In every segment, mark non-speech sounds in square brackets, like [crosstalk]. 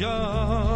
Yeah.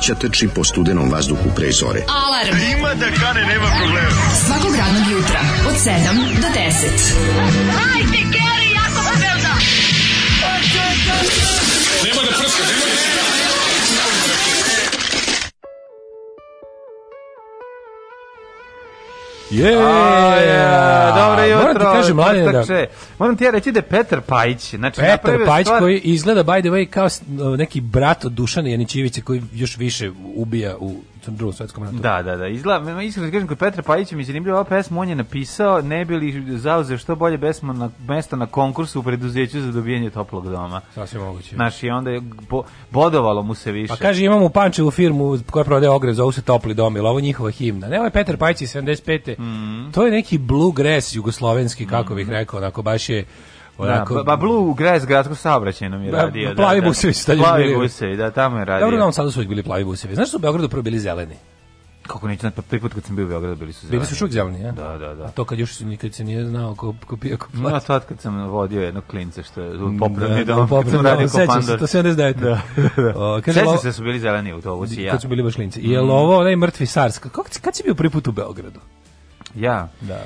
mladića trči po studenom vazduhu pre zore. Alarm! A ima da kane, nema problema. Svakog radnog jutra, od 7 do 10. Hajde, Keri, jako se velda! Nema da prska, nema da prska! Yeah. A, yeah. Dobro jutro. Moram ti kažem, Mladine, da, Moram ti ja reći da je Petar Pajić, znači Petar Pajić stvar... koji izgleda by the way kao neki brat od Dušana Janićevića koji još više ubija u drugom svetskom ratu. Da, da, da. Izgleda, iskreno kažem, kod Petra Pajića mi je zanimljiva ova pesma, on je napisao, ne bi li zauzeo što bolje besmo na, mesta na konkursu u preduzeću za dobijanje toplog doma. Sasvim moguće. Znaš, i onda je bo, bodovalo mu se više. Pa kaže, imamo u Pančevu firmu koja prodaje ogrev, zovu se topli dom, ili ovo njihova himna. Ne, ovo je Petar Pajić iz 75. Mm. To je neki bluegrass jugoslovenski, kako bih mhm. rekao, onako baš je Da, Onako, da, ba, Blue Grass gradsko saobraćajnom je da, radio. Plavi da, busevi su tada Plavi busevi, da, tamo je radio. Dobro, da on sada su uvijek bili plavi busevi. Znaš su u Beogradu prvo bili zeleni? Kako neću znati, pa prvi put kad sam bio u Beogradu bili su zeleni. Bili su šuk zeleni, ja? Da, da, da. A to kad još nikad se nije znao ko, ko pije ko plati. No, tad kad sam vodio jedno klince što je popravni da, da dom, popravni kad sam radio Sećam se, to se ne znajete. Da, [laughs] da. O, kaže, se da su bili zeleni u autobusi, ja. Kad su bili baš klinci. Mm. Je li ovo onaj mrtvi SARS? Kako, kad si bio prvi put u Beogradu? Ja? Da.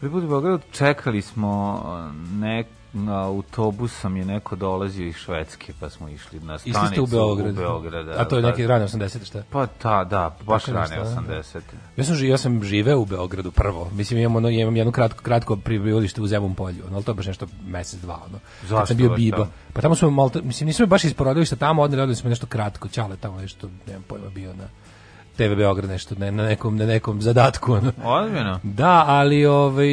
Prvi put u Beogradu čekali smo uh, nek na autobusom je neko dolazio iz Švedske, pa smo išli na stanicu. Išli ste u Beograd? U Beograd da, A to je pa- neki rane 80 šta? Pa ta, da, baš Tako rane 80 Ja sam, ja sam živeo u Beogradu prvo. Mislim, imam, ono, imam jednu kratko, kratko pribivalište u Zemom polju, ono, ali to je baš nešto mesec, dva, ono. Zašto? Kad sam bio Biba. Tam? Pa tamo smo, malo, mislim, nismo baš iz porodilišta tamo, odneli, odneli smo nešto kratko, čale tamo nešto, nemam pojma, bio na TV Beograd nešto ne, na nekom na nekom zadatku. Ozbiljno? Da, ali ovaj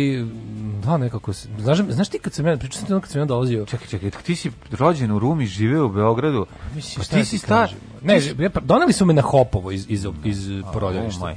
da nekako znaš znaš ti kad sam ja pričao sam kad sam ja dolazio. Čekaj, čekaj, ti si rođen u Rumi, živeo u Beogradu. Pa mislim, pa ti da si star. Kažem? Ne, pa, doneli su me na Hopovo iz, iz, mm. iz porodilišta.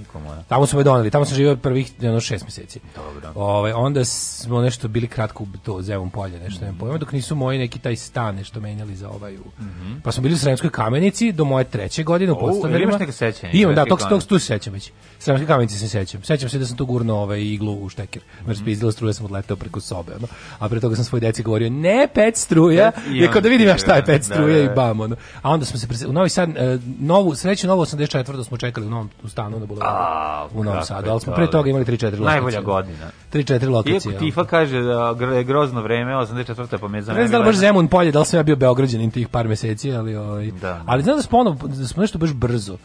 Tamo su me doneli, tamo sam živio prvih jedno, šest mjeseci. Dobro. Ove, ovaj, onda smo nešto bili kratko u to Zevom polje, nešto mm -hmm. pojma, dok nisu moji neki taj stan nešto menjali za ovaj. Mm -hmm. Pa smo bili u Sremskoj kamenici do moje treće godine u podstavarima. Imaš neke sećanje? Imam, da, tog, tog tu sećam već. Sremske kamenice se sećam. Sećam se da sam tu gurno ovaj, iglu u šteker. Mm -hmm. Jer struja sam odletao preko sobe. Ono. A pre toga sam svoj deci govorio, ne pet struja, jer da vidim ja šta je pet da, struja da, i da. bam. Ono. A onda smo se u Novi Sad E, novu, sreću novu 84. smo čekali u novom u stanu na da Bulevaru. U Novom Sadu, ali smo pre toga da. imali 3-4 lokacije. Najbolja godina. 3-4 lokacije. Iako Tifa kaže da je grozno vreme, 84. pa me zanima. Ne znam da baš Zemun polje, da li sam ja bio beograđanin tih par meseci, ali, ovaj, da. ali znam da smo, ono, da smo nešto baš brzo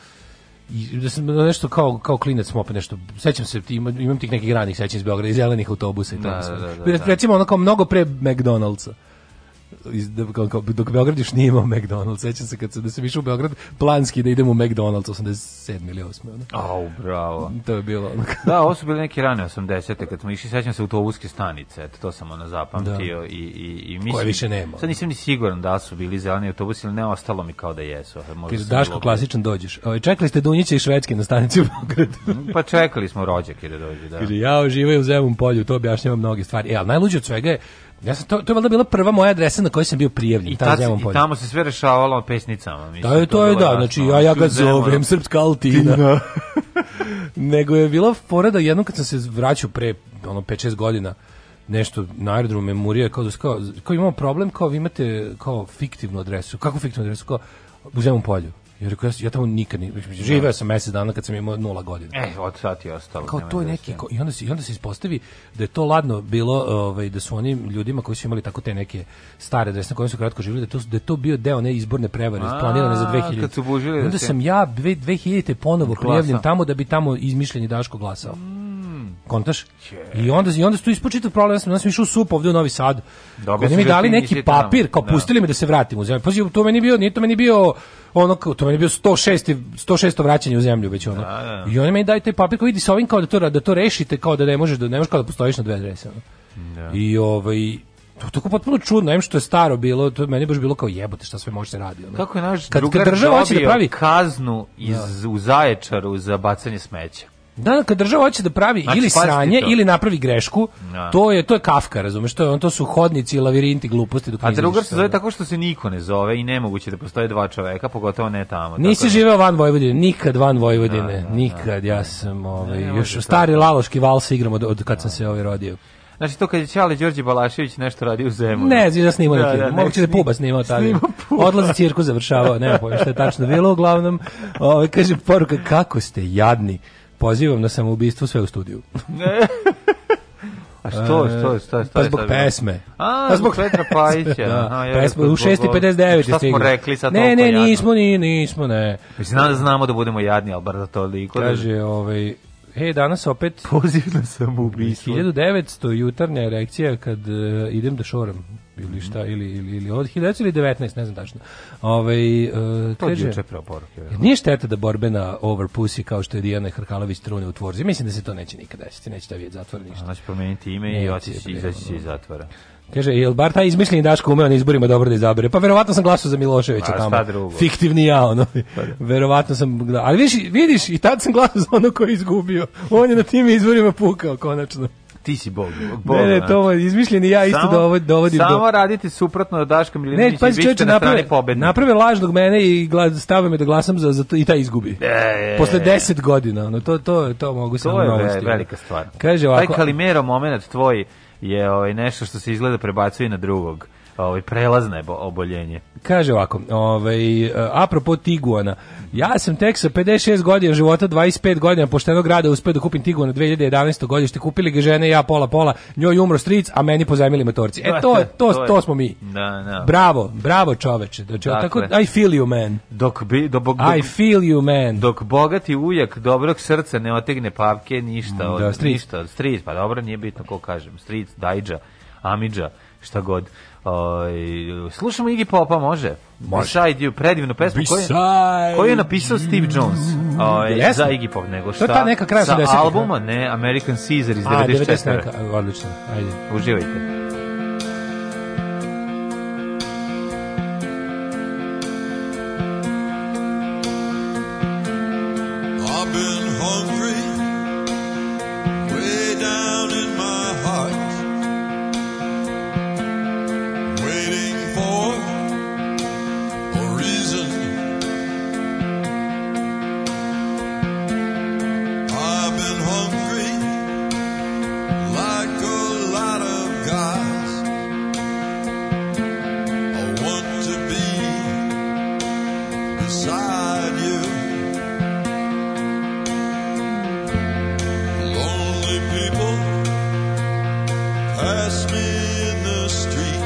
i da sam nešto kao kao klinac smo opet nešto sećam se imam, imam tih nekih ranih sećanja iz Beograda iz zelenih autobusa i to. da, da, da, da, recimo ono mnogo pre McDonald'sa iz, da, kao, kao, dok Beogradiš nije imao McDonald's, sećam se kad se, da sam išao u Beograd, planski da idem u McDonald's 87 ili 8. Ono. Au, bravo. To je bilo ono. da, ovo su bile neke rane 80. kad smo išli, sećam se autobuske stanice, eto, to sam ono zapamtio da. i, i, i mislim... Koje više nema. Sad nisam ni siguran da su bili zeleni autobus ili ne, ostalo mi kao da jesu. Možda Kaže, Daško, bilo... klasičan dođeš. O, ovaj, čekali ste Dunjića i Švedske na stanici u Beogradu. [laughs] pa čekali smo rođak da dođe, da. Kaže, ja oživaju u Zemun polju, to objašnjava mnoge stvari. E, ali najluđe od svega je, Ja sam to to je valjda bila prva moja adresa na kojoj sam bio prijavljen, I ta, ta I tamo se sve rešavalo pesnicama, mislim. Da je to, to je da, jasno, znači ja ja ga zovem srpska altina. [laughs] Nego je bila fora da jednom kad sam se vraćao pre ono 5-6 godina nešto na aerodromu memorija kao da kao, kao imamo problem kao vi imate kao fiktivnu adresu. Kako fiktivnu adresu? Kao u Zemun polju. Ja rekao, ja, ja tamo nikad ne, živeo da. sam mjesec dana kad sam imao nula godina. E, od sad je ostalo. Kao to je neki, ko, i, onda se, i onda se ispostavi da je to ladno bilo, ovaj, da su oni ljudima koji su imali tako te neke stare adrese na kojima su kratko živjeli, da, to, da je to bio deo ne izborne prevare, planirane za 2000. Kad su bužili, onda da sam ja 2000-te ponovo prijavljen tamo da bi tamo izmišljeni Daško glasao. Mm. Kontaš? Yeah. I onda i onda su tu ispočitao problem, ja sam, ja sam išao sup ovde u Novi Sad. Dobro, mi dali neki papir, kao da. pustili me da se vratim u zemlju. Pazi, to meni bio, nije to meni bio ono kao to meni je bio 106 106 vraćanje u zemlju već ono. Da, da. I oni meni daju taj papir kao vidi sa ovim kao da to da to rešite kao da ne možeš da ne možeš kao da postojiš na dve adrese. Ono. Da. I ovaj to tako potpuno čudno, em što je staro bilo, to meni baš bilo kao jebote šta sve može se radi. Ono. Kako je naš kad, drugar kad država hoće da pravi kaznu iz da. u Zaječaru za bacanje smeća. Da, da, kad država hoće da pravi znači, ili sranje ili napravi grešku, ja. Da. to je to je Kafka, razumeš, to je on to su hodnici, i lavirinti gluposti dok A druga se zove tako što se niko ne zove i nemoguće da postoje dva čoveka, pogotovo ne tamo. Nisi tako... Da- živeo van Vojvodine, nikad van Vojvodine, ja, nikad. Ja sam ovaj ne, još stari laloški vals igram od, od kad ja. sam se ovaj rodio. Znači to kad je Ćale Đorđe Balašević nešto radi u zemlju. Ne, znači da snimao da, da, Moguće da Puba snimao tada. Snima Odlazi cirku završavao, ne znam šta je tačno bilo, uglavnom. Ovaj kaže poruka kako ste jadni pozivam na da samoubistvo sve u studiju. [laughs] A što, e, što, što, što? Pa zbog pesme. A, pa zbog Petra Pajića. [laughs] da, Aha, ja, pesma, u 6.59 Šta smo rekli sad Ne, ne, nismo, ni, nismo, ne. Mislim, znamo da budemo jadni, ali bar da toliko. Kaže, ovaj, E, danas opet... Pozivno sam ubistvo. 1900 jutarnja erekcija kad uh, idem da šoram ili šta, mhm. ili, ili, ili od 1919, ne znam tačno. Ove, ovaj, uh, to kreže, je preoporuke. Ja. Nije šteta da borbena over pussy kao što je Dijana Hrkalović trune u tvorzi. Mislim da se to neće nikada desiti, neće da vidjeti zatvor ništa. Ona će promeniti ime i otići izaći iz zatvora. Kaže, jel bar taj izmišljeni Daško umeo na izborima dobro da izabere? Pa verovatno sam glasao za Miloševića A, tamo. Fiktivni ja, ono. Pa da. verovatno sam... Ali vidiš, vidiš, i tad sam glasao za ono koji je izgubio. On je na tim izborima pukao, konačno ti si bog. bog ne, ne, to je znači. izmišljeni ja isto samo, dovodim samo do... Samo radite suprotno da Daška ili ne, pa, i vi ste na strani pobednika. Naprave laž dok mene i stave me da glasam za, za to, i taj izgubi. E, e, e. Posle deset godina, ono, to, to, to mogu to samo To je velika stvar. Kaže ovako... Taj Kalimero moment tvoj je ovaj, nešto što se izgleda prebacuje na drugog ovaj prelazno oboljenje. Kaže ovako, ovaj eh, apropo tiguana. Ja sam tek sa 56 godina života, 25 godina poštenog rada uspeo da kupim Tiguan 2011. godište. Kupili ga žene ja pola pola. Njoj umro stric, a meni pozajmili motorci. E da, to to, to, to smo mi. Da, da. Bravo, bravo čoveče. Znači, dakle, tako I feel you man. Dok bi do, do, I feel you man. Dok bogati ujak dobrog srca ne otegne pavke, ništa, mm, od, da, stric. ništa, stric, pa dobro, nije bitno ko kažem, stric, dajđa, amidža, šta god. Oj, ovaj, slušamo Iggy Popa, može? Može. Beside you, predivnu pesmu koju, koju je napisao Steve Jones. Oj, ovaj, za Iggy Pop, nego šta? To je ta neka kraja sa albuma, ne, American Caesar iz 94. A, 90 neka, odlično, ajde. Uživajte. beside you. Lonely people pass me in the street.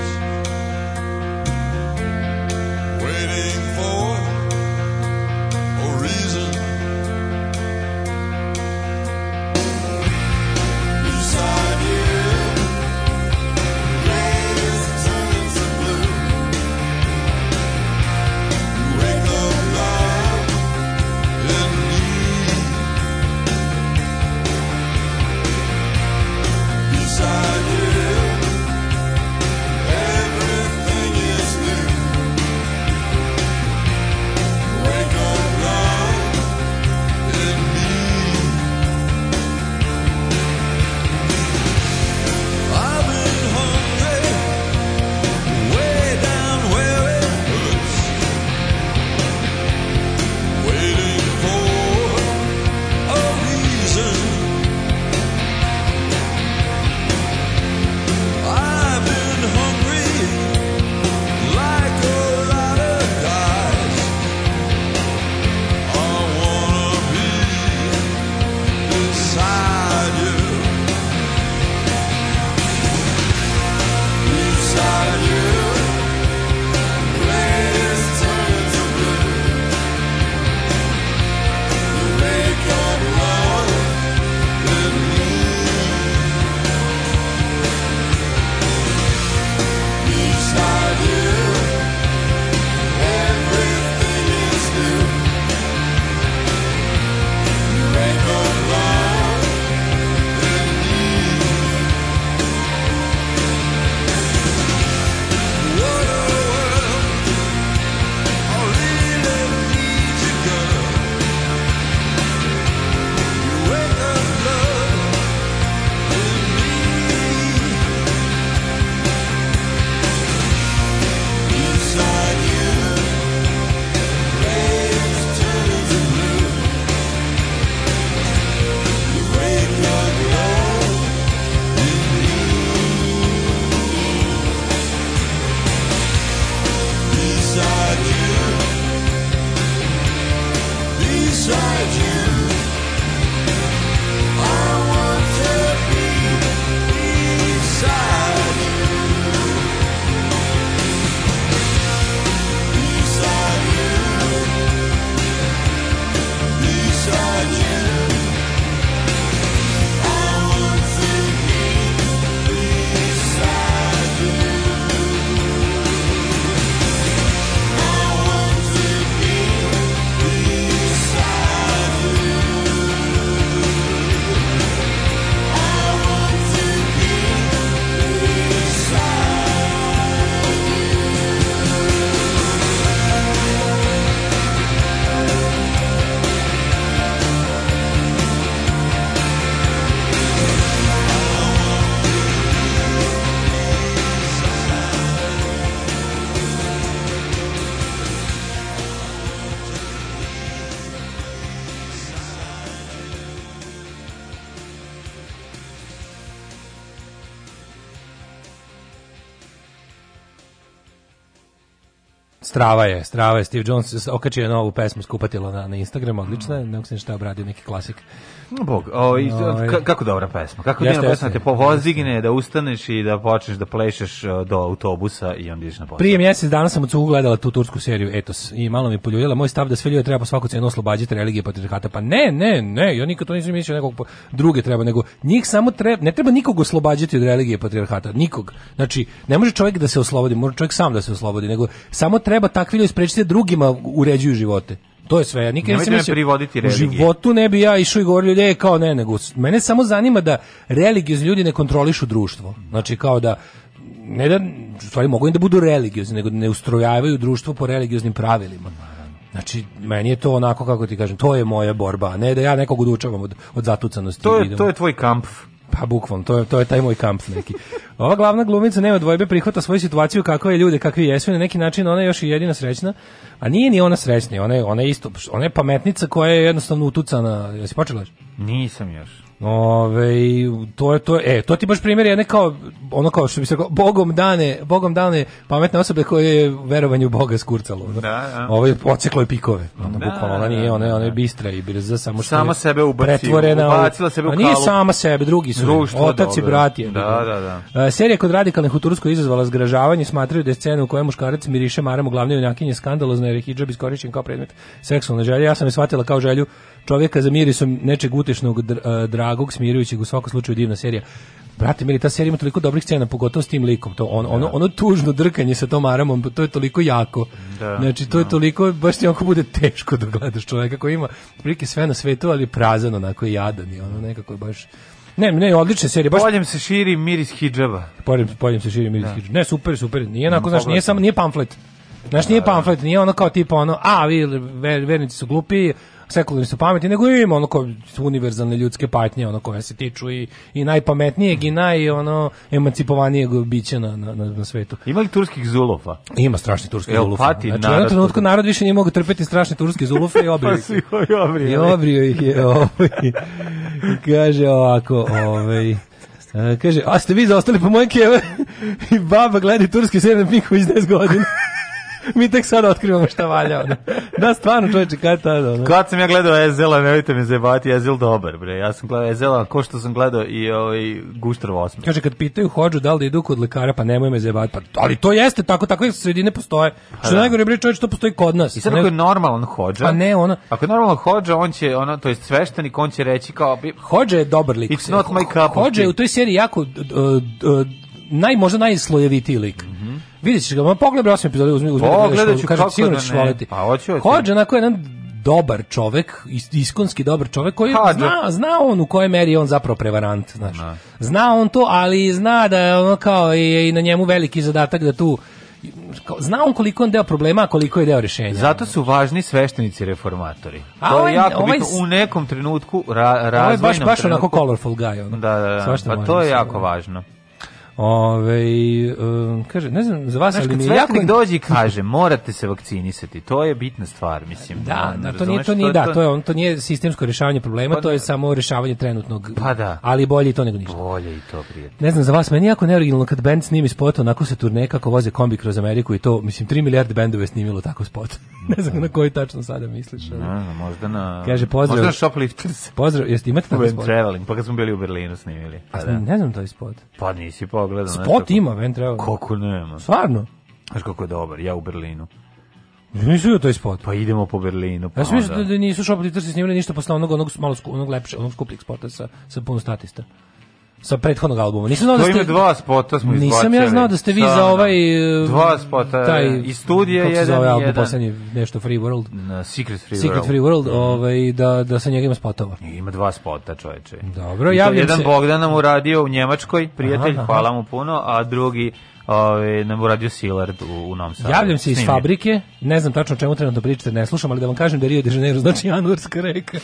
Strava je, Strava je Steve Jones okačio je novu pesmu skupatilo na, na Instagram, odlično je, mm. ne znam šta je obradio neki klasik. Bog, o, i, kako dobra pesma. Kako dobra pesma jasne, te povozigne, da ustaneš i da počneš da plešeš do autobusa i onda ideš na posao. Prije mjesec dana sam od Cugu gledala tu tursku seriju Etos i malo mi poljuljala moj stav da sve ljude treba po svaku cenu oslobađati religije patriarhata. Pa ne, ne, ne, ja nikad to nisam mislio nekog po, druge treba, nego njih samo treba, ne treba nikog oslobađati od religije patriarhata, nikog. Znači, ne može čovjek da se oslobodi, može čovjek sam da se oslobodi, nego samo treba takvi ljudi sprečiti da drugima uređuju živote. To je sve. Ja nikad nisam mislio, privoditi religiju. U životu ne bi ja išao i govorio ljudi, e, kao ne, nego mene samo zanima da religiozni ljudi ne kontrolišu društvo. Znači kao da ne da stvari mogu im da budu religiozni, nego da ne ustrojavaju društvo po religioznim pravilima. Znači, meni je to onako, kako ti kažem, to je moja borba, ne da ja nekog odučavam od, od zatucanosti. To je, to je tvoj kampf. Pa bukvalno, to je, to je taj moj kamp neki. Ova glavna glumica nema dvojbe prihvata svoju situaciju kako je ljude, kakvi jesu i na neki način ona je još i jedina srećna, a nije ni ona srećna, ona je, ona je isto, ona je pametnica koja je jednostavno utucana. Jesi počela? Nisam još. Ove, to je to, je, e, to ti baš primjer jedne kao, ono kao što bi se rekao, bogom dane, bogom dane pametne osobe koje je verovanje u Boga skurcalo. Da, da. Ove je pikove. Ono, da, bukvalno, ona da, nije, da, ona, je, ona je da. bistra i brza, samo što sama je sebe ubacio, pretvorena. Ubacila sebe u kalu. Nije sama sebe, drugi su. Društvo, otac dobro. i brat Da, da, da. A, e, serija kod radikalnih u Turskoj izazvala zgražavanje, smatraju da je scena u kojoj muškarac miriše maramu u glavnoj junakinje skandalozna jer je hidžab iskorišćen kao predmet seksualne želje. Ja sam je shvatila kao želju čovjeka za mirisom nečeg utešnog, dragog, smirujućeg, u svakom slučaju divna serija. Brate, mili, ta serija ima toliko dobrih scena, pogotovo s tim likom. To on, ono, da. ono tužno drkanje sa tom aramom, to je toliko jako. Da, znači, to da. je toliko, baš ti onako bude teško da gledaš čovjeka koji ima prike sve na svetu, ali prazan, onako je jadan i ono nekako je baš... Ne, ne, odlična serija. Baš... Poljem se širi miris hidžaba. Poljem, poljem se širi miris da. hidžaba. Ne, super, super. Nije onako, mm, znaš, nije samo, nije pamflet. Znaš, nije da, da. pamflet, nije ono kao tipa ono, a, vi, ver, vernici su glupi, sekularni su pameti, nego ima ono ko univerzalne ljudske patnje, ono koje se tiču i, i najpametnijeg i naj ono emancipovanijeg bića na, na, na svetu. Ima li turskih zulufa? Ima strašni turski El, zulufa. Pati, znači, u trenutku narod više nije mogu trpeti strašne turske zulufe i [laughs] obrio. pa i obrio. I obrio ih je. Ovaj. Kaže ovako, ovaj. Uh, kaže, a ste vi zaostali po moje keve? [laughs] I baba gleda turski serije na Miković 10 godina mi tek sad otkrivamo šta valja. Ono. Da, stvarno, čovječe, kad tada? Ono. Kad sam ja gledao Ezela, nemojte me zebati, Ezel dobar, bre. Ja sam gledao Ezela, ko što sam gledao i ovaj, Guštar Osman. Kaže, kad pitaju hođu da li da idu kod lekara, pa nemoj me zebati. Pa, ali to jeste tako, takve sredine postoje. Što pa da. najgore, bre, čovječe, to postoji kod nas. I sad ako je normalan hođa, pa ne, ono, ako je normalan hođa, on će, ono, to je sveštenik, on će reći kao... Hođa je dobar lik. It's not my cup Hođa je u toj seriji jako... Uh, uh, naj možda najslojevitiji lik. Mm -hmm. Vidite ćeš ga, ma pogledaj osam epizoda, uzmi, uzmi. Da pogledaj ću, kako da ne. Voliti. Pa, hoće. hoću. Hođa, onako jedan dobar čovek, iskonski dobar čovek koji Hadža. zna, zna on u kojoj meri je on zapravo prevarant, znaš. Da. Zna on to, ali zna da je ono kao i, i na njemu veliki zadatak da tu zna on koliko on deo problema, koliko je deo rješenja. Zato su važni sveštenici reformatori. A to je ovaj- jako ovaj, U nekom trenutku, ra, razvojnom ovaj baš, baš trenutku, onako colorful guy. Ono. Da, da, da. Pa to je jako važno. Ove, um, kaže, ne znam za vas, Znaš, ali mi je jako... dođe i kaže, morate se vakcinisati, to je bitna stvar, mislim. Da, da to nije, to nije, da, to je, on, to nije sistemsko rješavanje problema, pa, to je samo rešavanje trenutnog, pa da. ali bolje i to nego ništa. Bolje i to, prijatelj. Ne znam za vas, meni jako neoriginalno kad band snimi spot, onako se turne kako voze kombi kroz Ameriku i to, mislim, 3 milijarde bendova je snimilo tako spot. [laughs] ne znam da. na koji tačno sada misliš. Ali. Na, možda na... Kaže, pozdrav... Možda na Shoplifters. Pozdrav, jeste, imate tako spot? Traveling, pa kad smo bili u Berlinu snimili. A, pa da. ne znam taj spot. Pa nisi, pa pogledam. Spot ima Van treba. Koliko nema. Stvarno? Znaš kako je dobar, ja u Berlinu. Nisu joj to spot. Pa idemo po Berlinu. Pa ja sam da, da nisu šopati trsi snimili ništa posle onog, onog, malo onog lepše, onog skupljeg spota sa, sa puno statista sa prethodnog albuma. Nisam znao da ste dva spota smo izbacili. Nisam ja znao da ste vi da, za da. ovaj um, dva spota taj e, i studija jedan zove album poslednji nešto Free World. Na Secret Free Secret World. Free World, da. ovaj da da sa njega ima spotova. Ima dva spota, čoveče. Dobro, javljam jedan se. Bogdan nam uradio u Njemačkoj, prijatelj, aha, aha. hvala mu puno, a drugi ovaj nam Radio Silard u, u Novom Sadu. Javljam se iz Snimljen. fabrike, ne znam tačno o čemu trenutno pričate, ne slušam, ali da vam kažem da Rio de Janeiro znači januarska reka.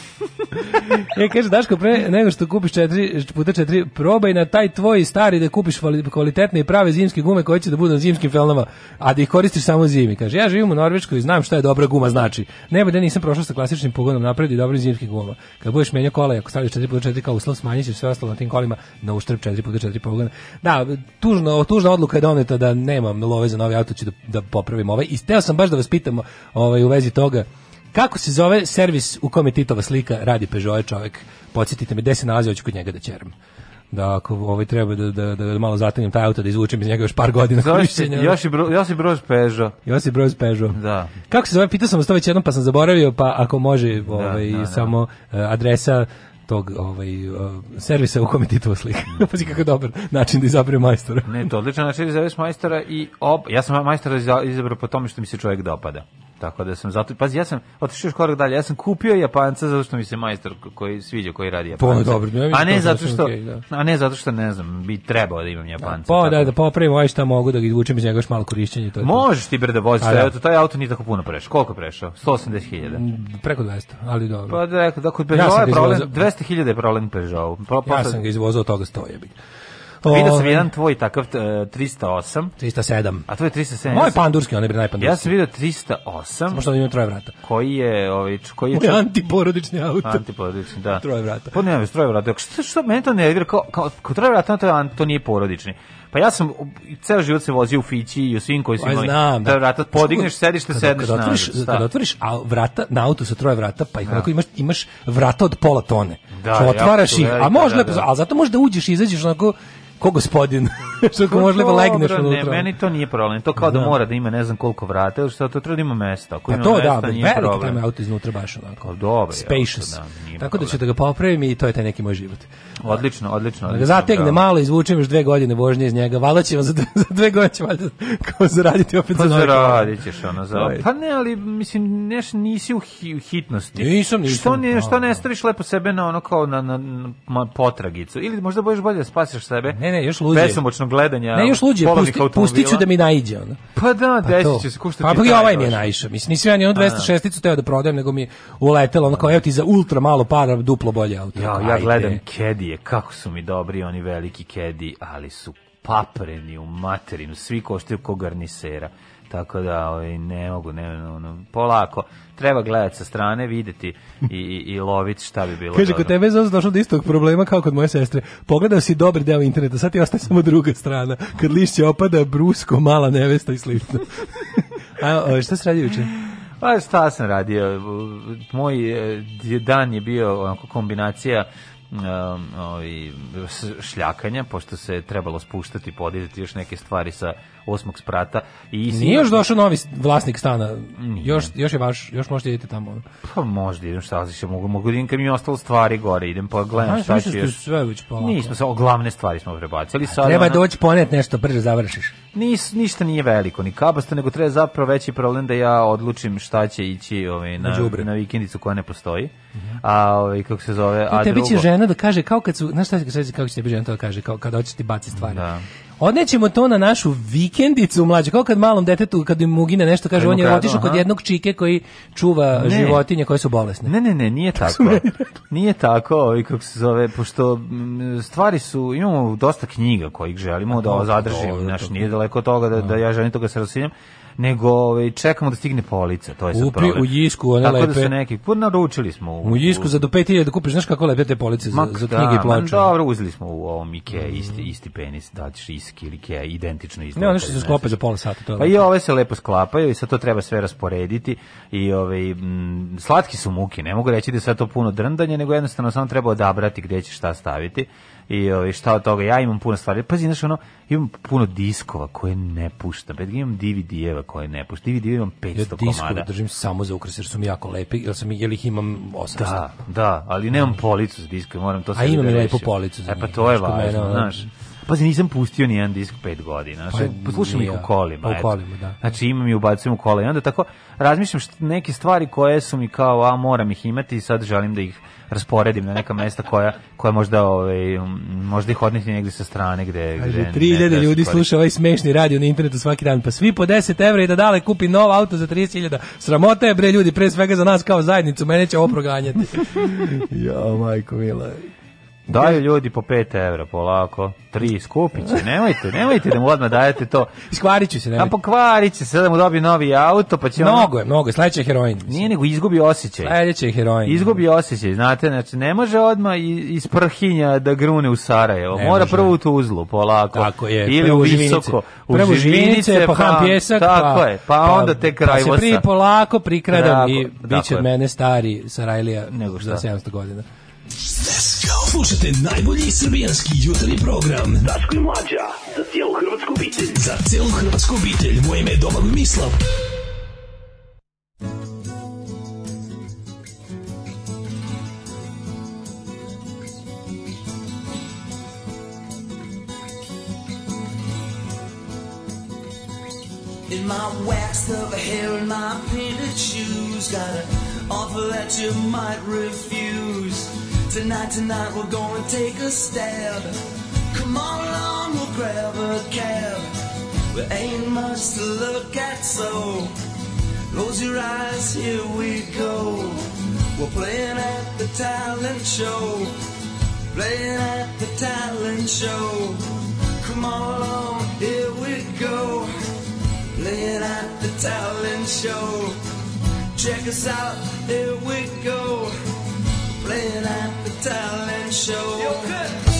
[laughs] e, kaže Daško, pre nego što kupiš 4 puta 4, probaj na taj tvoj stari da kupiš kvalitetne i prave zimske gume koje će da budu na zimskim felnama, a da ih koristiš samo zimi. Kaže, ja živim u Norveškoj i znam šta je dobra guma znači. Ne da nisam prošao sa klasičnim pogonom napred i dobrim zimskim gumama. Kad budeš menjao kola, ako staviš 4x4 kao uslov, smanjićeš sve ostalo na tim kolima na uštrb 4x4 pogona. Da, tužno, tužna odluka je da Dauneta da nemam love za novi auto, ću da, da popravim ovaj. I steo sam baš da vas pitam ovaj, u vezi toga, kako se zove servis u kome Titova slika radi Peugeot čovjek? Podsjetite me, gde se nalazi, hoću kod njega da ćeram da ako ovaj treba da, da, da malo zatanjem taj auto da izvučem iz njega još par godina korišćenja. Još i bro, još i broz Pežo. Još i broz Pežo. Da. Kako se zove? Pitao sam vas to već jednom pa sam zaboravio, pa ako može, da, ovaj da, da, samo e, adresa tog ovaj uh, servisa u kome ti to slika. [laughs] Pazi kako dobar način da izabere majstora. ne, to odličan način da izabereš majstora i ob, ja sam majstora izabrao po tome što mi se čovjek dopada tako da sam zato pazi ja sam otišao još korak dalje ja sam kupio Japanca zato što mi se majstor koji sviđa koji radi pa, Japanca. To dobro, ja a ne zato što okay, da. a ne zato što ne znam bi trebao da imam Japanca. Pa da da popravim aj ovaj šta mogu da ga izvučem iz njega još malo korišćenje to. Je Možeš ti bre da voziš taj auto, taj auto nije tako puno prešao. Koliko prešao? 180.000. Mm, preko 200, ali dobro. Pa da, da dakle, kod Peugeot ja je problem 200.000 je problem Peugeot. Pa, ja pa sam ga izvozao toga 100 jebi. Pa vidio sam jedan tvoj takav 308. 307. E, a to je 307. Moj pandurski, on je najpandurski. Ja sam vidio 308. Možda da ima troje vrata. Koji je, ovaj, koji je... Moj antiporodični auto. Antiporodični, da. Troje vrata. Pa nema, troje vrata. Što, što mene to ne vidi, kao, kao, kao troje vrata, to, je, to nije porodični. Pa ja sam ceo život se vozio u Fići i u svim koji su imali. Znam, da. vrata podigneš, sediš, te sedneš kada otvoriš, na. Kada da. otvoriš a vrata na auto sa troje vrata, pa ih da. onako imaš imaš vrata od pola tone. Da, otvaraš ih, a možda, da, da. a zato da uđeš i izađeš onako ko gospodin [laughs] što ko da legneš unutra. Ne, meni to nije problem. To kao da, da mora da ima ne znam koliko vrata, jer što to treba da ima mesta. Ako pa ima to da, mesta, da, nije veliki problem auto iznutra baš onako. Dobro, spacious. Auto, da, Tako da ću da ga popravim i to je taj neki moj život. Odlično, odlično. Da ga zategne malo, izvučem još dve godine vožnje iz njega. Valjda će vam za dve, [laughs] za dve godine će valjda kao zaraditi opet pa za nove. Zaradit ćeš ono za. Ovaj. Pa ne, ali mislim neš nisi u hitnosti. Nisam, nisam. Što ne, što ne pa. staviš lepo sebe na ono kao na, na, na potragicu ili možda bolje da spasiš sebe. Ne, ne, još luđe. Besomočnog gledanja. Ne, još luđe, pusti, pustiću da mi naiđe ono. Pa da, pa desit će se kuštati. Pa, pa i ovaj mi je naišao. Mislim, nisam ja ni ono 206-icu teo da prodajem, nego mi je uletelo, ono kao, evo ti za ultra malo para, duplo bolje auto. Ja, ja gledam kedije, kako su mi dobri oni veliki kedi, ali su papreni u materinu, svi koštaju ko garnisera tako da ovaj, ne mogu, ne, ono, polako. Treba gledati sa strane, videti i, i, i loviti šta bi bilo. Kaže, kod tebe je došlo do istog problema kao kod moje sestre. Pogledao si dobar deo interneta, sad ti ostaje samo druga strana. Kad lišće opada, brusko, mala nevesta i slično. [laughs] A, o, šta se radi juče? Pa šta sam radio? Moj eh, dan je bio onako kombinacija um, ovaj, šljakanja, pošto se trebalo spuštati, podizati još neke stvari sa osmog sprata. I Nije još došao novi vlasnik stana, Nije. još, još je vaš, još možete idete tamo. Pa možda idem šta se mogu, mogu da idem kad mi je ostalo stvari gore, idem pa gledam A, šta ću da još. Sve već polako. Nismo se, glavne stvari smo prebacili. Sad, treba ono... doći ponet nešto, brže završiš. Nis, ništa nije veliko, ni kabasta, nego treba zapravo veći problem da ja odlučim šta će ići ovaj, na, Međubre. na vikendicu koja ne postoji. Uh A ovaj, kako se zove, a, a tebi drugo... će žena da kaže, kao kad su, znaš šta, kako će tebi žena to da kaže, kao kad hoćeš ti baci stvari. Da. Odnećemo to na našu vikendicu mlađe, kao kad malom detetu, kad im mugine nešto kaže, on je otišao kod jednog čike koji čuva ne. životinje koje su bolesne. Ne, ne, ne, nije tako. nije tako, ovi kako se zove, pošto stvari su, imamo dosta knjiga kojih želimo da zadržimo, znaš, nije daleko od toga da, da ja želim toga da se rasinjam nego ovaj čekamo da stigne polica, to je super. problem. u Jisku, one Tako lepe. Tako da su neki, put pa naručili smo u, u Jisku za do 5000 da kupiš, znaš kako lepe te police za, Mak, za knjige da, i Dobro, uzeli smo u ovom Ike isti isti penis, da ćeš iski ili Ikea identično isto. Ne, oni što se sklope za pola sata, to je. Pa lepo. i ove se lepo sklapaju i sad to treba sve rasporediti i ovaj m, slatki su muke, ne mogu reći da je to puno drndanje, nego jednostavno samo treba odabrati gde ćeš šta staviti i ovaj šta od toga ja imam puno stvari pazi znaš ono imam puno diskova koje ne puštam pet imam DVD-eva koje ne puštam DVD imam 500 ja komada držim samo za ukras jer su mi jako lepi jer sam jel ih imam 800 da da ali nemam policu za diskove moram to sve a da imam da i lepu policu za e pa to je važno znaš Pazi, nisam pustio ni jedan disk pet godina. Znači, pa, poslušam ih u kolima. Pa u kolima, da. Znači, imam i ubacujem u kola. I onda tako razmišljam što neke stvari koje su mi kao, a moram ih imati i sad želim da ih rasporedim na neka mesta koja koja možda ovaj možda ih odneti negde sa strane gde Kaže, gde 3000 ljudi sluša ovaj smešni radio na internetu svaki dan pa svi po 10 evra i da dale kupi nov auto za 30.000 sramota je bre ljudi pre svega za nas kao zajednicu mene će oproganjati [laughs] jo majko mila Daju ljudi po 5 evra, polako. Tri skupiće, će, nemojte, nemojte da mu odmah dajete to. Iskvarit ću se, nemojte. A pa pokvarit će se, da mu dobi novi auto, pa će on... Mnogo je, mnogo je, sledeće je heroin. Mislim. Nije nego izgubi osjećaj. Sledeće je heroin. Izgubi osjećaj, znate, znači ne može odmah iz prhinja da grune u Sarajevo. Ne Mora može. prvo u Tuzlu, polako. Tako je, Ili u Visoko. U prvo živinice, pa, pa pjesak, pa- tako je, pa, pa onda te kraj pa vosa. pri, polako prikradam i bit će od mene stari Sarajlija nego za 700 godina. Slušajte najbolji srbijanski jutarnji program. Daško i Mlađa, za cijelu hrvatsku obitelj. Za cijelu hrvatsku obitelj, moje ime je Domagoj Mislav. In my wax of hair and my painted shoes Got an offer that you might refuse Tonight, tonight we're gonna take a stab. Come on along, we'll grab a cab. There ain't much to look at, so close your eyes, here we go. We're playing at the talent show. Playing at the talent show. Come on along, here we go. Playing at the talent show. Check us out, here we go. playing at the talent show.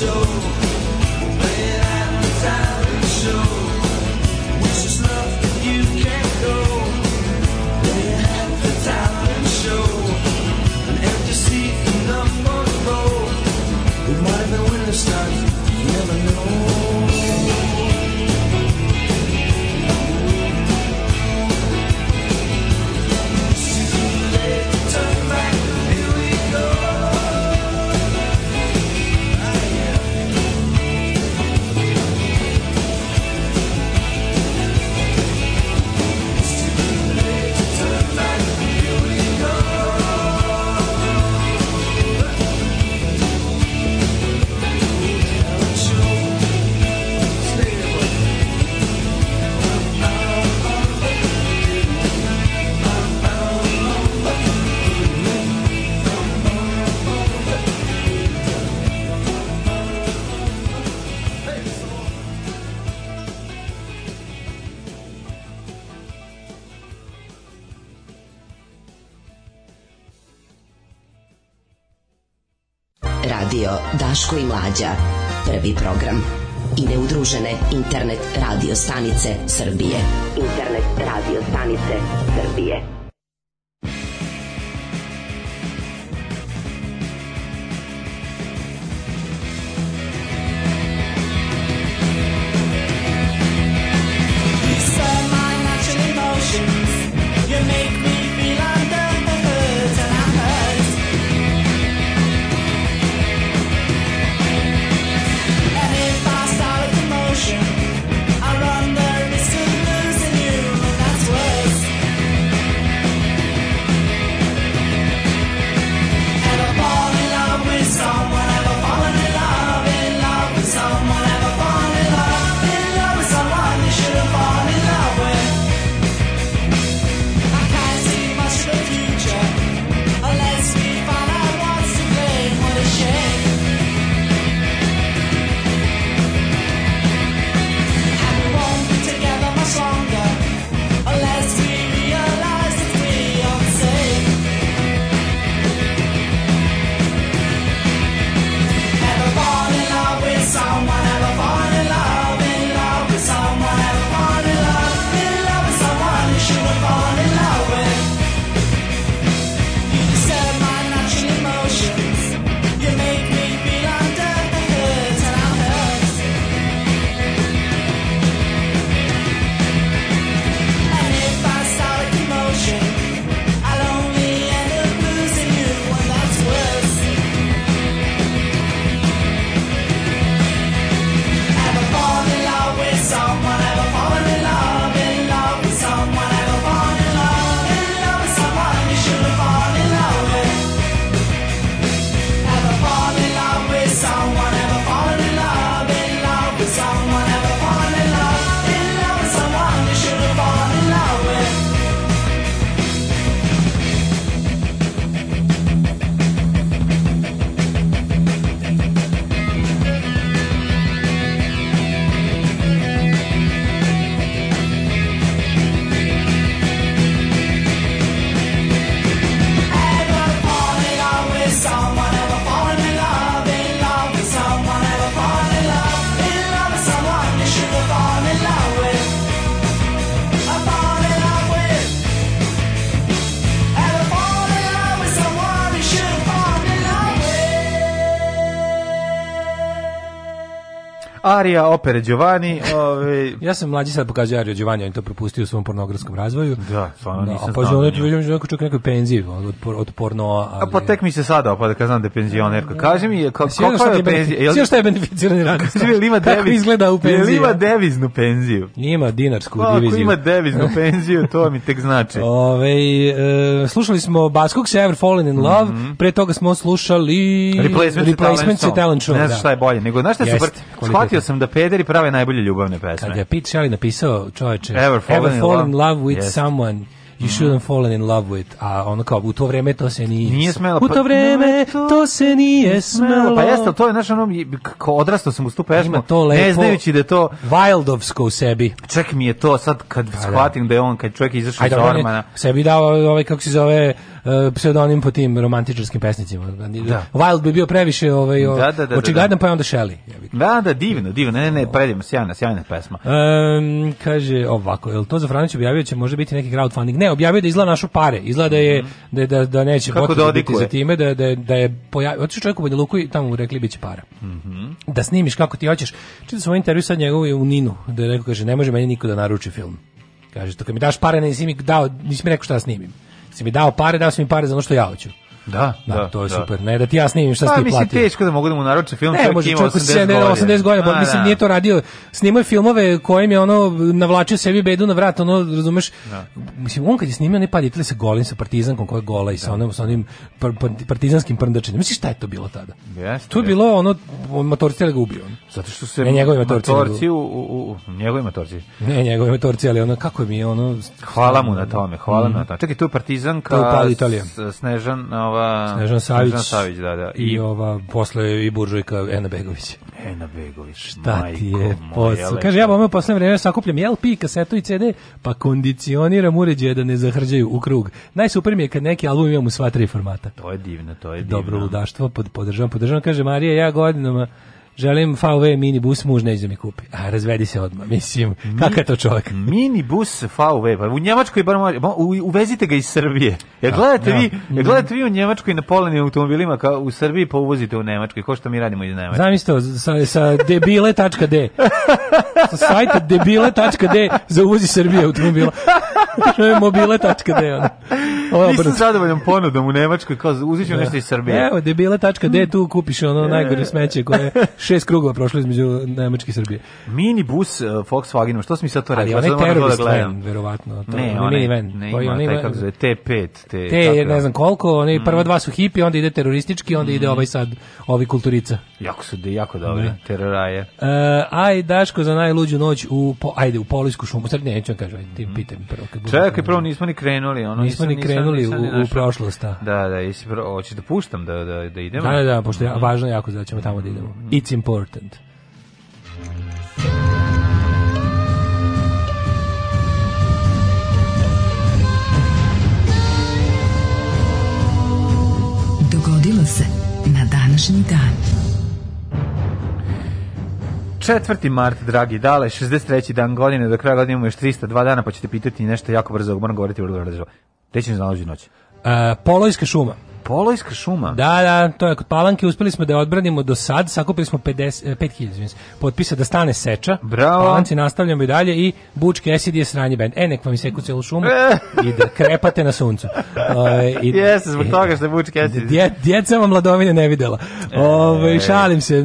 show. Daško i Mlađa. Prvi program. I neudružene internet radio stanice Srbije. Internet radio stanice Srbije. Arija, opere Giovanni. ovaj ja sam mlađi sad pokazuje Arija Giovanni, on to propustio u svom pornografskom razvoju. Da, stvarno da, nisam A pa je on eto neko čeka nekoj penziji, od odporno, Ali... A pa tek mi se sada opada kad znam da je penzionerka. Da. Kaži mi, je, [laughs] kako je penzija? Sve što je beneficirani radni kako izgleda u penziju? Ili ima deviznu penziju? Ima dinarsku pa, diviziju. Ako ima deviznu [laughs] penziju, to mi tek znači. Ove, e, slušali smo Baskogs Ever Fallen in Love, mm -hmm. pre toga smo slušali Replacements, Replacements i Talent Show. Ne znam da. šta je bolje, nego znaš šta je super? Shvatio sam da pederi prave najbolje ljubavne pesme. Kad je Pete Shelley napisao, čoveče, Ever Fallen, Ever fallen in Love with yes. Someone, You mhm. shouldn't fall in love with. A ono kao, u to vreme to se nije... Nije smelo. U to pa- vreme pa, to se nije smelo. Pa jeste, to je, znaš, ono, kako odrastao sam u stu pesmu, to lepo, ne znajući da to... Wildovsko u sebi. Ček mi je to sad kad pa da. shvatim da je on, kad čovjek izašao iz Ormana. Sebi dao ovaj, ovaj kako se zove, uh, pseudonim po tim romantičarskim pesnicima. Da. Wild bi bio previše ovaj, da, da, da, da očigadan, da. pa je onda Shelley. Da, da, divno, divno. Ne, ne, ne, predivno, sjajna, sjajna pesma. Um, kaže ovako, je to za Franić objavio će možda biti neki crowdfunding? Ne, objavio da izla našu pare. Izgleda da je, mhm. da, da, da neće Kako biti za time, da, da, da je pojavio. Otišu čovjek u Banja Luku i tamo mu rekli bit će para. Mm -hmm. Da snimiš kako ti hoćeš. Čito sam ovaj intervju sad njegov u Ninu, da je rekao, kaže, ne može meni niko da naruči film. Kaže, to kad mi daš pare, nisi mi dao, nisi mi rekao šta da snimim si mi dao pare, dao si mi pare za ono što ja hoću. Da, da, da to je da. super. Ne, da ti ja snimim šta pa, si ti platio. Pa mislim teško da mogu da mu naručim film, ne, može, ima 80 godina. 80 godina, pa da, mislim da. nije to radio. Snimao je filmove kojim je ono navlačio sebi bedu na vrat, ono razumeš? Da. Mislim on kad je snimao ne padite da sa golim sa partizankom koja je gola i sa onim sa onim partizanskim prndačenjem. Misliš šta je to bilo tada? Jeste. To je bilo ono motorci ga ubio. Zato što se ne njegovi motorci, motorci u, u, u njegovi motorci. Ne, njegovi motorci, ali ono kako je mi ono hvala mu na tome, hvala mu mhm. na tome. Čekaj, tu partizanka Snežan, ova ova Snežana Savić, Snežana Savić da, da. I, i ova posle i buržujka Ena Begović. Ena Begović. Šta ti je? Posao. Kaže ja vam u poslednje vreme sakupljam LP, kasetu i CD, pa kondicioniram uređaje da ne zahrđaju u krug. Najsuper mi je kad neki album imam u sva tri formata. To je divno, to je divno. Dobro ludaštvo, pod, podržavam, podržavam, kaže Marija, ja godinama želim VW minibus, muž neće da mi kupi. A razvedi se odmah, mislim. Mi, Kakav je to čovjek? Minibus VW, pa u Njemačkoj bar mora, uvezite ga iz Srbije. Jer da, gledate, da, vi, jer gledate vi u Njemačkoj na polenim automobilima kao u Srbiji, pa uvozite u Njemačkoj. Ko što mi radimo iz Nemačkoj? Znam isto, sa, sa debile.d. sa sajta debile.d za uvozi Srbije automobila. mobile.d. Ono. Nisam zadovoljan ponudom u Njemačkoj, kao uzit ću da. nešto iz Srbije. Evo, debile.d tu kupiš ono najgore smeće koje šest krugova prošlo između Nemačke i Srbije. Mini bus uh, e, Volkswagenom, što smo mi sad to rekli? Ali pa onaj da van, verovatno. To, ne, onaj, ne, ne, ima, taj kako zove, T5. T te ne znam koliko, oni mm. prva dva su hipi, onda ide teroristički, onda mm. ide ovaj sad, ovi kulturica. Jako su, jako dobri, da. teroraje. Uh, e, aj, Daško, za najluđu noć u, po, ajde, u Polisku šumu, sad neću kažem, ajde, ti mm. pitaj mi prvo. Čekaj, prvo nismo ni krenuli. Ono, nismo ni krenuli u, u prošlost. Da, da, da jesi, hoćeš da puštam, da, da, da idemo? Da, da, da pošto mm. je važno jako da ćemo tamo da idemo. Mm. It's it's important. Dogodilo se na današnji dan. 4. mart, dragi dale, 63. dan godine, do kraja godine imamo još 302 dana, pa ćete pitati nešto jako brzo, moram govoriti u Reći mi znalođu noć. E, Polojska šuma. Polojska šuma. Da, da, to je kod Palanke, uspeli smo da je odbranimo do sad, sakupili smo 50 5000 e, potpisa da stane seča. Bravo. Palanci nastavljamo i dalje i Bučki Esid je sranje bend. E, nek vam iseku celu šumu e. [laughs] i da krepate na suncu. E, i, Jeste, zbog e, toga što je Bučki Esid. Dje, djeca vam mladovine ne videla. Ovaj šalim se,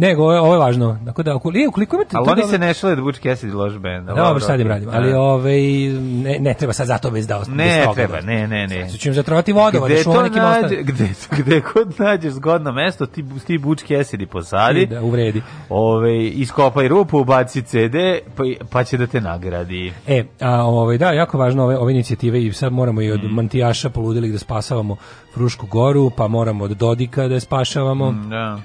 nego ovo, ovo je važno. Tako da, ukoliko, ukoliko imate... Ali oni se ne šale da Bučki Esid loš bend. Dobro, sad im radimo, ali ovaj ne, ne treba sad zato bez da ostane. Ne, treba, ne, ne, ne. Sad ćemo im zatrovati vodova, da šuma nađe, gde, gde god nađeš zgodno mesto, ti, ti bučki esedi posadi. Da, uvredi. Ove, iskopaj rupu, ubaci CD, pa, pa će da te nagradi. E, a, ove, ovaj, da, jako važno ove, ove inicijative i sad moramo i od mm. mantijaša poludelih da spasavamo Frušku goru, pa moramo od Dodika da je spašavamo. Mm, da.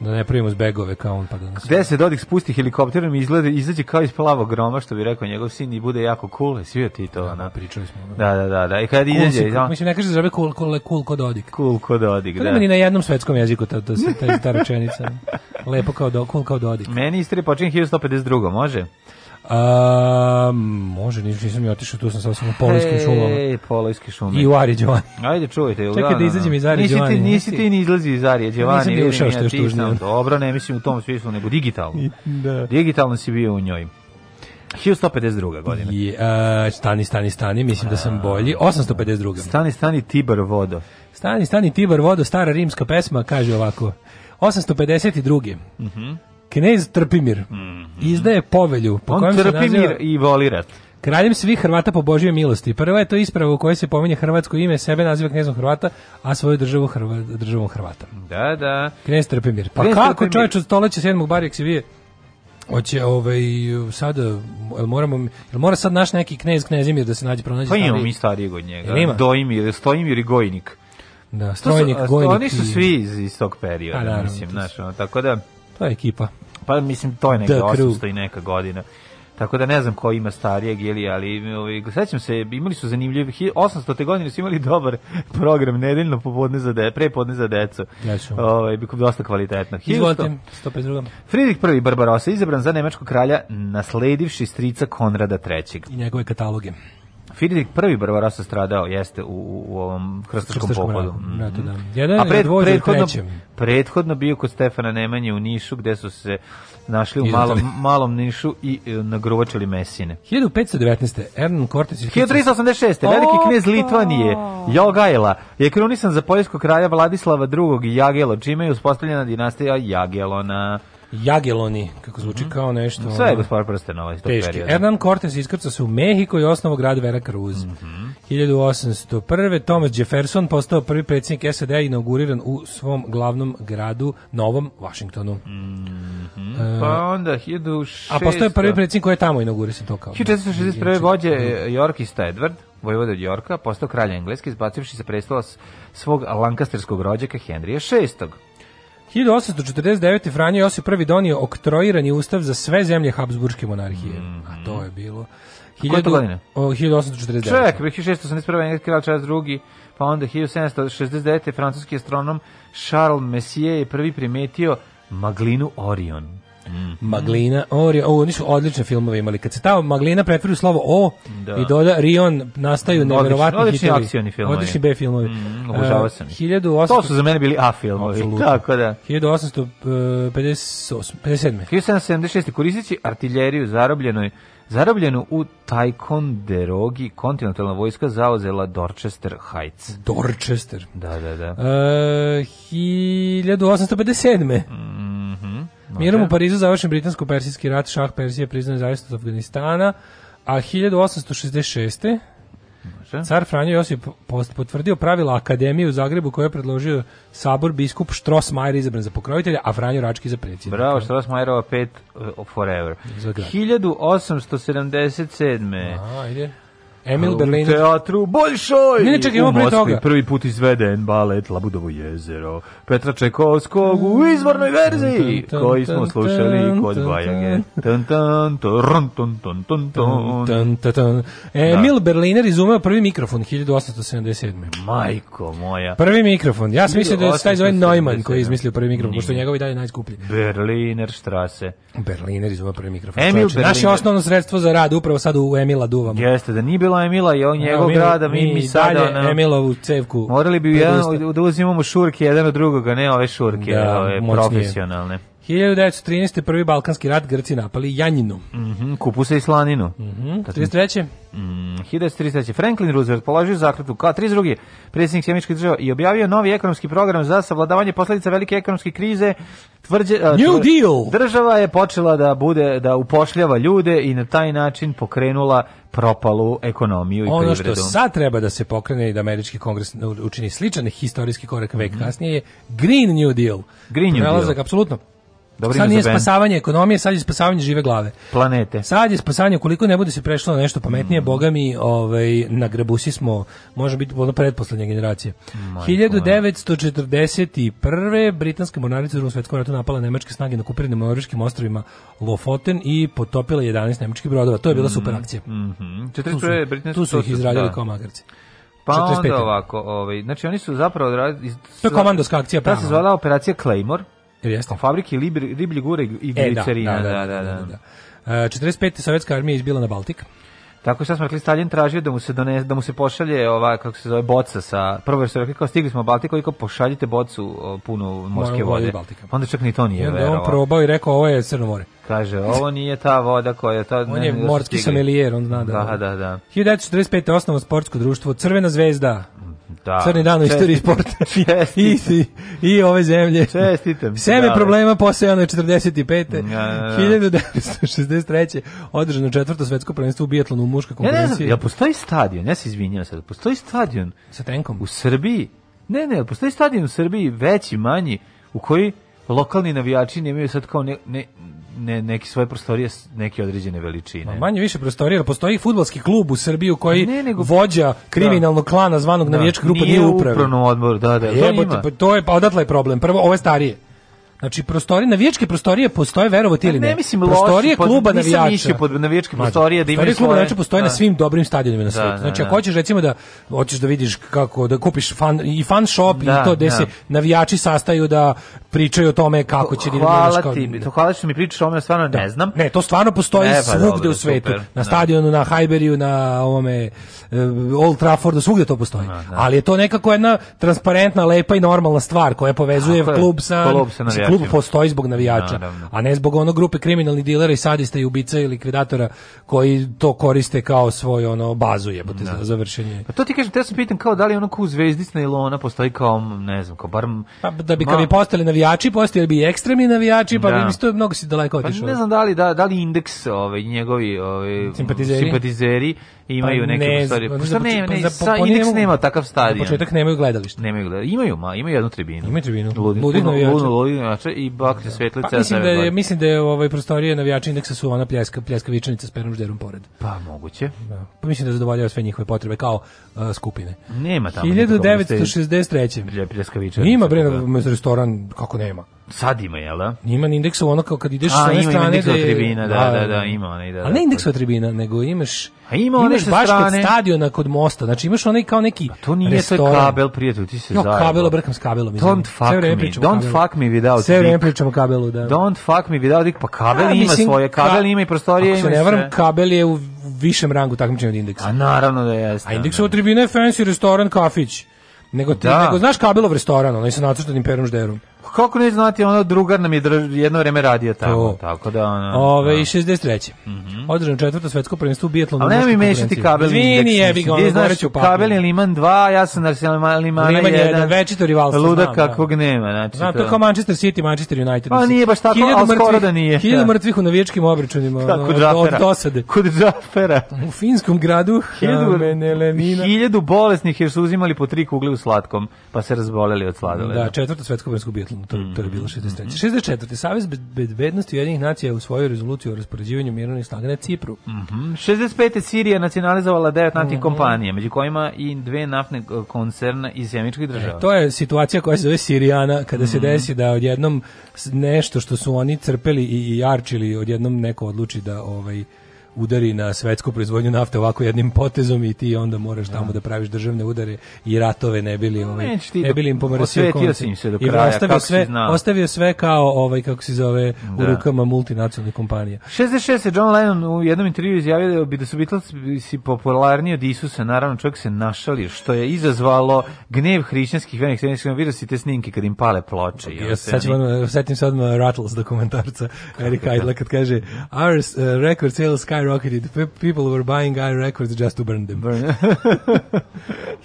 Da ne primimo zbegove kao on pa da nas... Gde se Dodik spusti helikopterom i izgleda, izađe kao iz plavog groma, što bi rekao njegov sin, i bude jako cool, svi ti to, da, ona. pričali smo. Da. da, da, da, da. i kad cool izađe... Si, da. Mislim, ne kaže da zove cool, cool, cool ko Dodik. Cool ko Dodik, to da. To na jednom svetskom jeziku ta, ta, ta, ta rečenica. [laughs] Lepo kao, do, cool kao Dodik. Meni istri počinje 1152. Može? A, može, nisam mi otišao, tu sam sa osim u Polojskim šumama. Ej, Polojski šume. I u Ari Đovani. Ajde, čujte. Čekaj da, da, da, izađem da. iz Ari Đovani. Nisi, nisi ti ni izlazi iz Ari Đovani. Nisam bio ušao što je tužno. Dobro, ne mislim u tom smislu, nego digitalno. da. Digitalno si bio u njoj. 1152. godina. I, uh, stani, stani, stani, mislim da sam bolji. 852. Stani, stani, Tibar vodo. Stani, stani, Tibar vodo, stara rimska pesma, kaže ovako. 852. Mhm. Mm Knez Trpimir mhm. izdaje povelju po On kojem se naziva i volirat. kraljem svih Hrvata po Božjoj milosti. Prva je to isprava u kojoj se pominje hrvatsko ime, sebe naziva knezom Hrvata, a svoju državu Hrva, državom Hrvata. Da, da. Knez Trpimir. Pa Knez kako Trpimir. čovječ od stoleća sedmog barijak se vije? Hoće ovaj sad el moramo el mora sad naš neki knez Knezimir da se nađe pronađe. Pa imamo stariji? mi starijeg od Jel njega. ima? Dojimir, Stojimir i Gojnik. Da, strojnik, Gojnik. Oni su svi iz istog perioda, Pa, naravno, mislim, to znaš, ono, tako da... To je ekipa. Pa mislim, to je neka 800 i neka godina. Tako da ne znam ko ima starijeg ili, ali ovaj, sećam se, imali su zanimljiv, 800. godine su imali dobar program, nedeljno popodne za decu, prepodne za decu. Ovaj, dosta kvalitetno. Izvolite, 152. Fridrik I Barbarosa, izabran za nemačkog kralja, nasledivši strica Konrada III. I njegove kataloge. Fridrik prvi Barbarossa stradao jeste u, u ovom krstaškom pohodu. Mm -hmm. da. Jedan A pred, prethodno, prethodno bio kod Stefana Nemanje u Nišu gde su se našli u malom, malom Nišu i e, nagruvačili mesine. 1519. Ern Cortes... 1386. Veliki knez Litvanije Jogajla je krunisan za poljskog kralja Vladislava II. i Jagelo, čime je uspostavljena dinastija Jagelona. Jageloni, kako zvuči mm kao nešto. Sve je gospodar prsten ovaj teški. Perioda. Hernan Cortes iskrca se u Mehiko i osnovo grad Vera Cruz. Mm -hmm. 1801. Thomas Jefferson postao prvi predsjednik sad inauguriran u svom glavnom gradu, Novom Washingtonu. Mm -hmm. E, pa onda 1600... A postao je prvi predsjednik koji je tamo inaugurisan to kao. 1461. Znači, vođe da. Yorkista Edward vojvoda od Yorka, postao kralj Engleske, izbacivši sa prestola svog lankasterskog rođaka Henrija VI. 1849. Franjo Josip I donio oktroirani ustav za sve zemlje Habsburgske monarhije. Mm -hmm. A to je bilo... 1000, godine? O, 1849. Čovjek, 1681. Engleski kralj Charles drugi, pa onda 1769. francuski astronom Charles Messier je prvi primetio maglinu Orion. Mm. Maglina, Orion, o, oni su odlične filmove imali. Kad se ta Maglina pretvori u slovo O da. i doda Rion, nastaju mm, neverovatni hitovi. Odlični akcioni filmovi. Odlični B filmovi. Mm, obožavao sam ih. 1800... Uh, to su za mene bili A filmovi, Absolutno. tako da. 1858, 57. 1776. Koristeći artiljeriju zarobljenoj Zarobljenu u Ticonderogi kontinentalna vojska zauzela Dorchester Heights. Dorchester. Da, da, da. E, 1857. Mm Mirom u Parizu završen britansko-persijski rat, šah Persije priznao nezavisnost Afganistana, a 1866. Može. Car Franjo Josip potvrdio pravila Akademije u Zagrebu koje je predložio sabor biskup Štrosmajer izabran za pokrovitelja, a Franjo Rački za predsjednika. Bravo, Štrosmajerova 5 uh, forever. 1877. Aha, ide. Emil Berliner. U teatru Bolšoj! Ne, ne, čekaj, imamo pre toga. prvi put izveden balet Labudovo jezero Petra Čekovskog u izvornoj verziji koji smo slušali kod Bajage. Da. Emil Berliner izumeo prvi mikrofon 1877. Majko moja. Prvi mikrofon. Ja sam mislio da je taj zove Neumann koji je izmislio prvi mikrofon, pošto je njegov i dalje najskuplji. Berliner Strasse. Berliner izumeo prvi mikrofon. Emil Berliner. Naše osnovno sredstvo za rad upravo sad u Emila duvamo. Jeste, da nije bilo bilo Emila i on njegov Emil, grada, mi, mi, mi sada... Dalje Emilovu cevku. Morali bi jedan, da uzimamo šurke jedan od drugoga, ne ove šurke, da, ove moćnije. profesionalne. 1913. prvi balkanski rat Grci napali Janjinu. Mhm, mm kupusa i slaninu. Mhm. Mm 33. Mm, 1933. Franklin Roosevelt položio zakletvu kao 32. predsjednik Sjemičkih država i objavio novi ekonomski program za savladavanje posledica velike ekonomske krize. Tvrđe, New Deal. Država je počela da bude da upošljava ljude i na taj način pokrenula propalu ekonomiju i privredu. Ono što sad treba da se pokrene i da američki kongres učini sličan historijski korak vek mm -hmm. kasnije je Green New Deal. Green New Prelazak, Deal. apsolutno Dobrim sad nije ben. spasavanje ekonomije, sad je spasavanje žive glave. Planete. Sad je spasavanje, koliko ne bude se prešlo na nešto pametnije, mm. boga mi ovaj, na grabusi smo, može biti ono predposlednja generacija. Moj 1941. Britanska mornarica u drugom svjetskom ratu napala nemačke snage na kupirenim norveškim ostrovima Lofoten i potopila 11 nemačkih brodova. To je bila mm. super akcija. Mm -hmm. Tu su, tu su ih izradili da. kao magarci. Pa 45. onda ovako, ovaj, znači oni su zapravo... Iz, to je komandoska akcija. Prava. Ta se zvala operacija Claymore Jeste. fabrike libri, riblje gure i e, da, glicerina. E, da, da, da. da, da. Uh, da. 45. E, sovjetska armija izbila na Baltik. Tako što smo rekli, Stalin tražio da mu se donese, da mu se pošalje ova, kako se zove, boca sa, prvo je rekli, kao stigli smo u Baltik, kao pošaljite bocu o, punu morske Moram vode. Onda čak ni to nije verovao. Onda on probao i rekao, ovo je Crno more. Kaže, ovo nije ta voda koja ta... On ne, je da morski sommelier, on zna da. Da, da, da. 1945. osnovno sportsko društvo, Crvena zvezda, da. crni dan u istoriji sporta. [laughs] I, i, I ove zemlje. Čestitam. Seme problema posejano je 45. Ja, ja, ja. 1963. održano četvrto svetsko prvenstvo u bijatlonu u muška konkurenciji. Ja ne znam, ja postoji stadion, ja se izvinjam sad, postoji stadion sa tenkom u Srbiji. Ne, ne, postoji stadion u Srbiji veći, manji, u koji lokalni navijači nemaju sad kao ne, ne, ne, neke svoje prostorije neke određene veličine. Ma manje više prostorije, postoji futbalski klub u Srbiji u koji ne, nego, vođa da. kriminalnog da. klana zvanog da. navijačka grupa nije, u upravnom odboru. Da, da, pa Jebote, to, ima. Pa, to je pa odatle je problem. Prvo ove starije. Znači prostorije navijačke prostorije postoje verovati ili ne. Ne mislim prostorije loši, pa kluba pod, navijača. Nisam pod navijačke prostorije da ima svoje. Kluba navijača postoje na da. svim dobrim stadionima na da, svijetu. Znači ako hoćeš recimo da hoćeš da vidiš kako da kupiš fan i fan shop da, i to gde se navijači sastaju da pričaju o tome kako će hvala Dinamo ti, da- to hvala što mi pričaš o tome, stvarno da. ne znam. Ne, to stvarno postoji e, svugde dobro, u svetu. Super, na da. stadionu, na Hajberiju, na ovome e, Old Traffordu, svugde to postoji. Da, da. Ali je to nekako jedna transparentna, lepa i normalna stvar koja povezuje Tako klub sa, klub, sa klub postoji zbog navijača, a ne zbog ono grupe kriminalnih dilera i sadista i ubica i likvidatora koji to koriste kao svoj ono bazu jebote za da. završenje. Pa to ti kažem, te ja sam pitam kao da li ono ku zvezdica ili ona postoji kao ne znam, kao bar pa, da bi kad bi postali navijači navijači postali bi ekstremni navijači, pa da. bi isto mnogo se daleko pa otišlo Pa ne znam da li da, da li indeks ovaj njegovi ovaj simpatizeri, simpatizeri imaju pa neke ne, stvari. Pa šta ne, ne, pa sa indeks nema takav stadion. Početak nemaju gledalište. Nemaju gledalište. Imaju, ma, imaju jednu tribinu. Imaju tribinu. Ludi navijači. Ludi navijači i bakne da. svetlice. Pa, mislim da je, mislim da je ovaj prostorije navijača indeksa su ona pljeska, pljeska vičanica s perom žderom pored. Pa moguće. Da. Pa mislim da zadovoljava sve njihove potrebe kao uh, skupine. Nema tamo. 1963. Pljeska vičanica. Ima bre da. restoran kako kako nema. Sad ima, jel da? Ima indeksa ono kao kad ideš sa strane ima indeksa da tribina, da da, da, da, da, ima onaj, da. Ali ne da. indeksa tribina, nego imaš A ima one imaš baš kod stadiona kod mosta. Znači imaš onaj kao neki A pa to nije to je kabel, prijatelj, ti se zajedno. Jo, kabel, brkam s kabelom. Don't fuck me, don't fuck me without Sve vreme pričamo kabelu, da. Don't fuck me without dick, pa kabel ima svoje, kabel ima i prostorije ima. Ako se ne varam, kabel je u višem rangu takmičenja od indeksa. A naravno da jeste. A indeksova tribina je fancy restoran, kafić. Nego, te, da. nego znaš kabelov restoran, onaj sa nacrtanim perom žderom kako ne znati, ono drugar nam je jedno vreme radio tamo, to. tako da ono. Ove da. i 63. Mhm. Mm Održano četvrto svetsko prvenstvo u biatlonu. Ali nemoj mešati kabel i indeks. Izvini, jebi ga, ono kabel je Liman 2, ja sam na Arsenal Liman 1. Liman 1, večito rivalstvo. Luda znam, da. kakvog da. nema, znači. Znam, to kao Manchester City, Manchester United. Pa nije baš tako, al skoro da nije. Da. Hiljadu mrtvih u navijačkim obračunima od dosade. Kod džafera. U finskom gradu Hamenelemina. Hiljadu bolesnih jer su uzimali po tri kugle u slatkom, pa se razboleli od sladoleda. Da, četvrto svetsko prvenstvo u biatlonu mislim, to, to je bilo 63. 64. Savez bezbednosti Ujedinjenih nacija je usvojio rezoluciju o raspoređivanju mirovnih snaga na Cipru. Mm -hmm. 65. Sirija nacionalizovala devet naftnih mm -hmm. kompanija, među kojima i dve naftne e, koncerna iz Sjemičkih e, država. E, to je situacija koja se zove Sirijana, kada mm -hmm. se mhm. desi da odjednom nešto što su oni crpeli i, i jarčili, odjednom neko odluči da ovaj udari na svetsku proizvodnju nafte ovako jednim potezom i ti onda moraš tamo da, da praviš državne udare i ratove ne bili pa ovaj ne bili im pomrsio i ostavio sve ostavio sve kao ovaj kako se zove u da. rukama multinacionalnih kompanija 66 je John Lennon u jednom intervjuu izjavio da bi da su Beatlesi popularniji od Isusa naravno čovjek se našalio što je izazvalo gnev hrišćanskih vernih srednjih virusi te snimke kad im pale ploče okay, sad ćemo setim se odmah Rattles dokumentarca [laughs] Eric Idla kad kaže our uh, record sales skyrocketed. People were buying i records just to burn them. Burn.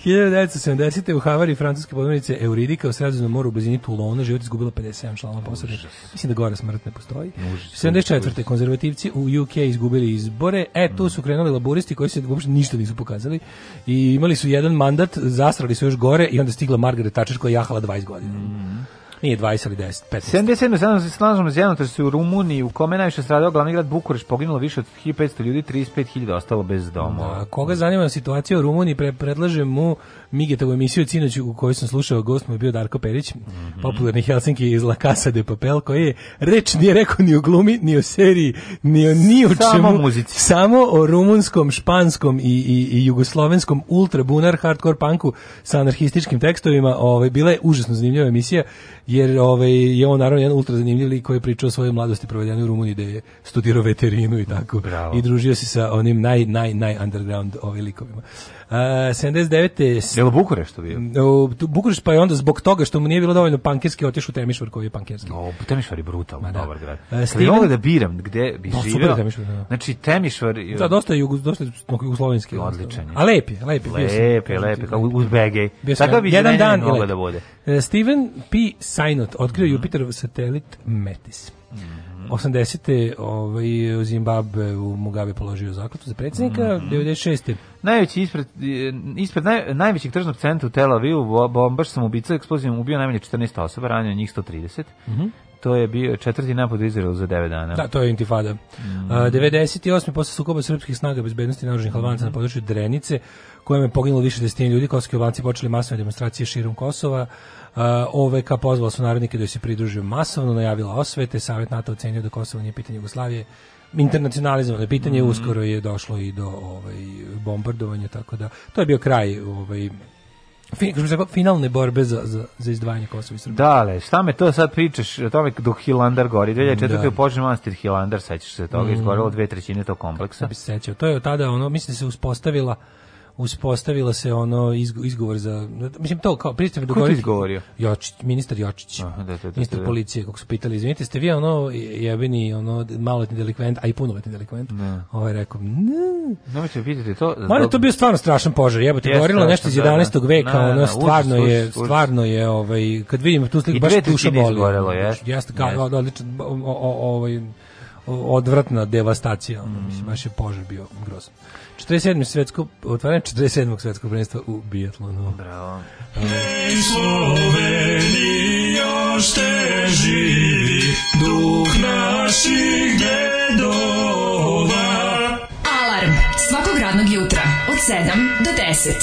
1970. [laughs] u havari francuske podmornice Euridika u Sredozemnom moru u blizini Toulona život izgubila 57 članova posade. Mislim da gore smrt ne postoji. Užas, 74. konzervativci u UK izgubili izbore. E, tu su krenuli laboristi koji se uopšte ništa nisu pokazali i imali su jedan mandat, zasrali su još gore i onda stigla Margaret Thatcher koja je jahala 20 godina. Mm -hmm. Nije 20 ili 10, 15. 77. Sada se slažemo s se znači u Rumuniji, u kome najviše stradao glavni grad Bukureš, poginulo više od 1500 ljudi, 35.000 ostalo bez doma. Da, koga zanima situacija u Rumuniji, pre, predlažem mu Migetovu emisiju Cinoć, u kojoj sam slušao, gost mu je bio Darko Perić, mm -hmm. popularni Helsinki iz La Casa de Papel, koji je reč nije rekao ni u glumi, ni o seriji, ni o ni o čemu. Samo muzici. Samo o rumunskom, španskom i, i, i jugoslovenskom bunar hardcore punku sa anarhističkim tekstovima. Ove, ovaj, bila je užasno zanimljiva emisija jer ovaj, je on naravno jedan ultra zanimljiv lik koji je pričao o svojoj mladosti provedenoj u Rumuniji gde je studirao veterinu i tako. Bravo. I družio se sa onim naj, naj, naj underground ovaj likovima. Uh, 79. Jel u Bukureštu bio? U Bukureštu pa je onda zbog toga što mu nije bilo dovoljno pankerski otišao u Temišvar koji je pankerski. O, Temišvar je brutalno da. dobar grad. Uh, Steven... da biram gde bi no, da, živeo. Temišvar, da. Znači Temišvar je... Da, dosta je jugo, dosta jugoslovenski. Da. Odličan je. A lep je, lep je. Lep je, lep je, kao uz Begej. Tako bi jedan dan mogla da bude. Uh, Steven P. Sinot otkrio mm -hmm. Jupiter satelit Metis. Mm -hmm. Mm -hmm. 80. Ovaj, u Zimbabve u Mugabe položio zakletu za predsjednika, mm -hmm. 96. Najveći ispred, ispred naj, najvećeg tržnog centra u Tel Avivu, bombaš sam ubica eksplozijom ubio najmanje 14 osoba, ranio njih 130. Mm -hmm to je bio četvrti napad u Izraelu za 9 dana. Da, to je intifada. Mm. -hmm. Uh, 98. posle sukoba srpskih snaga bezbednosti naoružanih Albanaca mm -hmm. na području Drenice, kojem je poginulo više desetina ljudi, kosovski Albanci počeli masovne demonstracije širom Kosova. Eh, OVK pozvala su narodnike da se pridružuju masovno, najavila osvete, Savjet NATO ocenio da Kosovo nije pitanje Jugoslavije, internacionalizovano pitanje, mm -hmm. uskoro je došlo i do ovaj, bombardovanja, tako da to je bio kraj ovaj, finalne borbe za, za, za izdvajanje Kosova i Srbije. Dale, šta me to sad pričaš o tome dok Hilandar gori? 2004. Da. je počeo manastir Hilandar, sećaš se toga, mm. izgorelo dve trećine tog kompleksa. Da bi se sećao, to je od tada, ono, mislim da se uspostavila uspostavila se ono izgovor za mislim to kao pristajem dogovoriti. Ko izgovorio? Jočić, ministar Jočić. Aha, da, da, da, ministar da, da. policije, kako su pitali, izvinite, ste vi ono jebeni ono maloletni delikvent, a i punoletni delikvent. Da. Ovaj rekao, ne. Nemojte vidite to. Mada to bio stvarno strašan požar. Jebote, govorilo nešto iz 11. veka, ono stvarno je, stvarno je ovaj kad vidim tu sliku baš duša boli. Izgorelo, jeste. Jeste, kao odlično ovaj odvratna devastacija, mislim mm. baš je požar bio grozan. 47. svetsko, otvaranje 47. svetskog prvenstva u biatlonu. Bravo. Um. Ej, Slovenijo, šte živi duh naših dedova. Alarm svakog radnog jutra od 7 do 10.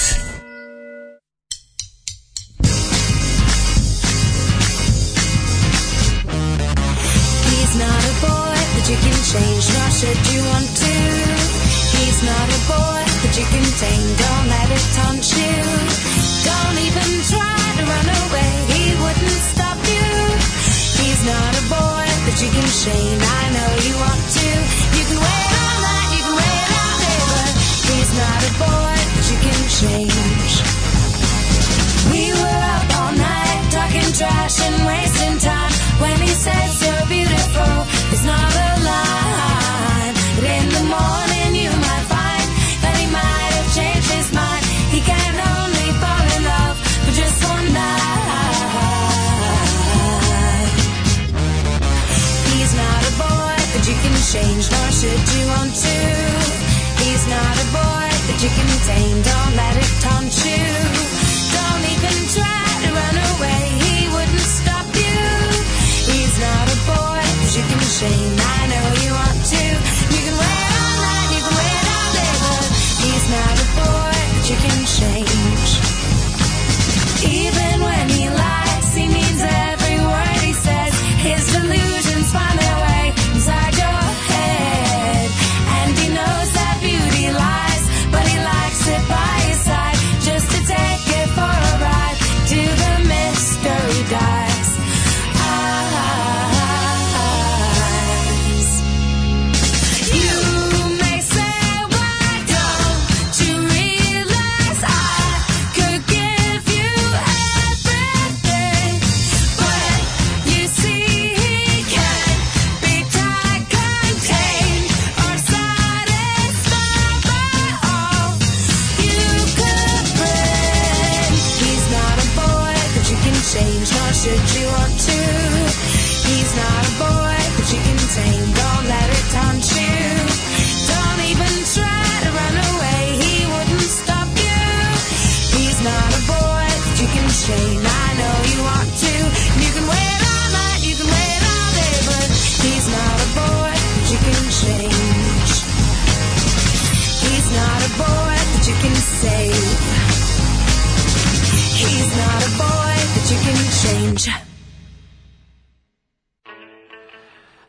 He's not a boy that you can change, nor should you want to. He's not a boy that you can tame. Don't let it taunt you. Don't even try to run away. He wouldn't stop you. He's not a boy that you can shame. I know you want to. You can wait all night. You can wait all day. But he's not a boy that you can change. We were up all night talking trash and wasting time when he said "You're beautiful. not a boy that you can tame. Don't let it taunt you. Don't even try to run away. He wouldn't stop you. He's not a boy that you can shame.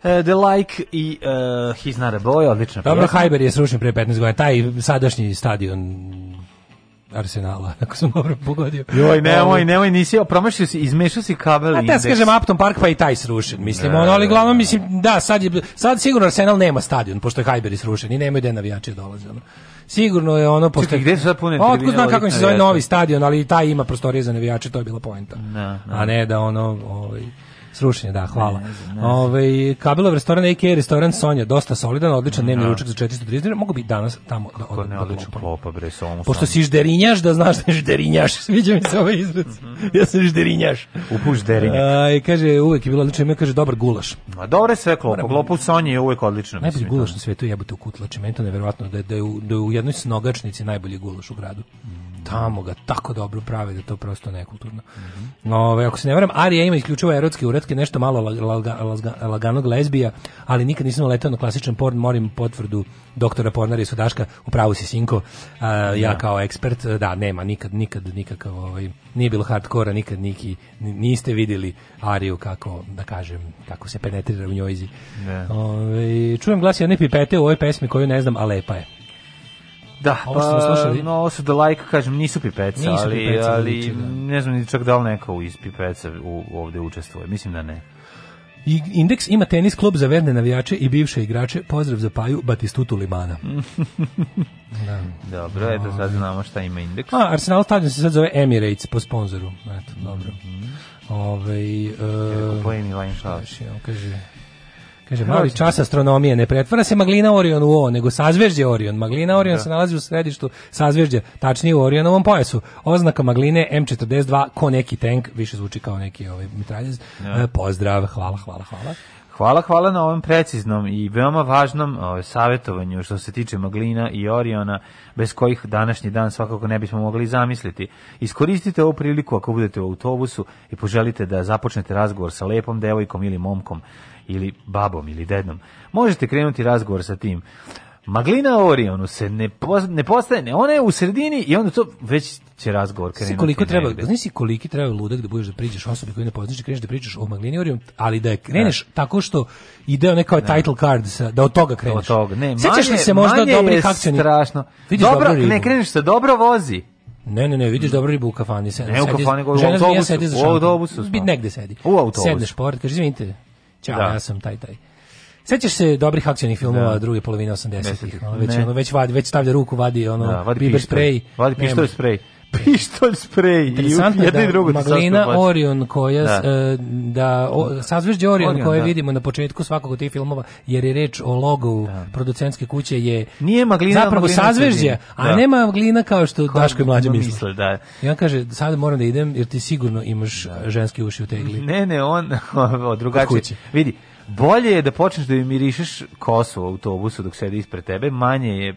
Eh, The Like i uh, He's Not a Boy, odlična Dobro, Hajber je srušen pre 15 godina, taj sadašnji stadion Arsenala, [laughs] ako sam dobro pogodio. Joj, nemoj, nemoj, nisi, promašio si, izmešao si kabel A indeks. A kažem Upton Park, pa i taj srušen, mislim, ono, ali e. glavno, mislim, da, sad, je, sad sigurno Arsenal nema stadion, pošto je Hajber srušen i nemaju gde navijači da dolaze, ono. Sigurno je ono pošto gde su zapune? pune Otkud znam kako se zove novi stadion, ali taj ima prostorije za navijače, to je bila poenta. Na, da, na. Da. A ne da ono, ovaj srušen da, hvala. Ovaj Kabelov restoran AK restoran Sonja, dosta solidan, odličan dnevni da. ručak za 430 dinara, mogu bi danas tamo da odem. Ne da odličan klopa bre, samo. Pošto si žderinjaš, da znaš da je žderinjaš, [laughs] sviđa mi se ovaj izraz. Mhm. ja sam žderinjaš. Upuš žderinjak. Aj, kaže uvek je bilo odlično, ima kaže dobar gulaš. Ma dobro sve klopa, klopu Sonje je uvek odlično. Najbolji da. gulaš na svetu jebote u kutla znači, čementa, neverovatno da da je u, da je u jednoj snogačnici najbolji gulaš u gradu. Mhm. Tamo ga tako dobro prave da to prosto nekulturno. Mm -hmm. Ove, ako se ne varam, Arija ima isključivo erotski uredak Hrvatske nešto malo laga, laganog lezbija, ali nikad nisam letao na klasičan porn, morim potvrdu doktora Pornara i Sudaška, u pravu si Sinko, a, ja da. kao ekspert, e, da, nema, nikad, nikad, nikakav, ovaj, nije bilo hardkora, nikad niki, niste videli Ariju kako, da kažem, kako se penetrira u njojzi. Da. Ove, ovaj, čujem glas jedne pipete u ovoj pesmi koju ne znam, a lepa je. Da, ovo pa, smo slušali. No, ovo su The like, kažem, nisu pipeci, nisu ali, pipeca, znači, ali da. ne znam ni čak da li neko iz pipeca u, ovde učestvuje. Mislim da ne. I, indeks ima tenis klub za verne navijače i bivše igrače. Pozdrav za Paju, Batistutu Limana. [laughs] da. Dobro, no, eto da. sad znamo šta ima indeks. A, Arsenal stadion se sad zove Emirates po sponzoru. Eto, dobro. Mm -hmm. Ove, ovaj, uh, e, Kako pojeni Vajn Šalaš? kaže, Kaže, mali čas astronomije, ne pretvara se Maglina Orion u O, nego sazvežđe Orion. Maglina Orion da. se nalazi u središtu sazvežđa, tačnije u Orionovom pojasu. Oznaka Magline M42, ko neki tank, više zvuči kao neki ovaj mitraljez. Da. E, pozdrav, hvala, hvala, hvala. Hvala, hvala na ovom preciznom i veoma važnom ovaj, savjetovanju što se tiče Maglina i Oriona, bez kojih današnji dan svakako ne bismo mogli zamisliti. Iskoristite ovu priliku ako budete u autobusu i poželite da započnete razgovor sa lepom devojkom ili momkom ili babom ili dednom. Možete krenuti razgovor sa tim. Maglina Orionu se ne, po, ne postaje, ona je u sredini i onda to već će razgovor krenuti. Si koliko treba, znaš si koliki treba ludak da budeš da priđeš osobi koju ne poznaš i da kreneš da pričaš o Maglini Orionu, ali da je da. kreneš da. tako što ide onaj kao da. title card sa, da od toga kreneš. Od toga, ne, manje, li se možda dobrih akcionih? strašno. Vidiš dobro, ne kreneš se, dobro vozi. Ne, ne, ne, vidiš dobro ribu u kafani. Sedi, ne u kafani, sedi, u autobusu. u autobusu. Ja sedi za u autobusu. negde sedi. U autobusu. Sedneš pored, kaže, izvinite, Ćao, da. ja sam taj, taj. Sećaš se dobrih akcionih filmova da. druge polovine 80-ih? Ono, već, ono, već, vadi, već stavlja ruku, vadi, ono, da, vadi biber pištoj. spray. Vadi pištolj spray pištolj sprej i jedno i da drugo maglina Orion koja da, e, da sazvežđe Orion, Orion koje da. vidimo na početku svakog od tih filmova jer je reč o logu da. producentske kuće je nije maglina zapravo maglina sazvežđe a da. nema maglina kao što Ko, Daško i mlađe misle. misle da ja kaže sad moram da idem jer ti sigurno imaš da. ženski uši u tegli ne ne on [laughs] drugačije vidi bolje je da počneš da mi mirišeš kosu u autobusu dok sedi ispred tebe manje je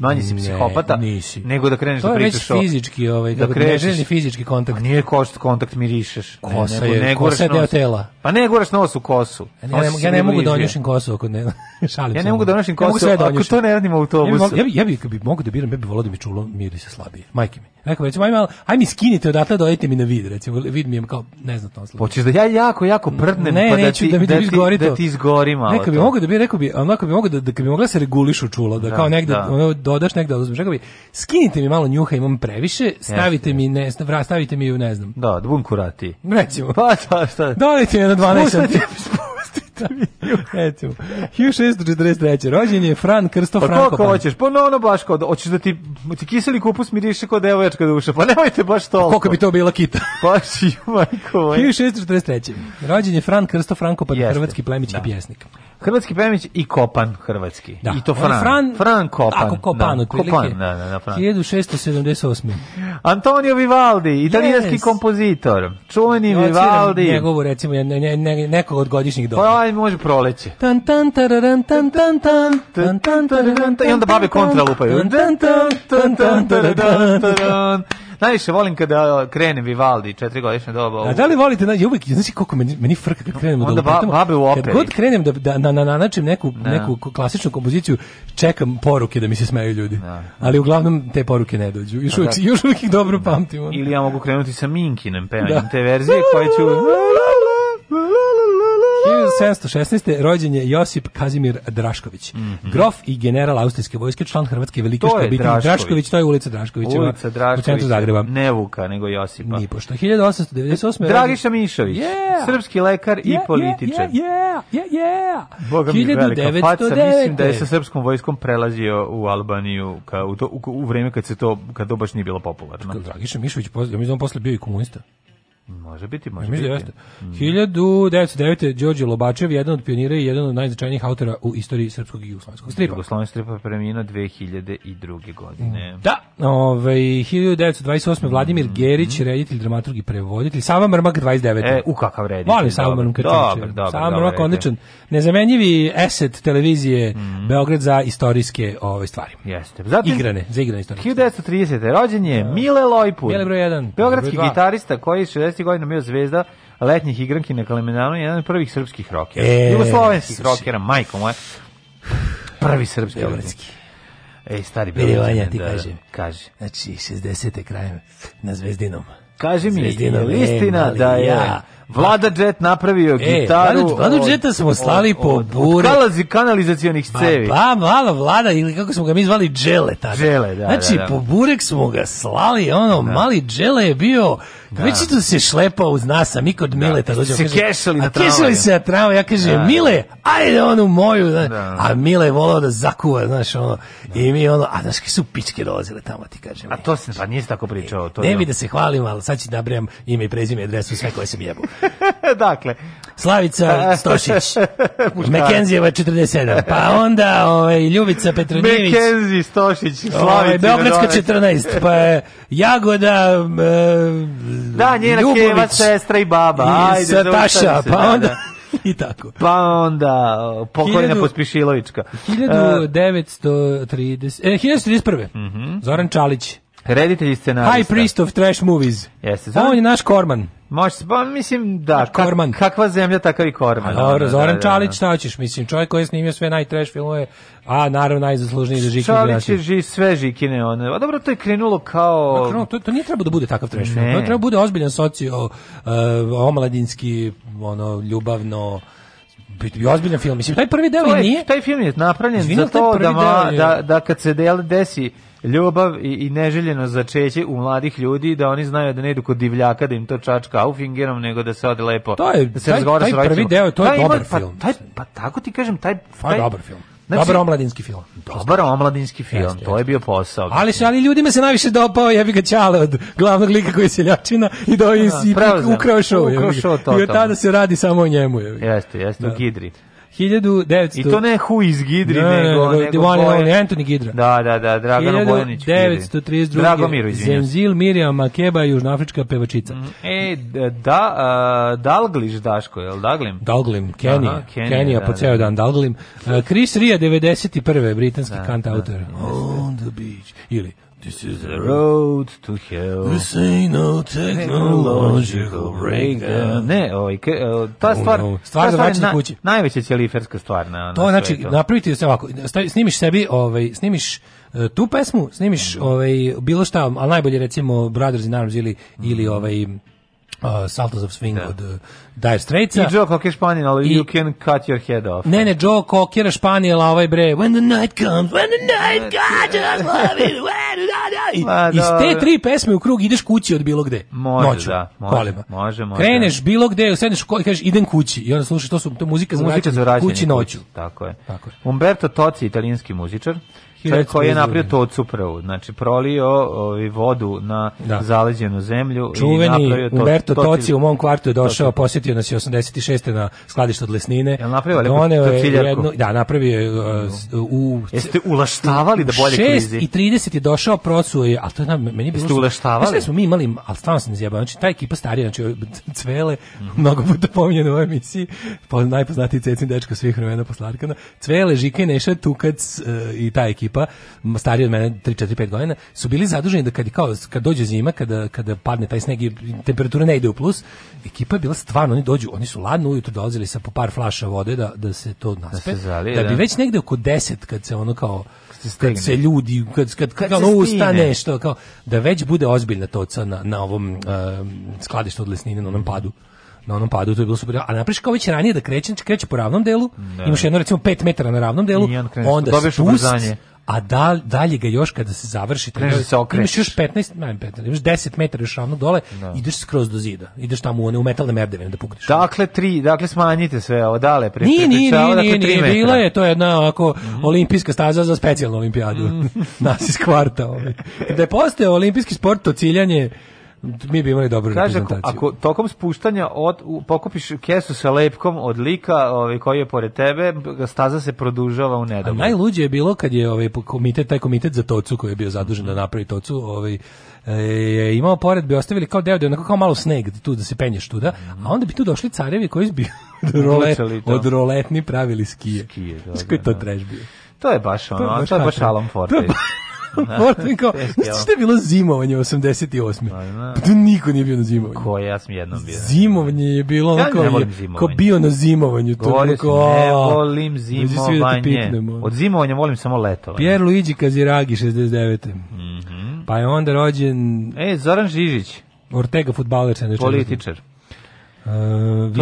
manje si psihopata ne, nisi. nego da kreneš to da pričaš. To je fizički, da ovaj, da kreneš ni fizički kontakt. A pa nije kost kontakt mirišeš. Kosa ne, je, ne kosa tela. Pa ne guraš nos u kosu. Ja ne, ja ne, ne da mogu da onjušim kosu ako ne, [laughs] šalim Ja ne mogu da onjušim kosu ja ako to ne radimo u autobusu. Ja bi, ja bi, ja bi mogu da biram, ja bi volao da mi čulo miri se slabije. Majke mi. Rekao, recimo, ajme, aj mi skinite odatle, dojete mi na vid, recimo, vid mi je kao neznatno slabo. Hoćeš da ja jako, jako prdnem, ne, pa da ti, da, mi da, ti, da ti izgori malo. Neka bi mogu da bi, rekao bi, onako bi mogu da, da, bi mogla da se regulišu čulo, da, kao negde, ono, dodaš negde, uzmeš. Rekao bi, skinite mi malo njuha, imam previše, stavite mi ne, stavite mi ju, ne znam. Da, pa, da kurati. Recimo. [laughs] Pa, šta, šta? Dodajte mi na 12. [laughs] Eto. 1643. Rođen je Fran Krsto pa Frankopan. Pa koliko hoćeš? Pa no, ono baš kod, da hoćeš da ti, ti kiseli kupus miriše kod devojačka duša. Pa nemojte baš to. Pa koliko bi to bila kita? pa [laughs] si, majko. 1643. Rođen je Fran Krsto Franko, Jeste. hrvatski plemićki da. pjesnik. Hrvatski plemić i Kopan hrvatski. Da. I to Fran. Fran, Fran Kopan. Tako, Kopan, da. otprilike. Kopan, da, da, da, Fran. 1678. Antonio Vivaldi, italijanski yes. kompozitor. Čuveni Vivaldi. Njegovu, recimo, ne, ne, ne, nekog od godišnjih doba. Pa, stavi može proleće. Tan tan tararan tan tan tan tan tan tararan i onda babe kontra lupaju. Tan tan tan tan tararan tararan. Najviše volim kada krene Vivaldi, četiri godišnja doba. A da li volite, na, uvijek, znaš koliko meni, meni frka kad krenem Onda da ba, babe u operi. Kad god krenem da, da na, na, na način neku, da. neku klasičnu kompoziciju, čekam poruke da mi se smeju ljudi. Da. Ali uglavnom te poruke ne dođu. Još da. uvijek, još uvijek ih dobro pamtim. Ili ja mogu krenuti sa Minkinem pevanjem da. te verzije koje ću... [laughs] 1716. rođen je Josip Kazimir Drašković. Mm -hmm. Grof i general austrijske vojske, član Hrvatske velike obitelji Drašković. Drašković. to je ulica Draškovića. ulica Draškovića, u centru Zagreba. Ne Vuka, nego Josipa. Ni pošto 1898. Dragiša Mišović, yeah. srpski lekar yeah, i političar. Yeah, yeah, yeah, yeah. Boga mi velika faca, mislim da je sa srpskom vojskom prelazio u Albaniju ka, u, to, u, u vreme kad se to kad to baš nije bilo popularno. Dragiša Mišović, ja mislim da on posle bio i komunista. Može biti, može da biti. Jeste. Mm. 1909. Đorđe Lobačev, jedan od pionira i jedan od najznačajnijih autora u istoriji srpskog i jugoslavskog stripa. Jugoslovenski stripa preminuo 2002. godine. Da, ovaj 1928. Mm. Vladimir mhm. Gerić, reditelj, dramaturg i prevoditelj. Sava Mrmak 29. E, u kakav reditelj. Volim Sava Mrmak. Sava Mrmak odličan. Nezamenjivi eset televizije mm. Beograd za istorijske ove ovaj, stvari. Jeste. Zatim, igrane, za igrane istorijske. 1930. Rođen je da. Mile Lojpun. Mile broj 1. Beogradski gitarista koji je 70. godina bio zvezda letnjih igranki na Kalemendanu, jedan od prvih srpskih rokera. E, Jugoslovenskih rokera, majko moja. Prvi srpski rokerski. Ej, stari Beovanja, ti da, kažem. Kaže. Znači, 60. krajem na Zvezdinom. Kaži mi, Zvezdinom, je istina e, da je... Ja Vlada Jet napravio e, gitaru. Vladu, Vladu od, Jeta smo slali od, po bure. Od kanalizacijonih cevi. Pa, mala Vlada, ili kako smo ga mi zvali, Džele tada. Džele, da, Znači, da, da. po burek smo ga slali, ono, da. mali Džele je bio... Da. Već tu se šlepao uz nas, a mi kod da, Mileta dođemo. Se kešali na tramvaju. Kešali se na tramvaju, ja kažem, da. da. Mile, ajde onu moju. da. A Mile je volao da zakuva, znaš, ono. Da. I mi ono, a znaš, su pičke dolazile tamo, ti kažem. A to se, pa nisi tako pričao. To ne bi da se hvalim, ali sad ću da brem ime i prezime, adresu, sve koje sam jebao. [laughs] dakle, Slavica [laughs] Stošić, Mekenzijeva 47, pa onda ovaj, Ljubica Petronijević, Mekenzi Stošić, ovaj, Slavica Beogradska 14, pa Jagoda, e, da, njena Ljubović, keva, sestra i baba, i ajde, Sataša, pa da, onda... Da, da. [laughs] I tako. Pa onda pokojna Pospišilovička. 1930, eh, 1931. Mm -hmm. Zoran Čalić. Reditelj i scenarista. High priest of trash movies. Jeste. Zoran... On je naš Korman. Može se, pa mislim da, kak, Korman. kakva zemlja, takav i Korman. A, pa dobro, da, da, Zoran da, da, Čalić, šta ćeš, mislim, čovjek koji je snimio sve najtrash filmove, a naravno najzaslužniji za Žiki Čalić je ži, sve Žikine, one. a dobro, to je krenulo kao... Krenulo, to, to nije trebalo da bude takav trash film, to treba da bude ozbiljan socio, uh, omladinski, ono, ljubavno, biti ozbiljan film. Mislim, taj prvi deo i nije... Taj film je napravljen Izvinu, za to da, ma, da, da kad se desi ljubav i, i neželjeno začeće u mladih ljudi da oni znaju da ne idu kod divljaka da im to čačka u fingerom nego da se ode lepo to je, da se taj, razgovara taj s prvi deo to je dobar ima, pa film pa, taj, pa tako ti kažem taj, pa taj, dobar film Znači, dobar omladinski film. Dobar omladinski film, jeste, to jeste. je bio posao. Ali se ali ljudima se najviše dopao jebi ga čale od glavnog lika koji je seljačina i da je si ukrao show. to. I od tada se radi samo o njemu. Jebi. Jeste, jeste, da. u Gidri. 1900... I to ne Hu iz Gidri, ne, nego... Ne, nego one, Bojan... Anthony Gidra. Da, da, da, Dragano Bojanić Gidri. 1932. Dragomiro, izvinjam. Zemzil Mirjam Makeba, južnoafrička pevačica. Mm, e, da, uh, Dalgliš Daško, je li Daglim? Dalglim, Kenija. Kenija, Kenija da, po da, ceo da. dan Dalglim. Uh, Chris Ria, 91. britanski da, kantautor. Da, da, On the beach. Ili... This is the road to hell. This ain't no technological breakdown. Ne, ovaj, k, e, oh, ta stvar, oh no. stvar, ta stvar je na, kući. najveća ćeliferska stvar na, na To znači, svetu. napraviti se ovako, stavi, snimiš sebi, ovaj, snimiš uh, tu pesmu, snimiš mm. ovaj, bilo šta, ali najbolje recimo Brothers in Arms ili, mm. ili ovaj, uh, e, Salters of Swing da. od uh, Dire Straitsa. I Joe Cocker Španijela, You Can Cut Your Head Off. Ne, ne, Joe Cocker Španijela, ovaj bre, When the night comes, when the night comes, just love it, when the night... Iz te tri pesme u krug ideš kući od bilo gde. Može, Noću, da, može, kolima. može, može. Kreneš bilo gde, sedneš u i kažeš idem kući. I onda slušaš, to su to muzika za muzika vraćanje, vraćanje kući noću. Tako je. Tako je. Umberto Tocci, italijanski muzičar, čovjek koji je napravio od prvu, znači prolio ovi, ovaj, vodu na da. zaleđenu zemlju Čuveni i napravio to, Umberto Toci u mom kvartu je došao, posjetio posetio nas je 86. na skladište od Lesnine. Jel napravio doneo je jednu, da, napravio je uh, u Jeste ulaštavali da bolje klizi. 6 i 30 je došao, prosuo je, al to je na meni je bilo. Jeste ulaštavali? Znači, smo mi imali, al stvarno se ne zjebam, znači ta ekipa starija, znači Cvele, mm -hmm. mnogo puta pominjena u ovoj emisiji, pa najpoznatiji cecin dečko svih vremena posle Arkana. Cvele, Žika i Neša, Tukac uh, i ta ekipa, stariji od mene 3 4 5 godina, su bili zaduženi da kad kao kad dođe zima, kada kada padne taj sneg i temperatura ne ide u plus, ekipa je bila stvarno stvarno oni dođu, oni su ladno ujutro dolazili sa po par flaša vode da, da se to da naspe. Da, zali, da bi da. već negde oko 10 kad se ono kao kad se ljudi kad kad, kad, kad ono što nešto kao da već bude ozbiljna toca na na ovom uh, skladištu od lesnine na onom mhm. padu na onom padu, to je bilo super. A napraviš kao već ranije da krećeš, kreće po ravnom delu, da. imaš jedno recimo 5 metara na ravnom delu, onda spusti, a dal, dalje ga još kada se završi, taj, da se imaš još 15, ne, 15, imaš 10 metara još ravno dole, no. Da. ideš skroz do zida, ideš tamo u one u metalne merdeve da pukneš. Dakle, tri, dakle smanjite sve ovo, dale, pre, nije, nije, nije, dakle nije, bila je, to je jedna ovako mm. olimpijska staza za specijalnu olimpijadu, mm. [laughs] nas iz kvarta, ovaj. da je postao olimpijski sport to ciljanje, mi bi imali dobru Kaže, reprezentaciju. Ako, ako tokom spuštanja od, u, pokupiš kesu sa lepkom od lika ovaj, koji je pored tebe, staza se produžava u nedobu. Najluđe je bilo kad je ovaj, komitet, taj komitet za tocu koji je bio zadužen mm -hmm. da napravi tocu, ovaj, e, je imao pored bi ostavili kao deo, onako kao malo sneg tu da se penješ tu da, a onda bi tu došli carevi koji bi [laughs] da od, rolet, od roletni pravili skije. Skije, da, da, da. to trash bio? To je baš ono, to je baš, to je baš Alan Forte. Fortman [laughs] kao, znaš šta je bilo zimovanje 88. Pa, da. pa tu niko nije bio na zimovanju. Ko ja sam jednom bio. Zimovanje je bilo ja onako, ko bio na zimovanju. To je ne volim da zimovanje. Od zimovanja volim samo letovanje. Pierre Luigi Kaziragi, 69. Mm -hmm. Pa je onda rođen... E, Zoran Žižić. Ortega, futbaler, se ne Političar. Uh,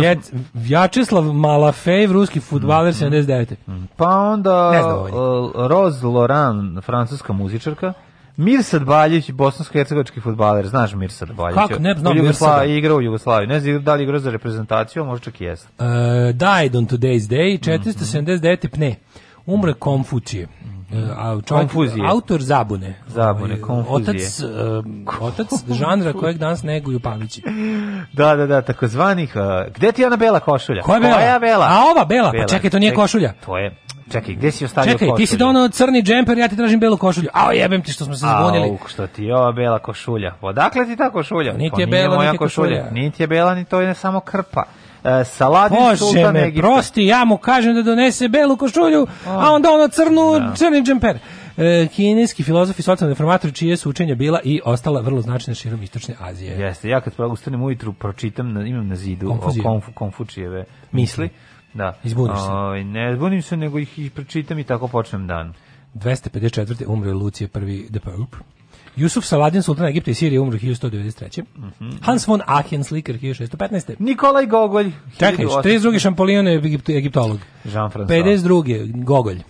Vjec, Vjačeslav Malafej, ruski futbaler, mm, 79. Pa onda uh, Roz Loran, francuska muzičarka. Mirsad Baljić, bosansko-hercegovački futbaler, znaš Mirsad Baljić? Kako, ne znam Mirsada. Igra u Jugoslaviji, ne znam da li igra za reprezentaciju, možda čak i jest. Uh, died on today's day, 479. Mm pne. Umre Konfucije. Mhm. E, a konfuzije. autor Zabune. Zabune, ovaj, konfuzije. Otac, uh, otac žanra kojeg danas neguju Pavići. Da, da, da, takozvanih... Uh, gde ti je ona bela košulja? Koja bela? Koja bela? A ova bela? Pa bela. Pa čekaj, to nije čekaj, košulja. To je... Čekaj, gde si ostavio Čekaj, košulju? ti si donao crni džemper, ja ti tražim belu košulju. Ao, jebem ti što smo se zbunili. Au, što ti je ova bela košulja? Odakle ti ta košulja? Niti pa je bela, niti košulja. košulja. Niti je bela, ni to je samo krpa. E, Saladin Može Sultan me, prosti, ja mu kažem da donese belu košulju, a, a onda ono crnu, da. crni džemper. E, kineski filozof i socijalni reformator čije su učenja bila i ostala vrlo značajna širom istočne Azije. Jeste, ja kad ustanem ujutru pročitam, imam na zidu Konfuziju. o konfu, Konfučijeve misli. Da. Izbuniš se. O, ovaj, ne zbunim se, nego ih ih pročitam i tako počnem dan. 254. umre Lucije prvi the Pope. Jusuf Saladin, sultan Egipta i Sirije, umro 1193. Mm -hmm. Hans von Aachen, slikar 1615. Nikolaj Gogolj, 1800. Čekaj, 32. Šampolion je egiptolog. Jean François. 52. Gogolj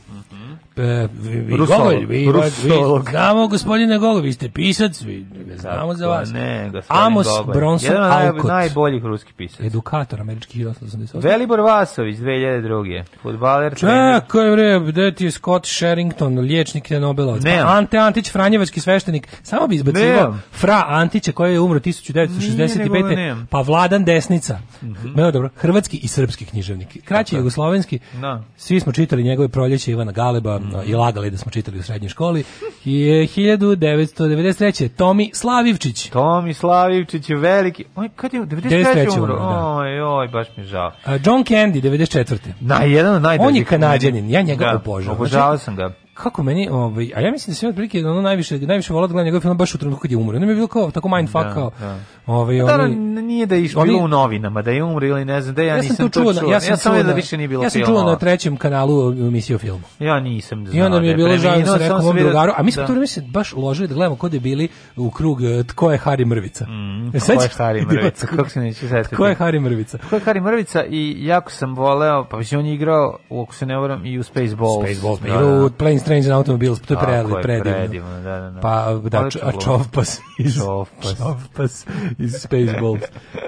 e, vi Rusolog, Gogolj, vi, vi znamo gospodine Gogolj, vi ste pisac, vi ne znamo za vas. Ne, Amos Gogolj. Bronson Jedan Alcott. Jedan najboljih ruskih pisac. Edukator američki 1880. Velibor Vasović, 2002. Futbaler. Čekaj, bre, gde ti je Scott Sherrington, liječnik je Nobelovac. Ne. Pa Ante Antić, Franjevački sveštenik. Samo bi izbacivo Fra Antića, koji je umro 1965. Nije, pa Vladan Desnica. Mm -hmm. dobro, hrvatski i srpski književnik. Kraći jugoslovenski. Da. Svi smo čitali njegove proljeće Ivana Galeba, mm. i lagali da smo čitali u srednjoj školi, je 1993. Tomi Slavivčić. Tomi Slavivčić je veliki. Oj, kad je 93. umro? Da. Oj, oj, baš mi žao. John Candy, 94. Na, jedan od najdražih. On je kanadjanin, ja njega da, obožavam. Znači, obožavao sam ga kako meni, ovaj, a ja mislim da se otprilike ono najviše najviše volao da gledam njegov film baš u trenutku kad je umro. Ono mi je bilo kao tako mindfuck da, kao. Da. Ovaj, da, nije da je išlo oni, u novinama da je umro ili ne znam da ja, ja nisam to čuo. Da- ja sam, ja čuo da, da više nije bilo Ja sam čuo na trećem kanalu emisiju o filmu. Ja nisam znao. I onda mi je da bilo žao da rekao mom drugaru, a mi smo da. vreme se baš ložili da gledamo kod je bili u krug e, tko je Hari Mrvica. Mm, e, ko je Hari [laughs] Mrvica? Kako se neće setiti? Ko je Hari Mrvica? Ko je Hari Mrvica i jako sam voleo, pa mislim on je igrao, ako se ne varam, i u Spaceballs. Spaceballs, da, da. Trains and Automobiles, to je predivno. predivno. predivno da, da, da. Pa, da, a Čovpas iz, čovpas. čovpas iz Spaceballs.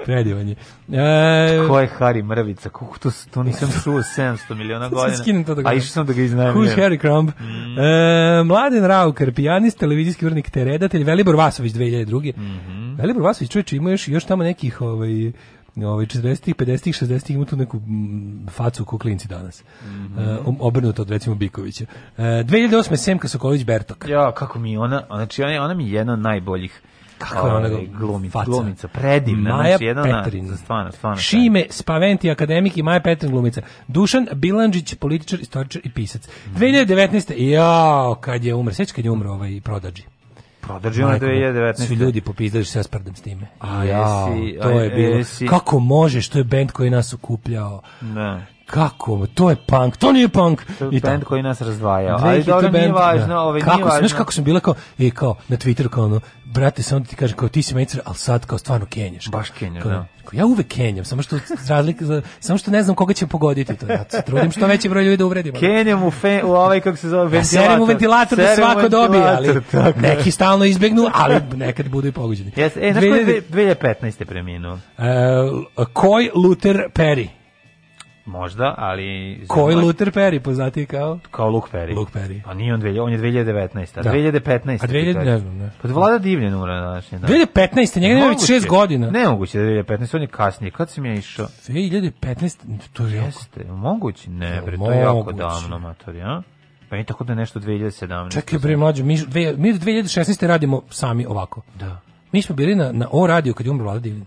Predivan je. E, Ko je Harry Mrvica? Kako to, to nisam čuo 700 miliona godina. to da A išao sam da ga iznajmijem. Who's Harry Crumb? Mm. E, Mladen Rauker, pijanist, televizijski urednik, te redatelj, Velibor Vasović 2002. Mm -hmm. Velibor Vasović, čovječe, ima još, još tamo nekih ovaj, ovaj 40-ih, 50-ih, 60-ih ima tu neku mm, facu ko klinci danas. Mm -hmm. uh, obrnuto od recimo Bikovića. Uh, e, 2008. Semka Sokolić Bertok. Ja, kako mi ona, znači ona, ona mi je jedna od najboljih kako je ona ovaj, glumica, faca. glumica, predivna, Maja znači jedna Petrin. stvarno, stvarno. Šime Spaventi, akademik i Maja Petrin glumica. Dušan Bilandžić, političar, istoričar i pisac. Mm 2019. Jao, kad je umro, sećaš kad je umro ovaj prodađi? Prodrženo je 2019. Svi ljudi popizdali što se ja sprdam s time. A, ja, jesi, to je bilo. Jesi. Kako možeš, to je bend koji nas okupljao. Ne kako, to je punk, to nije punk. To je I band koji nas razdvajao. Ali dobro, band, nije važno, da. ove, ovaj, kako, nije važno. Znaš kako sam bila kao, i e, kao, na Twitteru, kao ono, brate, sam da ti kaže, kao ti si mecer, ali sad kao stvarno kenjaš. Baš kenjaš, da. Kao, ja uvek kenjam, samo što, razlika, samo što ne znam koga će pogoditi to. Ja se trudim što veći broj ljudi da uvredim. Kenjam u, fe, u ovaj, kako se zove, ventilator. Ja serim u ventilator da svako dobije, ali tako. neki stalno izbegnu, ali nekad budu i pogođeni. Yes, e, znaš koji je 2015. preminuo? Uh, e, Koj Luther Perry. Možda, ali... Koji Luther Perry, poznati kao? Kao Luke Perry. Luke Perry. Pa nije on, dvelj, on je 2019. A da. 2015. A 2000, ne znam, Pa vlada divljen umra današnje. Da. 2015. Njega nema već 6 godina. Nemoguće da 2015. On je kasnije. Kad sam ja išao? 2015. To je Jeste. Jako. Moguće? Ne, bre, to je jako davno, matori, a? Pa i tako da nešto 2017. Čekaj, bre, mlađo, mi, dve, mi 2016. radimo sami ovako. Da. Mi smo bili na, na O radio kad je umro vlada divljen.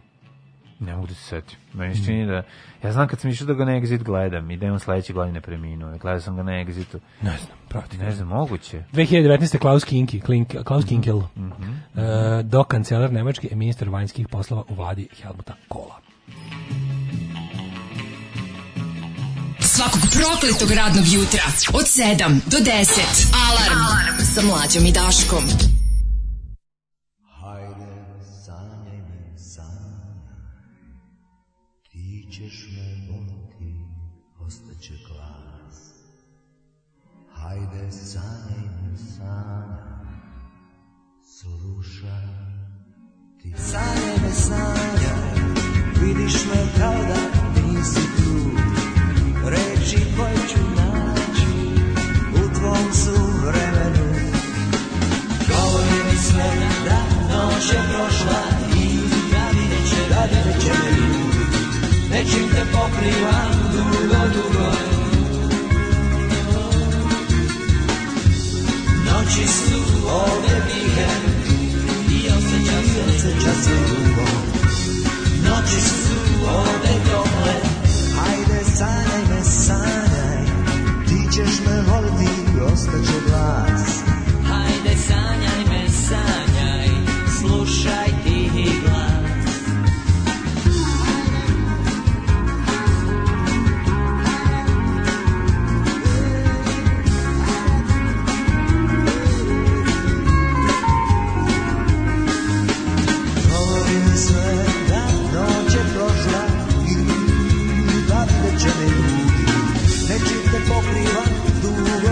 Ne mogu da se setim. Meni se čini da Ja znam kad sam išao da ga na Exit gledam i da je sledeće godine preminuo. Gledao sam ga na Exitu. Ne znam, prati. Ne znam, moguće. 2019. Klaus Kinki, Klink, Klaus mhm, Kinkel, mm -hmm. E, uh, do kancelar Nemački i ministar vanjskih poslova u vladi Helmuta Kola. Svakog prokletog radnog jutra od 7 do 10. Alarm, Alarm. sa mlađom i Daškom. koje sanjaju sanja Slušaj ti Sanje me sanja Vidiš me kao da nisi tu Reči koje ću naći U tvom su vremenu Govori misle da noć je prošla I da vidjet će, da vidjet će me ljudi Nečim te pokrivam dugo, dugo Noći su ovdje bihe i osjeća se, osjeća se ljubav. Noći su ovdje tople, hajde sanjaj me, sanjaj, ti ćeš me voliti i ostaću glas. Hajde sanjaj me, sanjaj, slušaj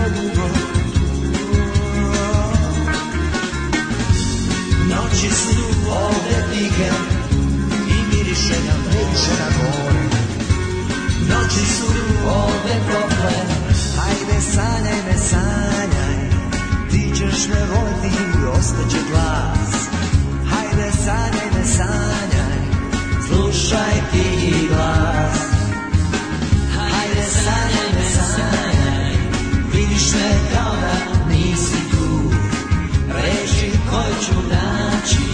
predugo Noći su ovde tihe I miriše nam priče na more Noći su ovde tople Hajde sanjaj me sanjaj Ti ćeš me voliti ostaće glas Hajde sanjaj me sanjaj Slušaj ti glas Hajde sanjaj sve kao da nisi tu Reši koju ću naći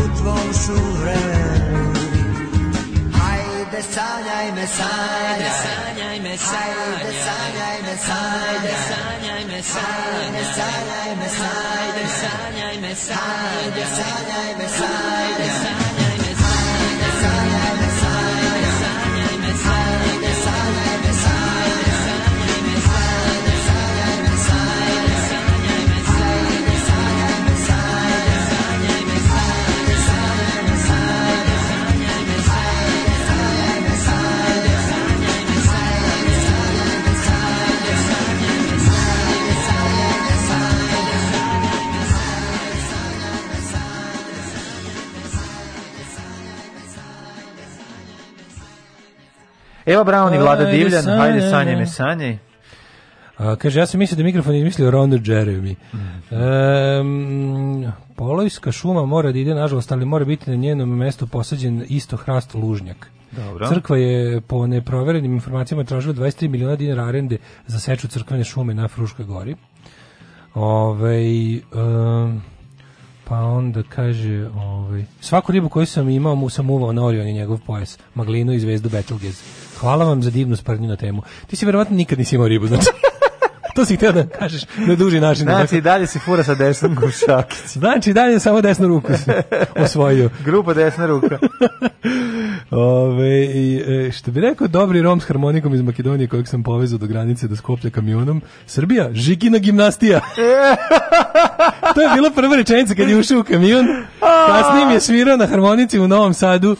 u tvom suvremenu Hajde sanjaj me, sanjaj Sanjaj me, sanjaj Sanjaj me, sanjaj Sanjaj me, sanjaj Sanjaj me, sanjaj Sanjaj me, sanjaj Sanjaj me, sanjaj Eva Brown i Vlada ajde Divljan, sanjaj, hajde sanje me sanje. A, kaže, ja sam mislio da mikrofon izmislio Ron Jeremy. Mm. Um, Polojska šuma mora da ide, nažalost, ali mora biti na njenom mestu posađen isto hrast lužnjak. Dobro. Crkva je po neproverenim informacijama tražila 23 miliona dinara arende za seču crkvene šume na Fruškoj gori. Ove, um, pa onda kaže, ovaj, svaku ribu koju sam imao mu sam uvao na Orion i njegov pojas, maglinu i zvezdu Betelgez. Hvala vam za divnu sprdnju na temu. Ti si verovatno nikad nisi imao ribu, znači. [laughs] to si htio da kažeš na duži način. Znači, i dalje si fura sa desnom gušakić. [laughs] znači, dalje samo desnu ruku si osvojio. [laughs] Grupa desna ruka. Ove, i, e, što bi rekao, dobri rom s harmonikom iz Makedonije kojeg sam povezao do granice do da Skoplja kamionom. Srbija, žikina gimnastija. to je bila prva rečenica kad je ušao u kamion. Kasnije mi je svirao na harmonici u Novom Sadu.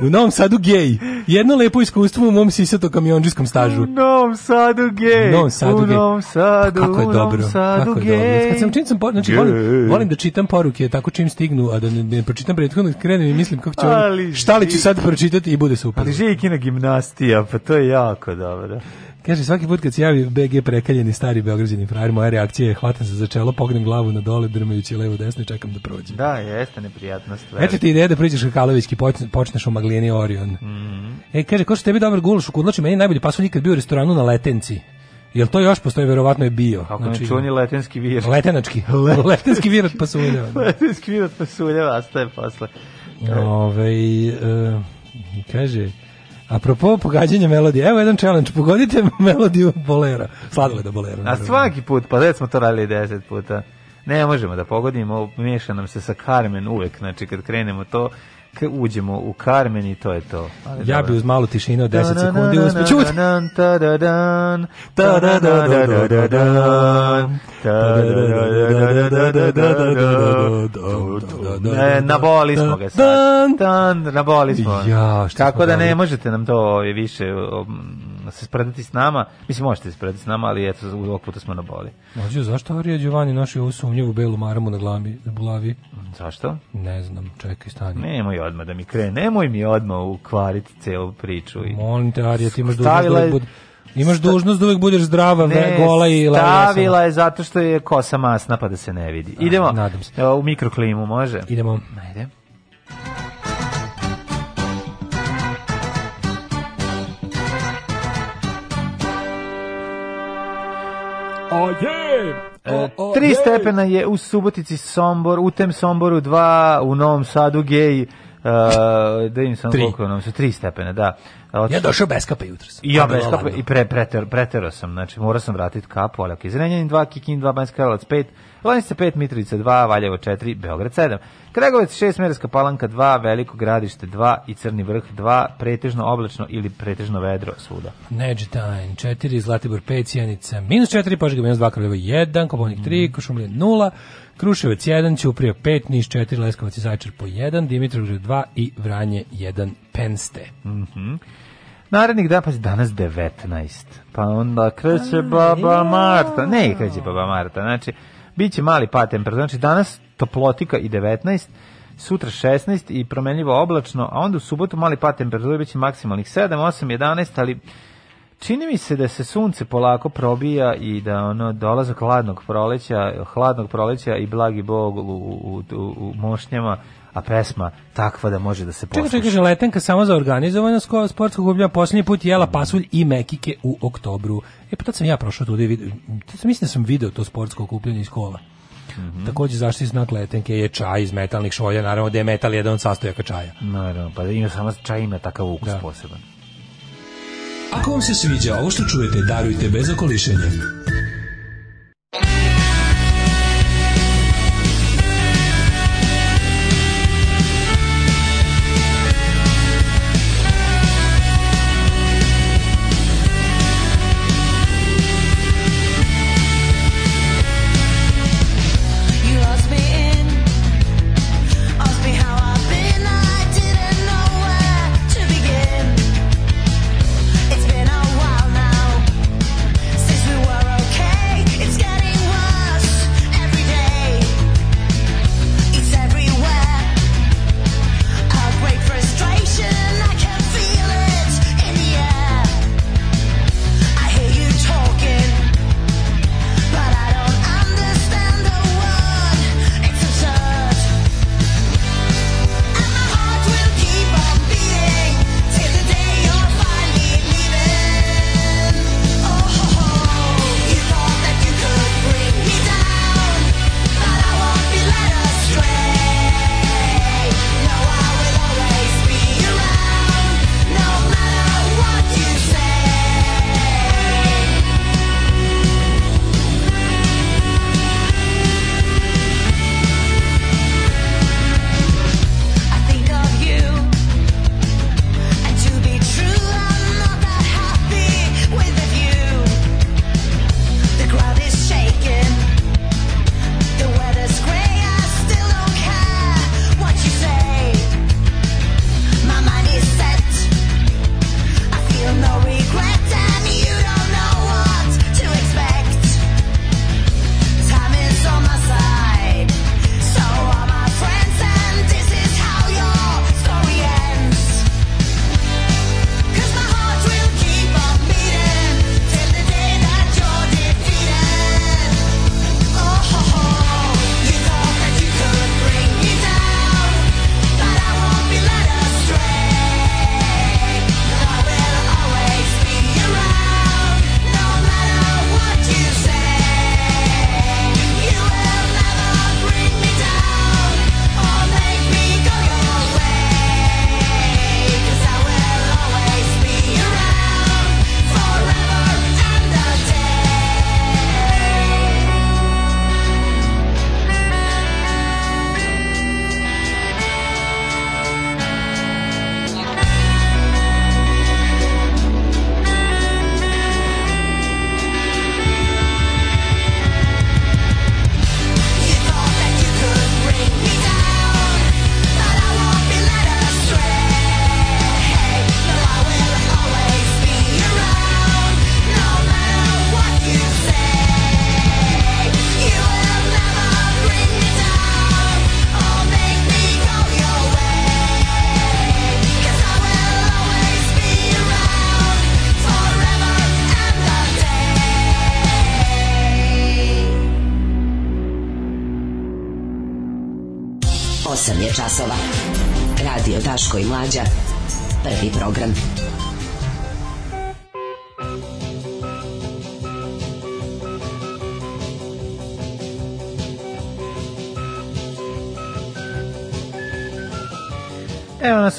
U Novom Sadu gej jedno lepo iskustvo u mom sisato kamiondžskom stažu. U Novom Sadu gej, novom sadu, u Novom Sadu, pa kako je dobro, Sadu kako je dobro. Kad sam čim sam, po, znači, volim, volim, da čitam poruke tako čim stignu, a da ne, ne pročitam prethodno, krenem i mislim kako će on, šta li će sad pročitati i bude super. Ali živi kina gimnastija, pa to je jako dobro. Kaže, svaki put kad se javi BG prekaljeni stari beograđani frajer, moja reakcija je hvatam se za čelo, pognem glavu na dole, drmajući levo desno i čekam da prođe. Da, jeste neprijatnost. Eto ti ideja da priđeš Kakalovićki, počneš u Maglijeni Orion. Mm -hmm. E, kaže, ko što tebi dobar gulaš u kudnoći, meni najbolji pasulj nikad bio u restoranu na Letenci. Jel to još postoji, verovatno je bio. Kako znači, čuni letenski vir. Letenački. [laughs] [laughs] letenski vir od pasuljeva. [laughs] letenski vir od pasuljeva, ostaje posle. E. Ove, ovaj, uh, kaže, apropo pogađanja melodije, evo jedan challenge, pogodite melodiju bolera, da bolera. A svaki put, pa već smo to radili deset puta. Ne možemo da pogodimo, miješa nam se sa Carmen uvek, znači kad krenemo to, uđemo u Karmen i to je to. Ali ja bih uz malo tišinu od 10 sekundi uspio čuti. Naboli smo ga sad. Naboli smo. Tako da ne možete nam to više Da se spredati s nama. Mislim, možete se spredati s nama, ali eto, ovog puta smo na boli. Možda, zašto Arija Giovanni naši ovu sumnjivu belu maramu na glavi, na bulavi? Zašto? Ne znam, čekaj, stani. Nemoj odmah da mi krene, nemoj mi odmah ukvariti celu priču. I... Molim te, Arija, ti imaš stavila... dužnost da Imaš dužnost da uvek budeš zdrava, ne, gola i lavila. Stavila je zato što je kosa masna pa da se ne vidi. Idemo. A, nadam se. U mikroklimu može? Idemo. Ajde. A je! E, tri stepena je u Subotici Sombor, u tem Somboru 2, u Novom Sadu gej, Uh, da im sam koliko nam su tri stepene, da. Od... Ja došao bez kape jutros. I ja bez kape i pre, pretero, pretero sam, znači morao sam vratiti kapu, ali ako Zrenjanin 2, Kikin 2, Banjska Karlovac 5, Lonica 5, Mitrovica 2, Valjevo 4, Beograd 7. Kragovec 6, Merska palanka 2, Veliko gradište 2 i Crni vrh 2, pretežno oblačno ili pretežno vedro svuda. Neđetajn 4, Zlatibor 5, Cijenica minus 4, Požega minus 2, Kraljevo 1, Kobonik 3, mm. Košumlje 0, Kruševac 1, Ćuprija 5, Niš 4, Leskovac i Zajčar po 1, Dimitrovgrad 2 i Vranje 1, Penste. Mhm. Mm Narednih dana, pa danas 19. Pa onda kreće baba Marta. Ne kreće baba Marta, znači Biće mali pad temperatura. Znači danas toplotika i 19, sutra 16 i promenljivo oblačno, a onda u subotu mali pad temperatura biće maksimalnih 7, 8, 11, ali čini mi se da se sunce polako probija i da ono dolazak hladnog proleća, hladnog proleća i blagi bog u, u, u, u mošnjama a pesma takva da može da se posluša. Čekaj, čekaj, letenka samo za organizovano sportskog gublja posljednji put jela mm. pasulj i mekike u oktobru. E pa tad sam ja prošao tu da Tad sam mislim da sam video to sportsko okupljanje iz kola. Mm -hmm. Takođe zaštitni znak letenke je čaj iz metalnih šolja, naravno da je metal jedan od sastojaka čaja. Naravno, pa ima samo čaj ima takav ukus da. poseban. Ako vam se sviđa ovo što čujete, darujte bez okolišenja.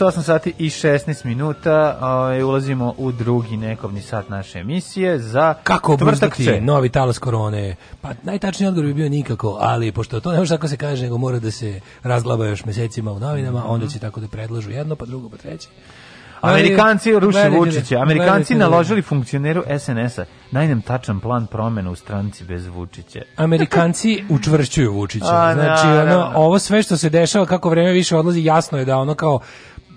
su 8 sati i 16 minuta. Ovaj ulazimo u drugi nekovni sat naše emisije za kako obuzdati novi talas korone. Pa najtačniji odgovor bi bio nikako, ali pošto to ne može tako se kaže, nego mora da se razglaba još mesecima u novinama, mm -hmm. onda mhm. će tako da predlažu jedno, pa drugo, pa treće. Amerikanci ruše Vučića. Amerikanci naložili funkcioneru SNS-a da najnem tačan plan promjena u stranci bez Vučića. Amerikanci [laughs] učvršćuju Vučića. Znači, ono, ovo sve što se dešava, kako vreme više odlazi, jasno je da ono kao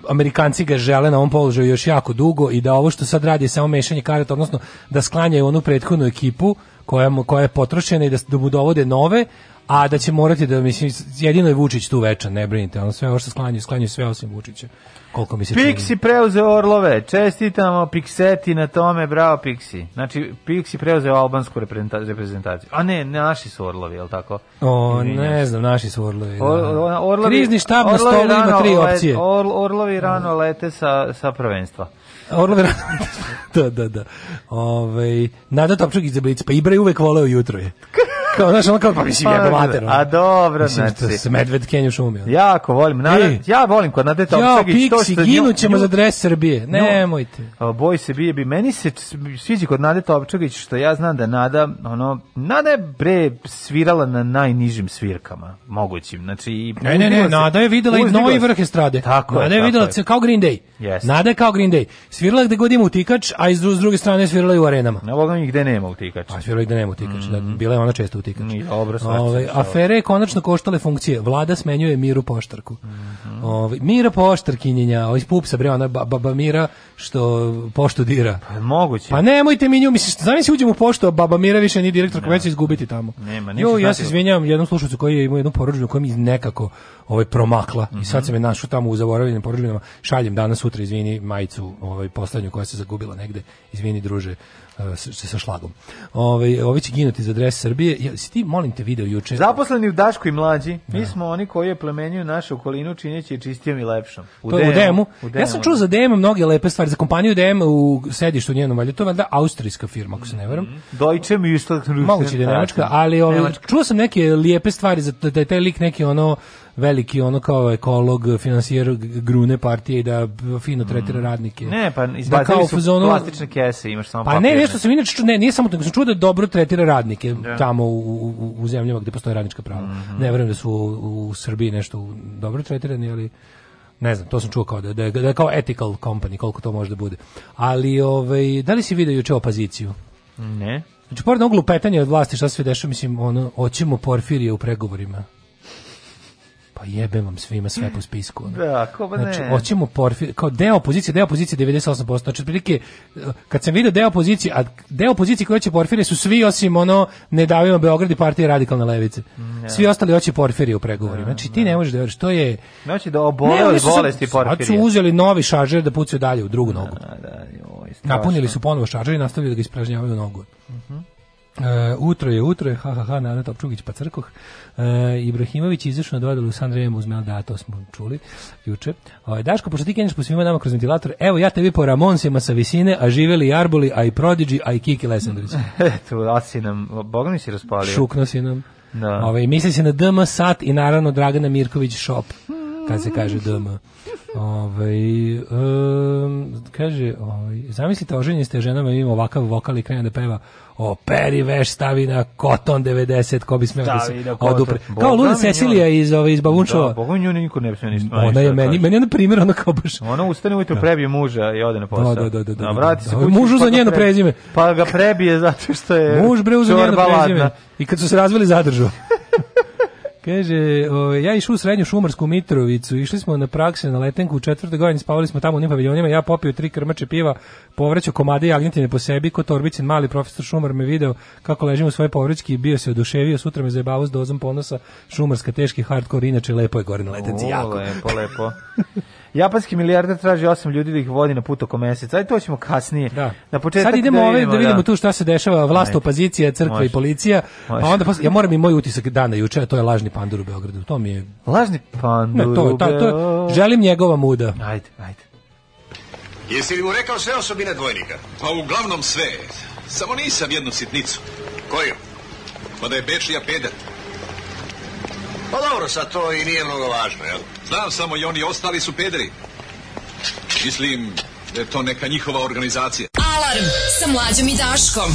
Amerikanci ga žele na ovom položaju još jako dugo i da ovo što sad radi je samo mešanje karata, odnosno da sklanjaju onu prethodnu ekipu koja, koja je potrošena i da, da mu dovode nove, a da će morati da, mislim, jedino je Vučić tu večan, ne brinite, ono sve ovo što sklanjaju, sklanjaju sve osim Vučića. Koliko mi se Pixi preuzeo Orlove. Čestitamo Pixeti na tome, bravo Pixi. Znači Pixi preuzeo albansku reprezentaciju. A ne, naši su Orlovi, el tako? O, ne znam, naši su Orlovi. Da. Or, orlovi Krizni štab na stolu ima tri opcije. Or, orlovi rano da. lete sa sa prvenstva. Orlov [laughs] da, da, da. Ovaj Nada Topčuk iz Blic, pa Ibra je uvek voleo jutro je. [laughs] kao, znaš, ono kao, pa mislim, pa, jebo mater. Da. A dobro, mislim, znači. se medved Kenju šumi. Jako volim. Na, Ej, ja volim kod Nade Topsagić. Ja, Piksi, ginućemo za dres Srbije. Nemojte. Boj se bije bi. Meni se sviđa kod Nade Topčagić što ja znam da Nada, ono, Nada je bre svirala na najnižim svirkama mogućim. Znači, ne, ne, ne, Nada je videla i novi vrh estrade. Tako Nada je videla kao Green Day. Yes. Nada je kao Green Day. Svirala gde god ima utikač, a iz druge strane svirala i u arenama. Na Boga mi gde nema utikač. A pa, svirala i gde nema utikač. Mm -hmm. da, mhm. bila je ona često kutikač. Ovaj afere je konačno koštale funkcije. Vlada smenjuje Miru Poštarku. Mm -hmm. Mira Poštarkinjenja, iz ovaj pupsa, bre, ona baba ba, Mira što poštu dira. Pa moguće. Pa nemojte mi nju, mislim, znam se uđem u poštu, a baba Mira više nije direktor, koja će izgubiti tamo. Nema, jo, ja se izvinjavam jednom slušalcu koji je imao jednu poručbinu kojoj mi nekako ovaj promakla mm i sad sam mhm. je našao tamo u zaboravljenim poručbinama. Šaljem danas sutra izvini majicu, ovaj poslednju koja se zagubila negde. Izvini druže sa šlagom. Ove, ovaj, ovi će ginuti za dres Srbije. Ja, si ti, molim te, video juče... Zaposleni u Daškoj mlađi, mi da. smo oni koji je plemenjuju našu okolinu čineći je čistijom i lepšom. U, to, pa, DM, u, DM-u. u DM-u. Ja sam čuo za DM mnoge lepe stvari. Za kompaniju DM u sedištu u njenom valju, to valjda austrijska firma, ako se ne veram. Mhm. Deutsche Müsli. Moguće da je da, nemačka, da. ali ove, ovaj, čuo sam neke lijepe stvari, za, da je taj lik neki ono veliki ono kao ekolog, finansijer grune partije i da fino tretira mm. radnike. Ne, pa da izbacili da su zonu... plastične kese, imaš samo papirne. Pa ne, nešto sam inače čuo, ne, nije samo tako, sam čuo da dobro tretira radnike yeah. Da. tamo u, u, u, zemljama gde postoje radnička prava. Mm -hmm. Ne verujem da su u, u Srbiji nešto dobro tretirani, ali ne znam, to sam čuo kao da, da, da kao ethical company, koliko to može da bude. Ali, ovaj, da li si vidio juče opoziciju? Ne. Znači, pored uglu lupetanja od vlasti, šta se sve dešava, mislim, ono, oćemo Porfirije u pregovorima jebem vam svima sve po spisku. Ono. Da, ko ba znači, ne. Znači, hoćemo porfir, kao deo opozicije, deo opozicije 98%. Znači, otprilike, eh, kad sam vidio deo opozicije, a deo opozicije koji hoće porfire su svi osim ono, ne davimo Beograd i partije radikalne levice. Mm, ja. Svi ostali hoće porfirije u pregovorima. Da, znači, da, ti ne da. možeš da veriš, to je... Znači, da obole od bolesti porfirije. Sad su uzeli novi šaržer da pucaju dalje u drugu nogu. Da, da, joj, Napunili su ponovo šaržer i nastavili da ga ispražnjavaju u nogu. Mhm. Uh -huh. Uh, utro je utro je, ha ha ha, Nana Topčugić pa crkoh. Uh, e, Ibrahimović izašao na dodelu sa Andrejem uz Melda, to smo čuli juče. Uh, Daško, pošto ti kenješ po svima nama kroz ventilator, evo ja tebi po Ramonsima sa visine, a živeli i Arboli, a i Prodigy, a i Kiki Lesandrić. [laughs] Eto, a si nam, boga mi si raspalio. Šukno si nam. Da. Ove, ovaj, misli se na DM Sat i naravno Dragana Mirković Shop kad se kaže DM. Mm. Ovaj um, kaže, ovaj zamislite oženjeni ste ženama i ima ovakav vokal i krene da peva o peri veš stavi na koton 90 ko bi smeo da se odupre. Kao Luna Cecilija iz ove ovaj, iz Bavunčova. Da, Bogu niko ne bi smeo ništa. Ona je da meni, meni na primjer ona kao baš. Ona ustane ujutro da. prebije muža i ode na posao. Da, da, da, da. da vrati se mužu za pa njeno prezime. Pa ga prebije zato što je Muž bre uzeo njeno prezime. I kad su se razveli zadržao. Kaže, o, ovaj, ja išao u srednju šumarsku Mitrovicu, išli smo na prakse na letenku u četvrte godine, spavali smo tamo u njim paviljonima, ja popio tri krmače piva, povraćao komade jagnjetine po sebi, ko Torbicin mali profesor Šumar me video kako ležim u svoje povraćki i bio se oduševio, sutra me zajebavao s dozom ponosa šumarska, teški hardkor, inače lepo je gore na letenci, jako. lepo, lepo. [laughs] Japanski milijarder traži osam ljudi da ih vodi na put oko meseca. Aj to ćemo kasnije. Da. Na početak Sad da idemo da vidimo, da vidimo da. tu šta se dešava, vlast, Ajde. opozicija, crkva Može. i policija. Pa Može. Pa onda posle, ja moram i moj utisak dana juče, to je lažni pandur u Beogradu. To mi je Lažni pandur. Ne, to, ta, to, želim njegova muda. Ajde, ajde. Jesi li mu rekao sve osobine dvojnika? Pa uglavnom sve. Samo nisam jednu sitnicu. Koju? Pa da je Bečija pedat. Pa dobro, sad to i nije mnogo važno, jel? Znam samo i oni ostali su pederi. Mislim da je to neka njihova organizacija. Alarm sa mlađom i Daškom.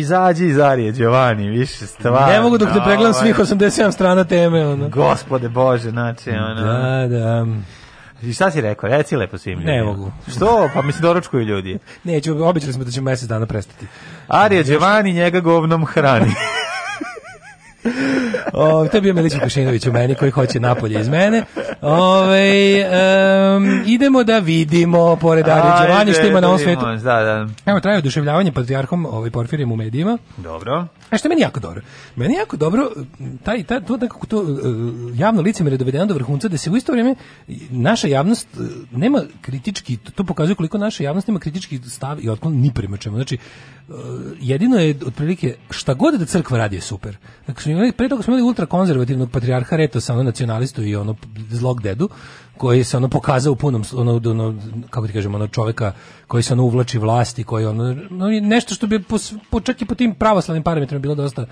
Izađi iz Arije, Giovanni, više stvar. Ne mogu dok ne pregledam svih 87 ovaj. strana teme. Ono. Gospode Bože, znači, da, ono. Da, da. I šta si rekao? Reci lepo svim ljudima. Ne mogu. Što? Pa mi se doručkuju ljudi. Neću, običali smo da ćemo mjesec dana prestati. Arija Giovanni njega govnom hrani. [laughs] o, to je bio Milić Vukašinović u meni koji hoće napolje iz mene. Ove, um, idemo da vidimo pored Arije Đelani što ima na ovom svetu. Da, da. Evo, traje oduševljavanje patrijarhom ovaj Porfirijem u medijima. Dobro. A e, što je meni jako dobro? Meni jako dobro taj, taj, to, nekako to e, javno licemere dovedeno do vrhunca, da se u isto vrijeme naša javnost e, nema kritički, to pokazuje koliko naša javnost nema kritički stav i otklon ni prema čemu. Znači, jedino je otprilike šta god da crkva radi je super. Dakle, pre toga smo imali ultrakonzervativnog patrijarha Retosa, ono nacionalistu i ono zlo Dog Dedu, koji se ono pokazao u punom ono, ono kako ti kažemo ono čovjeka koji se ono uvlači vlasti koji ono, ono nešto što bi po, po, čak i po tim pravoslavnim parametrima bilo dosta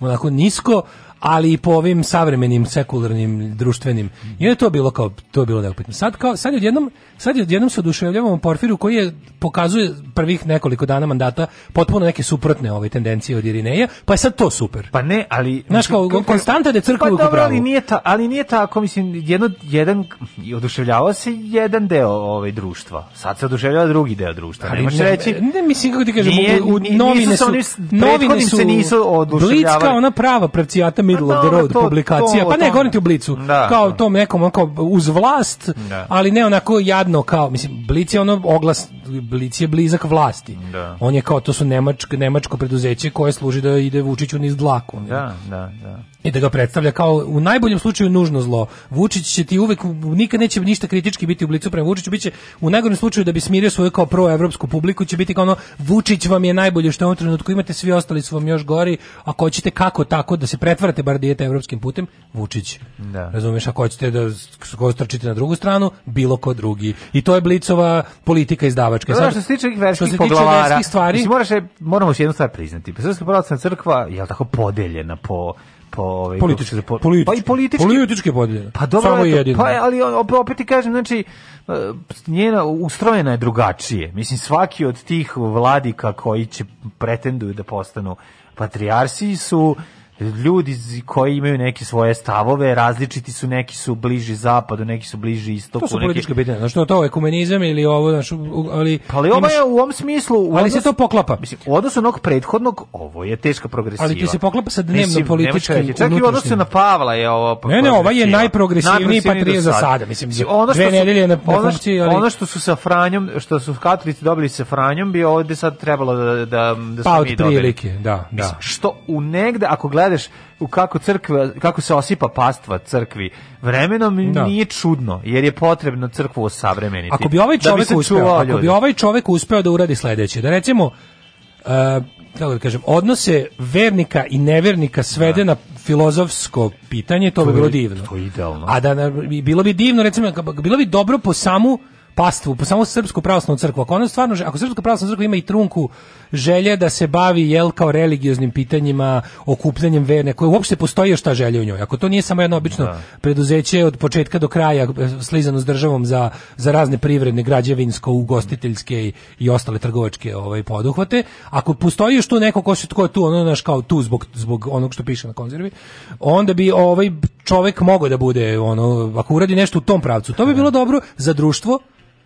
onako nisko, ali i po ovim savremenim sekularnim društvenim. I je to bilo kao to je bilo neupitno. Sad kao sad odjednom sad odjednom se oduševljavamo Porfiru koji je pokazuje prvih nekoliko dana mandata potpuno neke suprotne ove tendencije od Irineja, pa je sad to super. Pa ne, ali znaš kao konstanta da crkva pa dobro, ali nije ta, ali nije tako, mislim jedno jedan i oduševljavao se jedan deo ove ovaj, društva. Sad se oduševljava drugi deo društva. Ali ne, reći, ne, mislim kako ti kažem, u, novine su, novine su, se nisu oduševljavali. Blitzka, ona prava pravcijata middle pa, of the road to, publikacija. To, pa ne, govorim ti u Blicu. Da, kao to. Da. tom nekom kao uz vlast, da. ali ne onako jadno kao, mislim, Blic je ono oglas, Blic je blizak vlasti. Da. On je kao, to su nemačko, nemačko preduzeće koje služi da ide Vučiću niz dlaku. Da, da, da i da ga predstavlja kao u najboljem slučaju nužno zlo. Vučić će ti uvek nikad neće ništa kritički biti u blicu prema Vučiću, biće u najgorem slučaju da bi smirio svoju kao proevropsku publiku će biti kao ono Vučić vam je najbolje što u ovom trenutku imate, svi ostali su vam još gori, ako hoćete kako tako da se pretvarate bar dijete evropskim putem, Vučić. Da. Razumeš, ako hoćete da skostrčite na drugu stranu, bilo ko drugi. I to je Blicova politika izdavačka. Da, Sad, što se tiče verskih što se poglavara, tiče verskih stvari, mislim, moraš, e, moramo još jednu stvar priznati. Pa srpska pravoslavna crkva je tako podeljena po po ovaj politički po, politički, pa i politički političke podjele. Pa dobro, Samo jedino. pa ali opet ti kažem, znači e, njena ustrojena je drugačije. Mislim svaki od tih vladika koji će pretenduju da postanu patrijarsi su ljudi koji imaju neke svoje stavove, različiti su, neki su bliži zapadu, neki su bliži istoku. To su politička pitanja, znači to, je ekumenizam ili ovo, znači, ali... Pa ali ovo je u ovom smislu... U ali odnos, se to poklapa. Mislim, u odnosu onog prethodnog, ovo je teška progresiva. Ali ti se poklapa sa dnevno mislim, političkim Čak i u odnosu na Pavla je ovo Ne, ne, ova je najprogresivniji patrije za sada. Mislim, ono što dve nedelje na, na ono funkciji, ali... Ono što su sa Franjom, što su katolici dobili sa Franjom, bi ovde sad trebalo da, da, da pa, smo mi dobili. Pa, da, da. Mislim, što u negde, ako gleda gledaš u kako crkva, kako se osipa pastva crkvi, vremenom da. nije čudno, jer je potrebno crkvu osavremeniti. Ako bi ovaj čovjek da bi uspeo, ako ljudi. bi ovaj čovjek uspeo da uradi sljedeće, da recimo uh, kako da kažem, odnose vernika i nevernika svede da. na filozofsko pitanje, to, to bi bilo divno. To je idealno. A da bilo bi divno, recimo, bilo bi dobro po samu pastvu, po pa samo srpsku pravoslavnu crkvu. Ako ona stvarno, ako srpska pravoslavna crkva ima i trunku želje da se bavi jel kao religioznim pitanjima, okupljanjem verne, koje uopšte postoji još ta želja u njoj. Ako to nije samo jedno obično da. preduzeće od početka do kraja e, slizano s državom za, za razne privredne, građevinsko, ugostiteljske i, i ostale trgovačke ovaj poduhvate, ako postoji još tu neko ko se tko je tu, ono naš kao tu zbog zbog onog što piše na konzervi, onda bi ovaj čovjek mogao da bude ono ako uradi nešto u tom pravcu. To bi da. bilo dobro za društvo,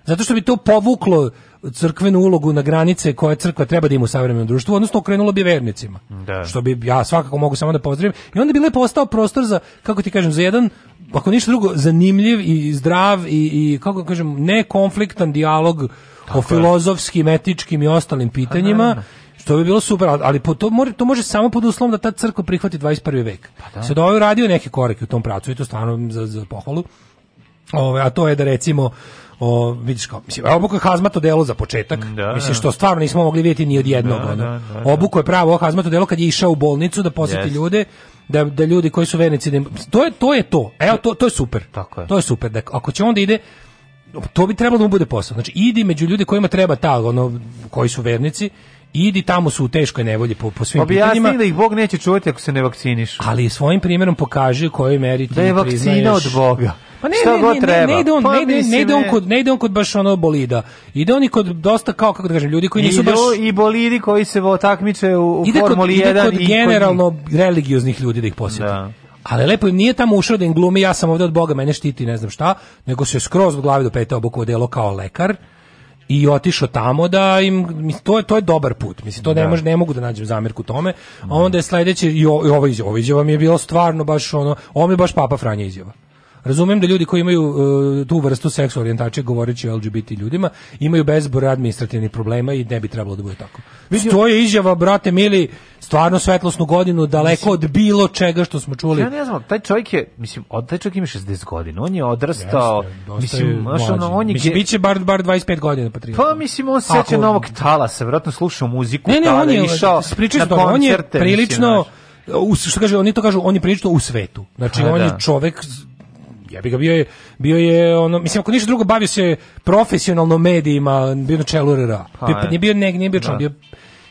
Zato što bi to povuklo crkvenu ulogu na granice koje crkva treba da ima u savremenom društvu, odnosno okrenulo bi vernicima. Da. Što bi ja svakako mogu samo da pozdravim. I onda bi lepo ostao prostor za, kako ti kažem, za jedan, ako ništa drugo, zanimljiv i zdrav i, i kako kažem, nekonfliktan dijalog o filozofskim, etičkim i ostalim pitanjima. Ha, pa što bi bilo super, ali po to, to može samo pod uslovom da ta crkva prihvati 21. vek. Pa da. Sad ovaj uradio neke korake u tom pracu i to stvarno za, za pohvalu. Ove, a to je da recimo o, vidiš kao, mislim, obuko hazmato delo za početak, da, da, mislim, što stvarno nismo mogli vidjeti ni od jednog, da, ono. da, da, da. obuko je pravo hazmato delo kad je išao u bolnicu da poseti yes. ljude, da, da ljudi koji su vernici, da im, to, je, to je to, evo, to, to je super, Tako je. to je super, da, ako će onda ide, to bi trebalo da mu bude posao, znači, idi među ljude kojima treba ta, ono, koji su vernici, idi tamo su u teškoj nevolji po, po svim Objasni pa pitanjima. Objasni da ih Bog neće čuvati ako se ne vakciniš. Ali svojim primjerom pokaže kojoj meri ti Da je vakcina od Boga. Pa ne, Šta ne, god ne, treba. ne, ide on, pa, ne, ne, ne, ide on kod, ne ide on kod baš ono bolida. Ide on i kod dosta kao, kako da kažem, ljudi koji nisu I baš... I bolidi koji se takmiče u, u ide Formuli kod, 1. Ide kod i generalno kod... religioznih ljudi da ih posjeti. Da. Ali lepo im nije tamo ušao da im glumi, ja sam ovdje od Boga, mene štiti, ne znam šta, nego se skroz od glave do peta obukao delo kao lekar i otišao tamo da im to je to je dobar put mislim to da. ne može ne mogu da nađem zamerku tome a da. onda je sledeće i ovo izjava ovo izjava mi je bilo stvarno baš ono on je baš papa Franja izjava Razumem da ljudi koji imaju uh, tu vrstu seksualne orijentacije govoreći o LGBT ljudima imaju bezbroj administrativnih problema i ne bi trebalo da bude tako. Vidio... To je izjava brate mili stvarno svetlosnu godinu daleko mislim, od bilo čega što smo čuli. Ja ne znam, taj čovjek je mislim od taj čovjek ima 60 godina, on je odrastao, Jeste, mislim, znaš, ono, on je mislim, ge... biće bar bar 25 godina pa 30. Pa mislim on seća Ako... novog talasa, verovatno slušao muziku, ne, ne, tada, on je išao. Pričaš koncerte, on je prilično mislim, što kaže, oni to kažu, oni prilično u svetu. Znači, A, on da. je čovek Ja bih ga bio je, bio je ono, mislim ako ništa drugo bavio se profesionalno medijima, bio na čelu RRA. Pa bio, nije bio neg, nije bio član, da. bio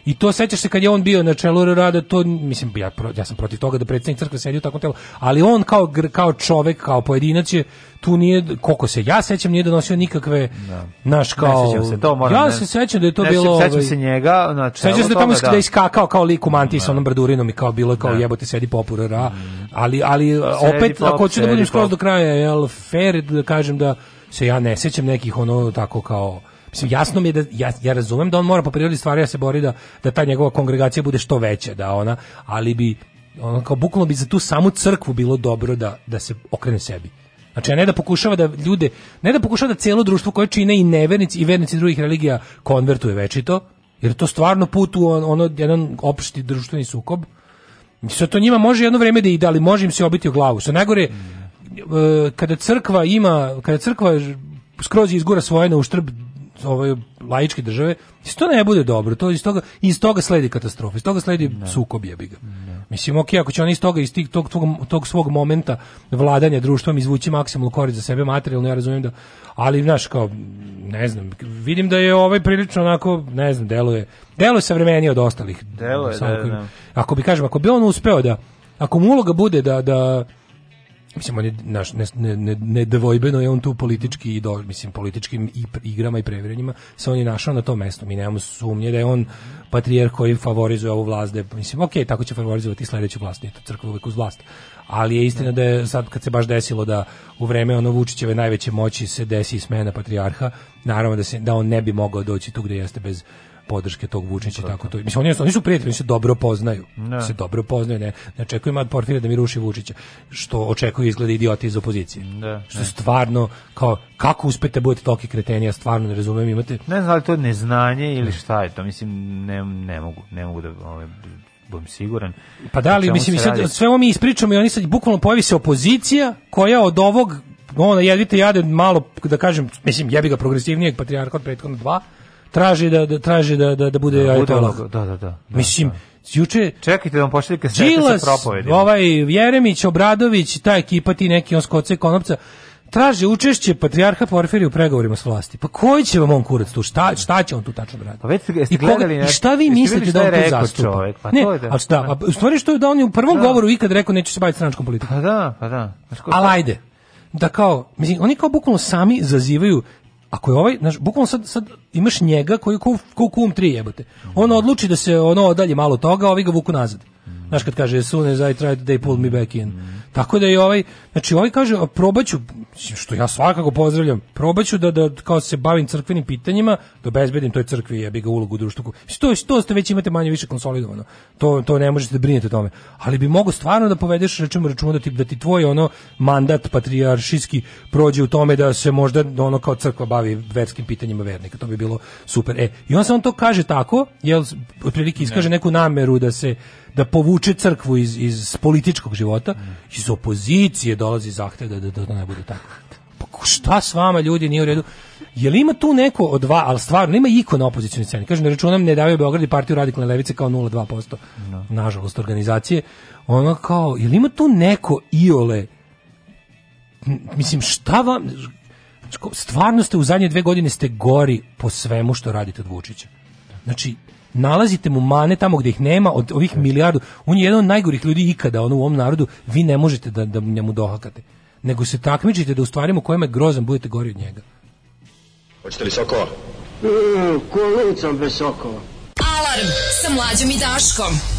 I to sećaš se kad je on bio na čelu rada, to mislim ja, ja sam protiv toga da predsednik crkve sedi u takvom telu, ali on kao kao čovek, kao pojedinac je tu nije koliko se ja sećam nije donosio nikakve da. naš kao ne se, to moram, Ja ne, da- se sećam da je to ne bilo sećam ovaj- se njega, znači Sećam se da tamo da. da iskakao kao lik u mantiji sa da. onom brdurinom i kao bilo kao da. jebote sedi popurara, mm. ali ali sedi opet pop, ako hoću da budem skroz do kraja, jel fair da kažem da se ja ne sećam nekih ono tako kao Mislim, jasno mi je da, ja, ja razumem da on mora po prirodi stvari ja da se bori da, da ta njegova kongregacija bude što veća, da ona, ali bi, ono, kao bukvalno bi za tu samu crkvu bilo dobro da, da se okrene sebi. Znači, ne da pokušava da ljude, ne da pokušava da cijelo društvo koje čine i nevernici i vernici drugih religija konvertuje večito, jer to stvarno put u on, ono, jedan opšti društveni sukob. Sve to njima može jedno vreme da ide, ali može im se obiti u glavu. Što najgore, mm. E, kada crkva ima, kada crkva skroz izgura svoje na uštrb ovaj laičke države, isto da ne bude dobro. To iz toga iz toga sledi katastrofa, iz toga sledi ne. sukob jebi ga. Ne. Mislim, okej, okay, ako će oni iz toga iz tog, tog, tog, tog svog momenta vladanja društvom izvući maksimum korist za sebe materijalno, ja razumem da, ali znaš kao ne znam, vidim da je ovaj prilično onako, ne znam, deluje, deluje savremenije od ostalih. Deluje, da, da. Ako bi kažem, ako bi on uspeo da ako mu uloga bude da da mislim on je naš nedvojbeno ne, ne, ne je on tu politički i do, mislim političkim i igrama i prevrenjima se on je našao na to mesto mi nemamo sumnje da je on patrijarh koji favorizuje ovu vlast da je, mislim ok, tako će favorizovati sledeću vlast nije to crkva uvek uz vlast ali je istina da. da je sad kad se baš desilo da u vreme ono Vučićeve najveće moći se desi smena patrijarha naravno da se da on ne bi mogao doći tu gde jeste bez podrške tog Vučića tako to. Mislim oni su, oni su prijatelji, oni se dobro poznaju. Ne. Da. Se dobro poznaju, ne. Ne očekujem od Porfirija da mi ruši Vučića, što očekuje izgleda idioti iz opozicije. Da, što ne. stvarno kao kako uspete da budete toki kretenija, stvarno ne razumem, imate Ne znam, ali to je neznanje ili šta je to, mislim ne, ne mogu, ne mogu da ovaj budem siguran. Pa da li mislim sad, sve ovo mi ispričamo i oni sad bukvalno pojavi se opozicija koja od ovog ona jedvite jade malo da kažem, mislim jebi ga progresivnijeg patrijarha od prethodno dva traži da, da traži da da da bude da, ajatolah. Da da, da, da, da, Mislim da, juče čekajte da vam pošaljem kasete sa propovedima. Ovaj Jeremić, Obradović, ta ekipa ti neki on skoce konopca traže učešće patrijarha Porfirija u pregovorima s vlasti. Pa koji će vam on kurac tu? Šta, šta će on tu tačno raditi? Pa već ste, jeste I gledali nešto. Šta vi mislite da on tu zastupa? Čovjek, pa ne, to je da, ali stvari što je da on u prvom da. govoru ikad rekao neće se baviti stranačkom politikom. Pa da, pa da. Ali ajde, da kao, mislim, oni kao bukvalno sami zazivaju Ako je ovaj, znaš, bukvalno sad, sad imaš njega koji je ko, kum tri jebote. On odluči da se ono odalji malo toga, ovi ga vuku nazad. Znaš kad kaže soon as I tried they pulled me back in. Mm. Tako da je ovaj, znači ovaj kaže a probaću što ja svakako pozdravljam, probaću da da kao se bavim crkvenim pitanjima, da obezbedim toj crkvi jebi ga ulogu u društvu. Što što ste već imate manje više konsolidovano. To to ne možete da brinete o tome. Ali bi mogo stvarno da povedeš rečemo računa da ti da ti tvoj ono mandat patrijaršijski prođe u tome da se možda da ono kao crkva bavi verskim pitanjima vernika. To bi bilo super. E, i on samo to kaže tako, jel otprilike iskaže ne. neku nameru da se da povuče isključe crkvu iz, iz političkog života, iz opozicije dolazi zahtev da, da, da ne bude tako. Pa šta s vama ljudi nije u redu? Je li ima tu neko od dva, ali stvarno ima iko na opozicijnoj sceni? Kažem, ne računam, ne davio Beograd i partiju radikalne levice kao 0,2%, no. Da. nažalost, organizacije. Ono kao, je li ima tu neko iole? Mislim, šta vam... Stvarno ste u zadnje dve godine ste gori po svemu što radite od Vučića. Znači, nalazite mu mane tamo gde ih nema od ovih milijardu. On je jedan od najgorih ljudi ikada on u ovom narodu, vi ne možete da, da njemu dohakate. Nego se takmičite da u stvarima u kojima je grozan budete gori od njega. Hoćete li sokova? Mm, bez sokova. Alarm sa mlađom i Daškom.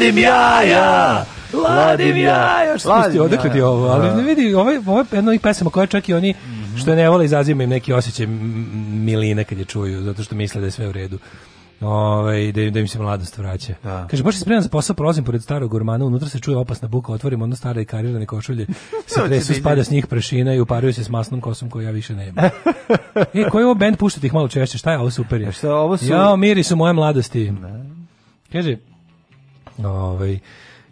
Ladim jaja! Ladim jaja! Što ti odakle ti ovo? Ali da. ne vidi, ovo je jedna od pesama koja čak i oni što je ne vole izaziva im neki osjećaj miline kad je čuju, zato što misle da je sve u redu. Ovaj da, im, da im se mladost vraća. Da. Kaže baš se spreman za posao, prolazim pored starog gurmana, unutra se čuje opasna buka, otvorim ono stare karirane košulje, se [laughs] tresu, da spada s njih prašina i uparuju se s masnom kosom koju ja više nema. [laughs] e, koji je ovo band puštati ih malo češće, šta je ovo super je? Šta ovo su? Jao, miri su moje mladosti. Ne. Kaže, Ovaj,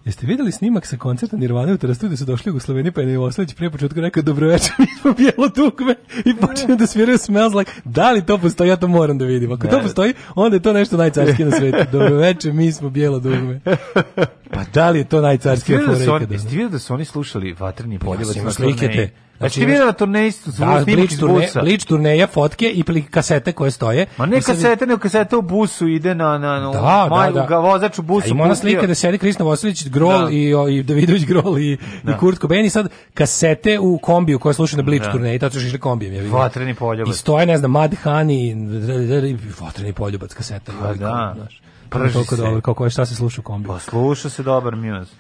Jeste videli snimak sa koncerta Nirvana u Trstu gde su došli u Sloveniju pa je Nevoslović prije početka rekao dobro večer [laughs] mi smo bijelo tukme i počinju da sviraju Smells Like. Da li to postoji? Ja to moram da vidim. Ako ne, to postoji, onda je to nešto najcarski na svetu. [laughs] večer mi smo bijelo dugme. Pa da li je to najcarski na Jeste vidio da, da? da su oni slušali vatrni poljevac? Ja sam slike Znači, ti znači, vidio na turneji da, snimke iz busa? Lič turneja, fotke i kasete koje stoje. Ma ne kasete, nego kasete u busu ide na, na, na da, maju, da, da. vozač u busu. A ima ona slika da sedi Krisna Vosilić, Grol da. i, i Davidović Grol i, da. i Kurt Cobain i sad kasete u kombiju koje slušaju na Blič da. turneji, tad su išli kombijem. Ja Vatreni poljubac. I stoje, ne znam, Mad Hani, Vatreni poljubac kaseta. Pa da. Znaš. Prži toliko se. dobro, kako je šta se sluša u kombiju. Pa sluša se dobar muse.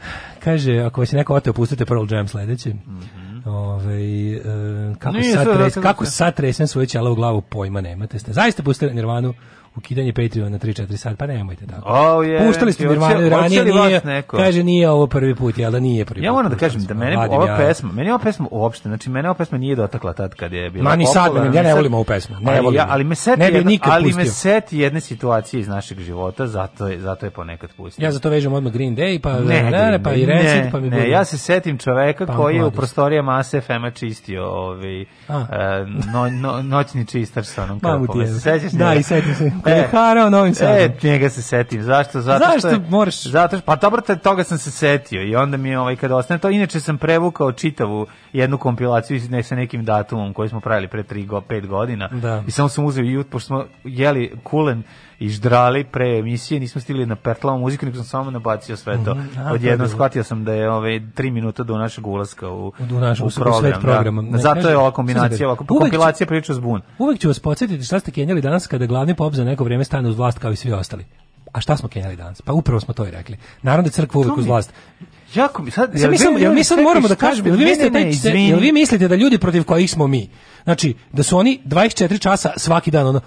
Kaže, ako vas je neko oteo, pustite Pearl Jam sledeći. Mm -hmm. Ove, ovaj, e, kako, Nije, sad, sad, kako da- sad tresem svoje ćela u glavu, pojma nemate. Ste, zaista pustite Nirvanu ukidanje Patreona na 3-4 sat, pa nemojte tako. Oh, yeah. Puštali ste Nirvana ranije, nije, kaže nije ovo prvi put, jel da nije prvi put. Ja moram da kažem da mene ova ja. pesma, meni ova pesma uopšte, znači mene ova pesma nije dotakla tad kad je bila. Ma ni sad, popularna, ja ne volim ovu pesmu. Ne ali, volim. Ja, ali me seti, ne jedna, ali pustio. me seti jedne situacije iz našeg života, zato je, zato je ponekad pustio. Ja zato vežem odmah Green Day, pa ne, ne, ne, pa i Reset, pa mi Ne, ja se setim čoveka pa, koji je u prostorijama ASFM-a čistio ovaj, eh, noćni čistač sa onom kapom. Da, i setim se. [laughs] E, harao Novim Sadom. E, njega se setim. Zašto? Zato Zašto je, moraš? Zato pa dobro, toga sam se setio i onda mi je ovaj, kada ostane to, inače sam prevukao čitavu jednu kompilaciju ne, sa nekim datumom koji smo pravili pre 3 go, 5 godina da. i samo sam uzeo i pošto smo jeli kulen iždrali pre emisije, nismo stigli na pertlavu muziku, nego sam samo nabacio sve to. Mm, Odjedno shvatio sam da je ove 3 minuta do našeg ulaska u, u, naš, u, u program. Da. programa. Da. Zato je ova kombinacija, ovako kompilacija priča zbun. Uvek ću vas podsjetiti šta ste kenjali danas kada glavni pop za neko vrijeme stane uz vlast kao i svi ostali. A šta smo kenjali danas? Pa upravo smo to i rekli. Naravno da crkva uvek uz vlast. Jako mi sad, sad mi sam, jel mi sad moramo da kažemo, vi mislite taj jel vi mislite da ljudi protiv kojih smo mi, znači da su oni 24 časa svaki dan ono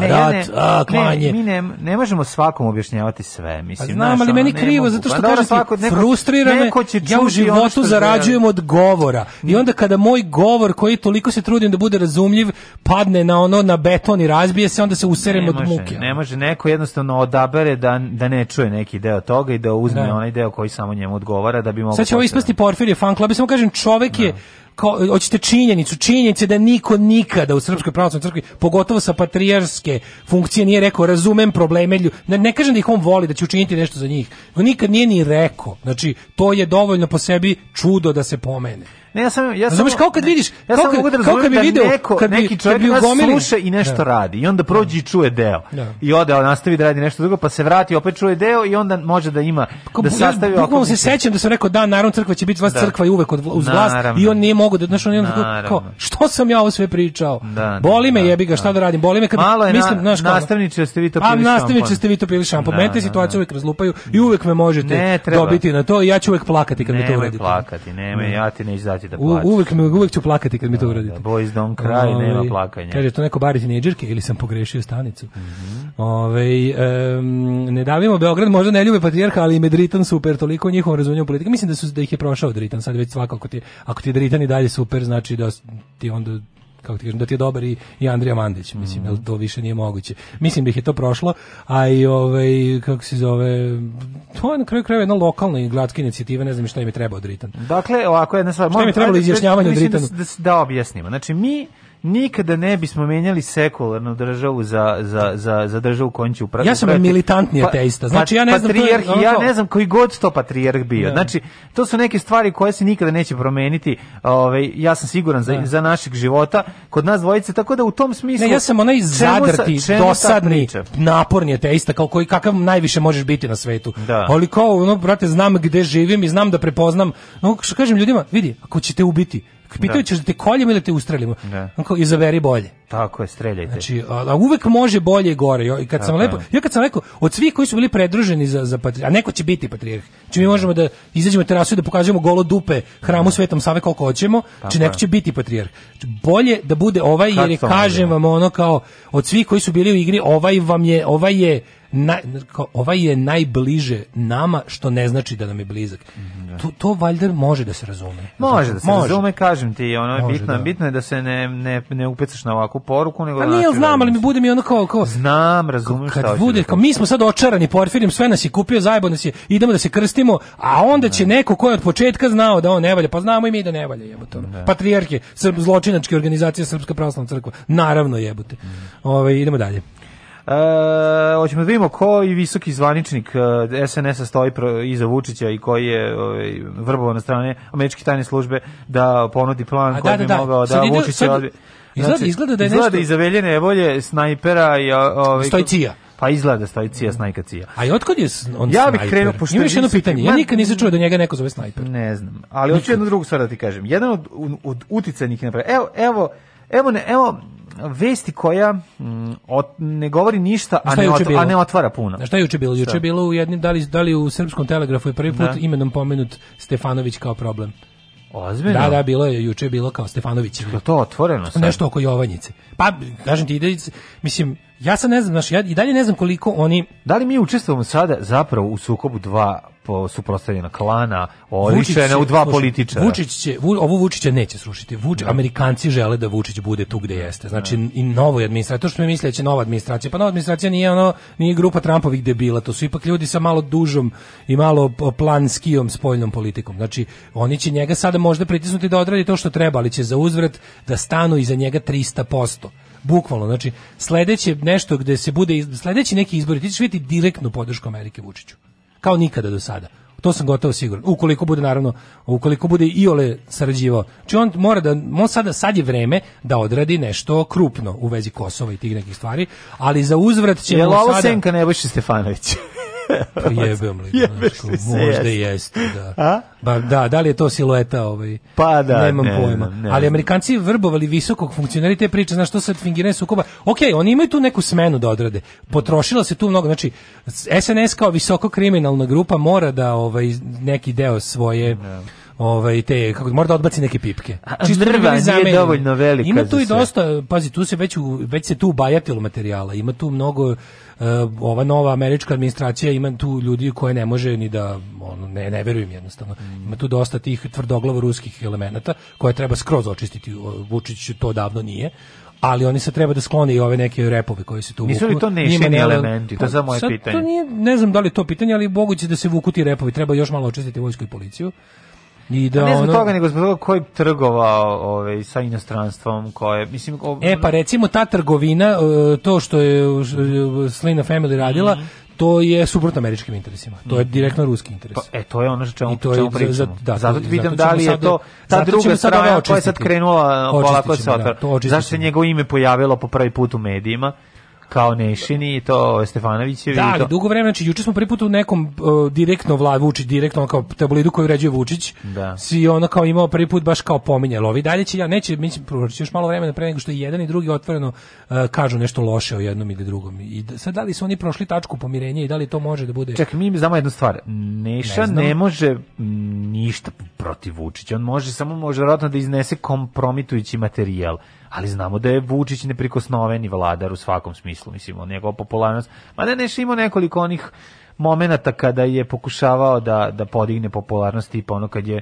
ne, rat, ne, a, klanje. Ne, mi ne, ne možemo svakom objašnjavati sve, pa mislim. A znam, naš, ali meni krivo zato što pa kažem svako, neko, frustrirane, neko će ja u životu zarađujem od govora. I onda kada moj govor koji toliko se trudim da bude razumljiv padne na ono na beton i razbije se, onda se userem od muke. Ne može, neko jednostavno odabere da da ne čuje neki deo toga i da uzme da. onaj deo koji samo njemu odgovara da bi mogao. Sad će ovo ispasti Porfirije fan klub, samo kažem čovek je da ko, hoćete činjenicu, činjenice da niko nikada u Srpskoj pravoslavnoj crkvi, pogotovo sa patrijarske funkcije, nije rekao razumem probleme ljudi. Ne, ne kažem da ih on voli, da će učiniti nešto za njih. On nikad nije ni rekao. Znači, to je dovoljno po sebi čudo da se pomene. Ne, ja sam ja sam kako kad vidiš, ja kao kad, da kad bi da video neko, kad neki čovjek kad bi sluša i nešto da. radi i onda prođe i čuje deo. Da. I ode, on nastavi da radi nešto drugo, pa se vrati, opet čuje deo i onda može da ima Kako, da sastavi ja, oko. se sećam da sam rekao da narod crkva će biti vas da. crkva i uvek od uz glas i on nije mogao mogu da znaš on kao što sam ja ovo sve pričao. Da, da boli me da, jebi ga, da. šta da radim? Boli me kad Malo je mislim, na, znaš, nastavniče ste vi to pili. A nastavniče ste vi to pili šampon. Mene situacije uvek razlupaju i uvek me možete dobiti na to i ja ću uvek plakati kad mi to uradite. ne plakati, ne, ja ti ne izaći da plačem. Uvek me uvek ću plakati kad mi to uradite. Boys don't cry, ovaj, nema plakanja. Kaže to neko bari tinejdžerke ili sam pogrešio stanicu. Mhm. Ovaj ne davimo Beograd, možda ne ljube patrijarha, ali Medritan super, toliko njihovom razumijevanju politike. Mislim da su da ih je prošao Dritan, sad već svakako ti ako ti Dritan i da dalje super, znači da ti onda kako ti kažem, da ti je dobar i, i Andrija Mandić, mhm. mislim, mm -hmm. to više nije moguće. Mislim da ih je to prošlo, a i ovaj, kako se zove, to je na kraju krajeva jedna lokalna i gradska inicijativa, ne znam šta im je treba od Ritan. Dakle, ovako jedna stvar. Šta im je trebalo izjašnjavanje od Ritanu? Da, da, da, objasnimo. Znači, mi nikada ne bismo menjali sekularnu državu za, za, za, za državu kojom će upraviti. Ja sam militantni pa- ateista. Pa znači, ja ne znam... Patrijarh, ja ne znam koji god to patrijarh bio. Da. Znači, to su neke stvari koje se nikada neće promeniti. Ove, ovaj, ja sam siguran za, da. za našeg života kod nas dvojice, tako da u tom smislu... Ne, ja sam onaj zadrti, dosadni, naporni ateista, kao koji, kakav najviše možeš biti na svetu. Da. Ali kao, ono, brate, znam gde živim i znam da prepoznam... No, što kažem ljudima, vidi, ako ćete ubiti, pitaju da. ćeš da te koljemo ili da te ustrelimo. Da. Onko, izaberi bolje. Tako je, streljajte. Znači, a, a uvek može bolje i gore. Jo, i kad sam lepo, ja kad sam rekao, od svih koji su bili predruženi za, za patrijarh, a neko će biti patrijarh, znači mi da. možemo da izađemo terasu i da pokazujemo golo dupe hramu Svetom Save koliko hoćemo, znači neko će biti patrijarh. Znači, bolje da bude ovaj, jer je, kažem vam ono kao, od svih koji su bili u igri, ovaj vam je, ovaj je na, kao, ovaj je najbliže nama, što ne znači da nam je blizak. Mhm, da. To, to valjda može da se razume. Može znači, da se može. razume, kažem ti, ono je može, bitno, da. bitno je da se ne, ne, ne upecaš na ovakvu poruku. Nego A da nije, znači, znam, ali mi bude mi ono kao... kao znam, razumem kad šta bude, da kao, mi smo sad očarani porfirijom, sve nas je kupio, zajebo nas je, idemo da se krstimo, a onda će da. neko ko je od početka znao da on ne valja, pa znamo i mi da ne valja, jebote. Da. Patrijarhije, zločinačke organizacije Srpska pravoslavna crkva, naravno jebote. Mm. Ove, ovaj, idemo dalje. E, hoćemo da vidimo koji visoki zvaničnik e, SNS-a stoji pro, iza Vučića i koji je ovaj, vrbovan na strane američke tajne službe da ponudi plan da, koji da, bi da, mogao da, da Vučić sad... odbije. Izgleda, znači, izgleda da je izgleda nešto... Izgleda iz Aveljene volje, snajpera i... Ovaj, Stojcija. Pa izgleda stoji cija snajka cija. A i otkud je on ja bih krenuo pošto imaš jedno pitanje. Ja nikad nisam čuo da njega neko zove snajper. Ne znam, ali hoću jednu drugu stvar da ti kažem. Jedan od, od uticajnih napravi. Evo, evo, evo, ne, evo vesti koja mm, ot, ne govori ništa, a ne, ot, a ne otvara puno. Šta je juče bilo? Juče je bilo u jednim, da li, da li u Srpskom telegrafu je prvi put da. imenom pomenut Stefanović kao problem. Ozbiljno? Da, da, bilo je, juče je bilo kao Stefanović. Je to otvoreno sad? Nešto oko Jovanjice. Pa, kažem ti, ide, mislim, ja sad ne znam, znaš, ja i dalje ne znam koliko oni... Da li mi učestvujemo sada zapravo u sukobu dva po suprotstavljena klana, oličena u dva političara. Vučić će, ovo Vučića neće srušiti. Vuč, da. Amerikanci žele da Vučić bude tu gde da. jeste. Da. Znači da. i novoj administraciji, to što mi misle da će nova administracija, pa nova administracija nije ono nije grupa Trumpovih debila, to su ipak ljudi sa malo dužom i malo planskijom spoljnom politikom. Znači oni će njega sada možda pritisnuti da odradi to što treba, ali će za uzvrat da stanu iza njega 300% bukvalno znači sledeće nešto gde se bude sledeći neki izbori ti ćeš vidjeti direktnu podršku Amerike Vučiću kao nikada do sada. To sam gotovo siguran. Ukoliko bude naravno, ukoliko bude Iole sarađivao. Znači on mora da mo sada sad je vreme da odradi nešto krupno u vezi Kosova i tih nekih stvari, ali za uzvrat će mu sada Jel Senka Nebojša Stefanović? Pa [laughs] jebem li, Jebeš li se možda jeste, da. A? Ba, da, da li je to silueta ovaj? Pa da, nemam ne, pojma. Ne, ne. Ali Amerikanci vrbovali visokog funkcionera te priče, znaš što sad fingiranje sukoba. Ok, oni imaju tu neku smenu da odrade. Potrošila se tu mnogo, znači SNS kao visoko kriminalna grupa mora da ovaj neki deo svoje ne da. ovaj te kako mora da odbaci neke pipke. A, Čisto da nije dovoljno velika. Ima tu i dosta, pazi, tu se već u, već se tu bajatilo materijala, ima tu mnogo E, ova nova američka administracija ima tu ljudi koje ne može ni da ono, ne, ne verujem jednostavno. Mm. Ima tu dosta tih tvrdoglavo ruskih elemenata koje treba skroz očistiti. Vučić to davno nije ali oni se treba da sklone i ove neke repove koji se tu vuku. Nisu li to nešini elementi? Pa, to je za pa, moje pitanje. To nije, ne znam da li to pitanje, ali moguće da se vuku ti repovi. Treba još malo očistiti vojsku i policiju. Ni da pa ne ono... toga, nego zbog toga ko trgovao ove, ovaj, sa inostranstvom, koje, mislim... O... E, pa recimo ta trgovina, e, to što je e, e, Slina Family radila, mm -hmm to je suprotno američkim interesima. To je mhm. direktno ruski interes. Pa, e, to je ono čemu, to čemu pričamo. Za, da, zato ti pitam da li je to ta druga strana koja je sad krenula polako se da, otvara. Zašto se njegovo ime pojavilo po prvi put u medijima? kao Nešini i to ovaj, Stefanovićevi da, i to. dugo vremena, znači juče smo prvi put u nekom uh, direktno Vlad Vučić, direktno kao tabloidu koji uređuje Vučić. Da. Svi ona kao imao prvi put baš kao pominjalo. Ovi dalje će ja neće mi proći još malo vremena pre nego što i jedan i drugi otvoreno uh, kažu nešto loše o jednom ili drugom. I da, sad da li su oni prošli tačku pomirenja i da li to može da bude Ček, mi znamo jednu stvar. Neša ne, ne može mm, ništa protiv Vučića. On može samo može vjerojatno da iznese kompromitujući materijal ali znamo da je Vučić neprikosnoveni vladar u svakom smislu, mislim, on njegova popularnost, ma ne imao nekoliko onih momenata kada je pokušavao da, da podigne popularnost, tipa ono kad je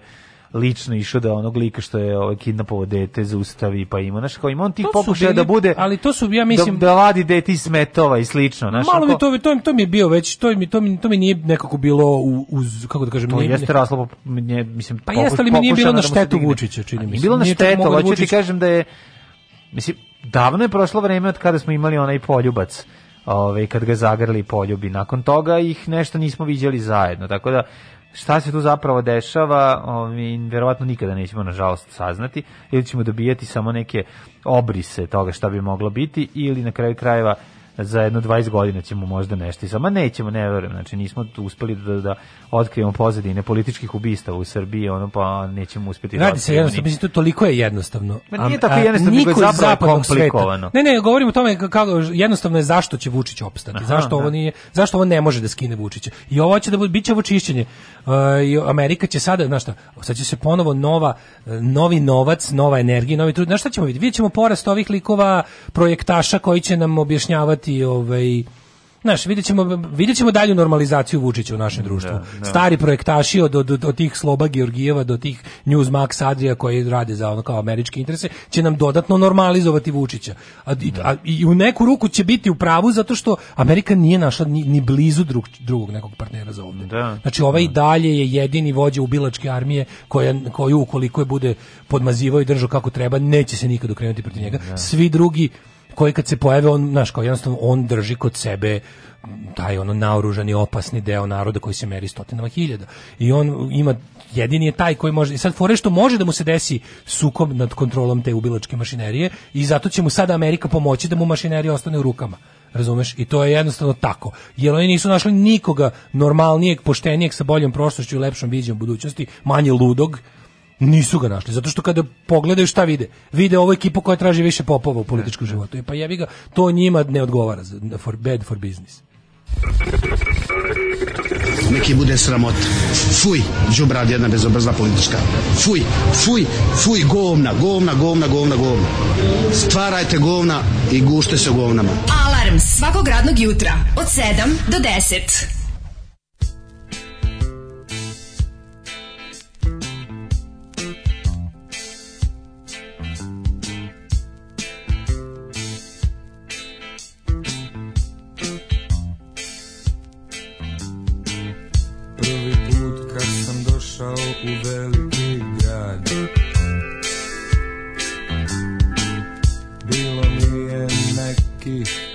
lično išao da onog lika što je ovaj kidnapovo dete zaustavi pa ima naš kao ima on tih pokušaja da bude ali to su ja da- mislim da, da ladi dete iz smetova i slično naš malo mi to, to to mi je bio već to mi to mi to mi nije nekako bilo uz kako da kažem to nije, jeste raslo mislim pa jeste ali mi nije bilo da na štetu Vučića čini pa mi se bilo na štetu hoću ti kažem da je Mislim, davno je prošlo vreme od kada smo imali onaj poljubac ovaj, kad ga zagrli poljubi. Nakon toga ih nešto nismo viđali zajedno, tako da šta se tu zapravo dešava, ovaj, verovatno nikada nećemo, nažalost, saznati, ili ćemo dobijati samo neke obrise toga šta bi moglo biti, ili na kraju krajeva za jedno 20 godina ćemo možda nešto i sama nećemo, ne verujem, znači nismo uspeli da, da otkrijemo pozadine političkih ubistava u Srbiji, ono pa nećemo uspjeti da Radi da se jednostavno, mislim, to toliko je jednostavno. Ma nije tako jednostavno, nego je zapravo komplikovano. Sveta. Ne, ne, govorimo o tome kako jednostavno je zašto će Vučić opstati, Aha, zašto, da. ovo nije, zašto ovo ne može da skine Vučića. I ovo će da bude, bit će ovo čišćenje. Uh, i Amerika će sada, znaš šta, sad će se ponovo nova, uh, novi novac, nova energija, novi trud. Znaš šta ćemo vidjeti? Vidjet ćemo porast ovih likova projektaša koji će nam objašnjavati imati ovaj Znaš, vidjet ćemo, vidjet ćemo dalju normalizaciju Vučića u našem da, društvu. Da, da. Stari projektaši od, od, od, tih Sloba Georgijeva do tih Newsmax Adria koji rade za ono kao američke interese će nam dodatno normalizovati Vučića. A, da. a I u neku ruku će biti u pravu zato što Amerika nije našla ni, ni blizu drug, drugog nekog partnera za ovde. Da. Znači ovaj i da. dalje je jedini vođa ubilačke armije koja, koju ukoliko je bude podmazivao i držao kako treba neće se nikad ukrenuti protiv njega. Da. Svi drugi koji kad se pojave on znaš kao jednostavno on drži kod sebe taj ono naoružani opasni deo naroda koji se meri stotinama hiljada i on ima jedini je taj koji može i sad fore što može da mu se desi sukob nad kontrolom te ubilačke mašinerije i zato će mu sada Amerika pomoći da mu mašinerija ostane u rukama razumeš i to je jednostavno tako jer oni nisu našli nikoga normalnijeg poštenijeg sa boljom prošlošću i lepšom vizijom budućnosti manje ludog Nisu ga našli, zato što kada pogledaju šta vide, vide ovu ekipu koja traži više popova u političkom da. životu. I e, pa jevi ga, to njima ne odgovara, for, bad for business. Neki bude sramot. Fuj, džubrad jedna bezobrazna politička. Fuj, fuj, fuj, govna, govna, govna, govna, govna. Stvarajte govna i gušte se govnama. Alarm svakog radnog jutra od 7 do 10. u veliki grad Bilo mi je nekih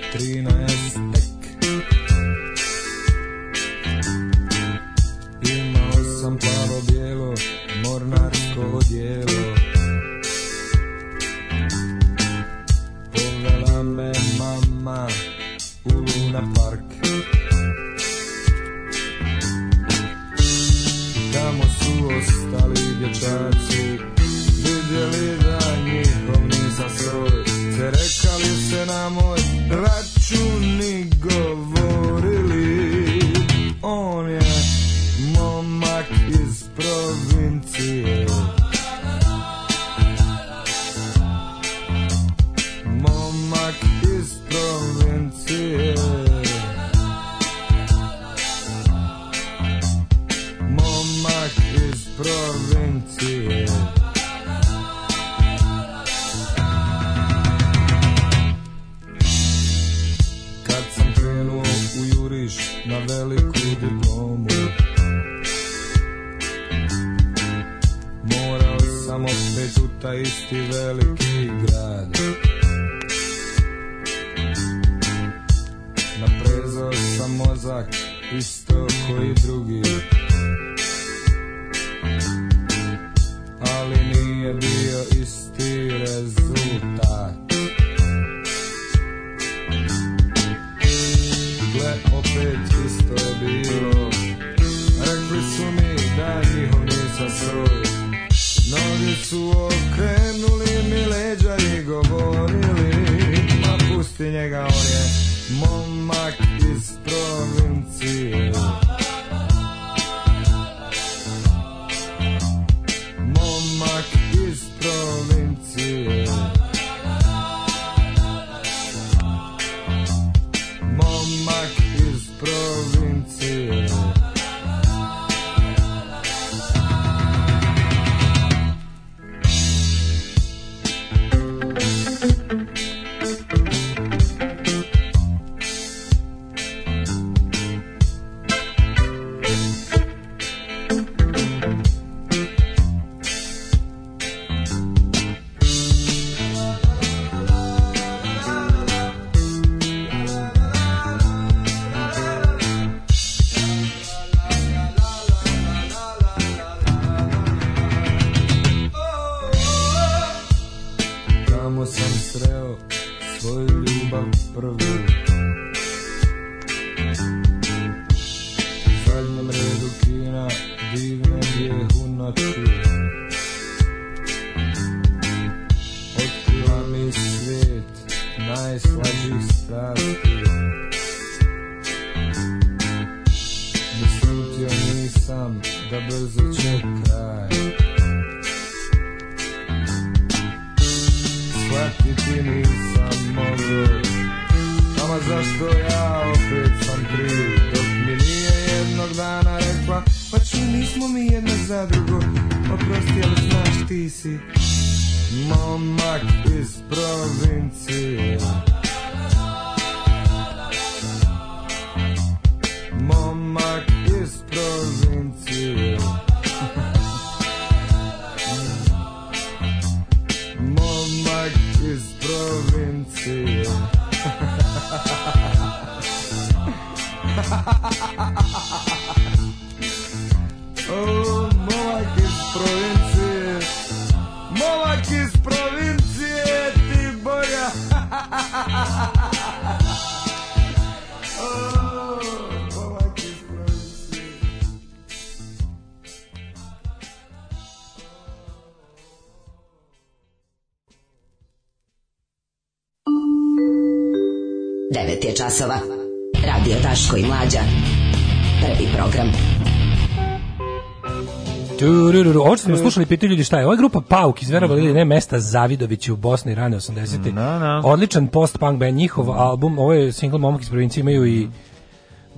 je časova. Radio Daško i Mlađa. Prvi program. Ovo što smo slušali, pitaju ljudi šta je. Ova grupa Pauk iz Verobali ili ne mesta Zavidovići u Bosni rane 80. No, no. Odličan post-punk band, njihov album, ovo je single momak iz provincije, imaju i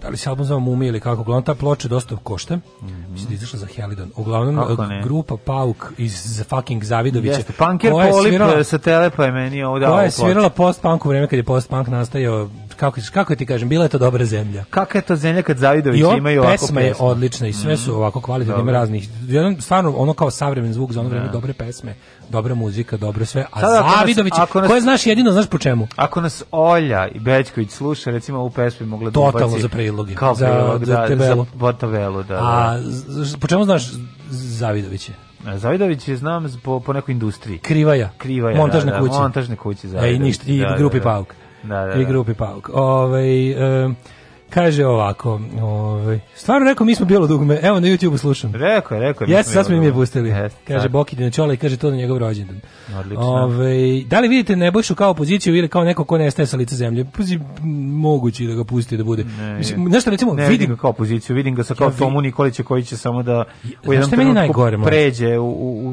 da li se album zove Mumija ili kako, uglavnom ta ploča dosta košta, mm -hmm. mislim da izašla za Helidon, uglavnom grupa Pauk iz fucking Zavidovića. Jeste, punker Polip svirala, e, sa Telepa je meni ovdje Koja je svirala post-punk u vreme kad je post-punk nastajao, kako, kako ti kažem, bila je to dobra zemlja. Kakva je to zemlja kad Zavidović imaju ovako pesma? je odlična i sve su mhm. ovako kvalitetne, ima raznih, jedan, stvarno ono kao savremen zvuk za ono vreme, da. dobre pesme dobra muzika, dobro sve, a Sada, ako Zavidović, nas, ako nas, koje znaš jedino, znaš po čemu? Ako nas Olja i Bećković sluša, recimo ovu pesmu mogla da Totalno za priloge, kao za, prilog, za, da, tebelu. za botavelu, da. A da. po čemu znaš Zavidović Zavidović je znam po, po nekoj industriji. Krivaja. Krivaja, montažne da, da, kuće. Montažne kuće, Zavidović. E, ništa, i da, grupi da, da. Pauk. Da, da, da. I grupi Pauk. Ove, um, Kaže ovako, ovaj, stvarno rekao mi smo bilo dugme, evo na YouTube-u slušam. Rekao je, rekao je. Jesi, sad smo im je pustili. Yes, kaže Boki na čola i kaže to na njegov rođendan. Odlično. Ove, ovaj, da li vidite Nebojšu kao opoziciju ili kao neko ko nestaje sa lica zemlje? Puzi, moguće da ga pusti da bude. Ne, Mislim, znaš šta, recimo, ne, vidim, vidim ga kao opoziciju, vidim ga sa kao ja, Tomu Nikolića koji će samo da u jednom trenutku pređe u, u,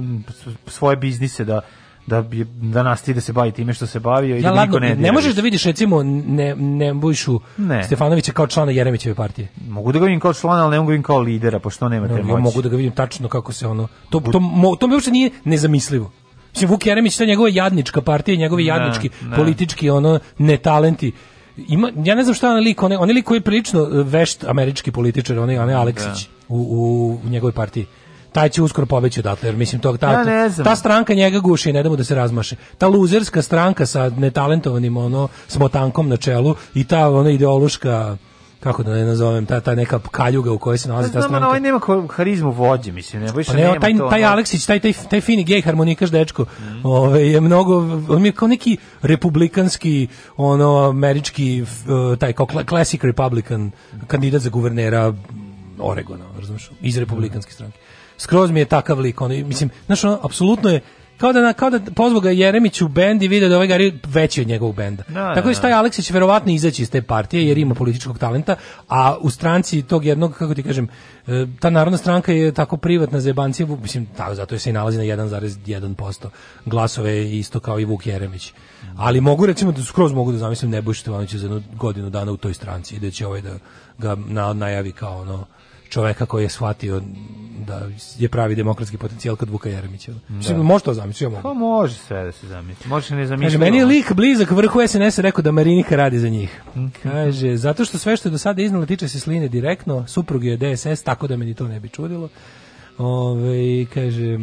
u svoje biznise da da da nasti da se bavi time što se bavio i ja, da ladno, niko ne Ne možeš da vidiš recimo ne ne Bujšu ne. Stefanovića kao člana Jeremićeve partije. Mogu da ga vidim kao člana, al ne mogu da vidim kao lidera, pošto pa nema te ne, moći. Mogu da ga vidim tačno kako se ono to to, to, to mi uopšte nije nezamislivo. Mislim, Vuk Jeremić, ta njegova jadnička partija, njegovi jadnički, ne, politički, ono, netalenti, ima, ja ne znam šta je onaj lik, onaj, onaj lik koji je prilično e, vešt američki političar, onaj, onaj da. Aleksić u, u, u njegovoj partiji taj će uskoro pobeći odatle, jer mislim tog ta, ja ta stranka njega guši i ne da mu da se razmaše. Ta luzerska stranka sa netalentovanim ono smotankom na čelu i ta ona ideološka kako da ne nazovem, ta, ta neka kaljuga u kojoj se nalazi ta stranka. Znam, ovaj nema harizmu vođe, mislim, ne, pa nema taj, to. Taj Aleksić, taj, taj, taj fini gej harmonikaš dečko, mm. ove, ovaj, je mnogo, on je kao neki republikanski, ono, američki, e, taj kao classic republican kandidat za guvernera Oregona, razumiješ, iz republikanske mhm. stranke skroz mi je takav lik, on, mislim, znaš, ono, apsolutno je, kao da, na, kao da pozvao ga Jeremić u bend i video da ovaj Gari veći od njegovog benda. No, da, da, Tako da no. Da. taj Aleksić verovatno izaći iz te partije jer ima političkog talenta, a u stranci tog jednog, kako ti kažem, e, ta narodna stranka je tako privatna za jebancije, mislim, tako, zato je se i nalazi na 1,1% glasove isto kao i Vuk Jeremić. Ali mogu recimo da skroz mogu da zamislim Nebojša Stevanovića za jednu godinu dana u toj stranci i da će ovaj da ga na, najavi kao ono čoveka koji je shvatio da je pravi demokratski potencijal kod Vuka Jeremića. Da. može to zamisliti, ja mogu. Pa može sve da se zamisli. Može ne zamisliti. Meni je lik blizak vrhu SNS rekao da Marinika radi za njih. Mhm. Kaže, zato što sve što je do sada iznala tiče se sline direktno, suprug je DSS, tako da meni to ne bi čudilo. Ove, kaže,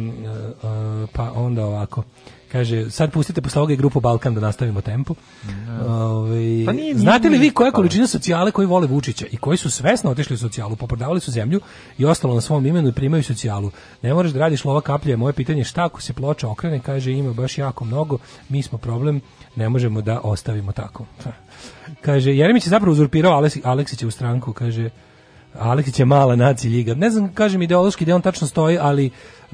pa onda ovako. Kaže, sad pustite posle ovoga i grupu Balkan da nastavimo tempo. Da. Ove, ovaj, pa nije, znate li vi koja je količina socijale koji vole Vučića i koji su svesno otišli u socijalu, poprodavali su zemlju i ostalo na svom imenu i primaju socijalu. Ne moraš da radiš lova kaplje, moje pitanje šta ako se ploča okrene, kaže ima baš jako mnogo, mi smo problem, ne možemo da ostavimo tako. [laughs] Kaže, Jeremić je zapravo uzurpirao Aleksića u stranku, kaže, Aleksić je mala naci ljiga. Ne znam, kažem, ideološki gde on tačno stoji, ali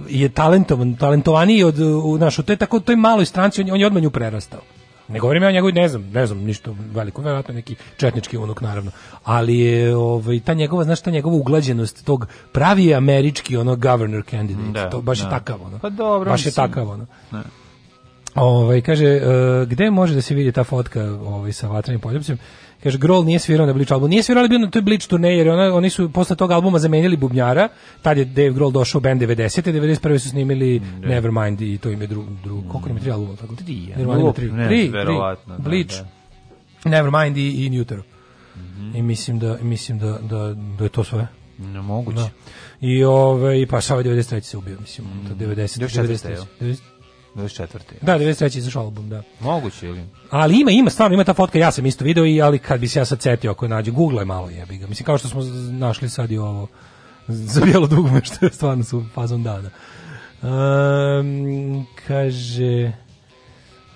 je talentovan, talentovaniji od u našu, to je tako, to je maloj stranci, on, on je odmah nju prerastao. Ne govorim ja o njegovoj, ne znam, ne znam ništa veliko, verovatno neki četnički unuk naravno. Ali je ovaj ta njegova, znaš, ta njegova uglađenost tog pravi američki ono governor candidate, da, to baš da. je takav ono. Pa dobro, baš je mislim. takav ono. Ne. Da. Ovaj kaže uh, gde može da se vidi ta fotka ovaj sa vatrenim poljupcem? Kaže Grol nije svirao na Bleach albumu. Nije svirao, ali bio na toj Bleach turneji jer ona, oni su posle tog albuma zamenili bubnjara. Tad je Dave Grohl došao u band 90. 91. su snimili mm, Nevermind i to im je drugo. Drug, Koliko im je tri albuma? Tako? Tri. Ja. Nevermind tri. Ne, tri, tri. Da, Bleach, da. Nevermind i, i New Terror. Mm -hmm. I mislim da, mislim da, da, da je to sve. Ne moguće. Da. I ove, ovaj, i pa Sava 93. se ubio, mislim. Mm. 90, 90, 90, 90, 90, 94. Da, 93. izašao album, da. Moguće ili? Ali ima, ima, stvarno ima ta fotka, ja sam isto video i ali kad bi se ja sad setio ako je nađe, googlaj malo jebi ga. Mislim kao što smo našli sad i ovo [laughs] za bijelo dugme što je stvarno su fazom dana. Um, kaže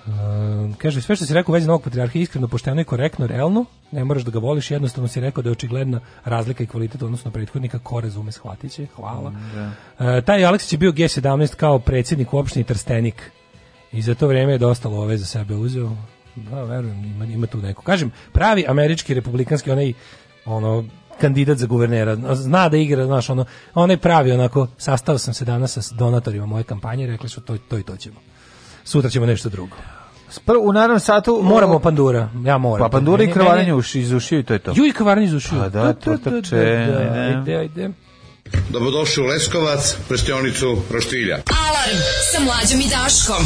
Um, kaže, sve što si rekao u vezi novog patrijarha je iskreno, pošteno i korektno, realno, ne moraš da ga voliš, jednostavno si rekao da je očigledna razlika i kvalitet, odnosno prethodnika, ko razume, shvatit će, hvala. Mm, yeah. Da. uh, taj Aleksić je bio G17 kao predsjednik u opštini Trstenik i za to vrijeme je dosta love za sebe uzeo. Da, verujem, ima, ima tu neko. Kažem, pravi američki, republikanski, onaj ono, kandidat za guvernera. Zna da igra, znaš, ono, onaj pravi, onako, sastao sam se danas sa donatorima moje kampanje, rekli su to, to i to ćemo sutra ćemo nešto drugo. Prvo, u naravnom satu moramo pandura. Ja moram. Pa pandura i krvaranje iz ušiju i to je to. Juj, i krvaranje iz ušiju. Pa da, to da, da, da, trče. Ajde, ajde. Dobrodošli u Leskovac, prštionicu Roštilja. Alarm sa mlađom i Daškom.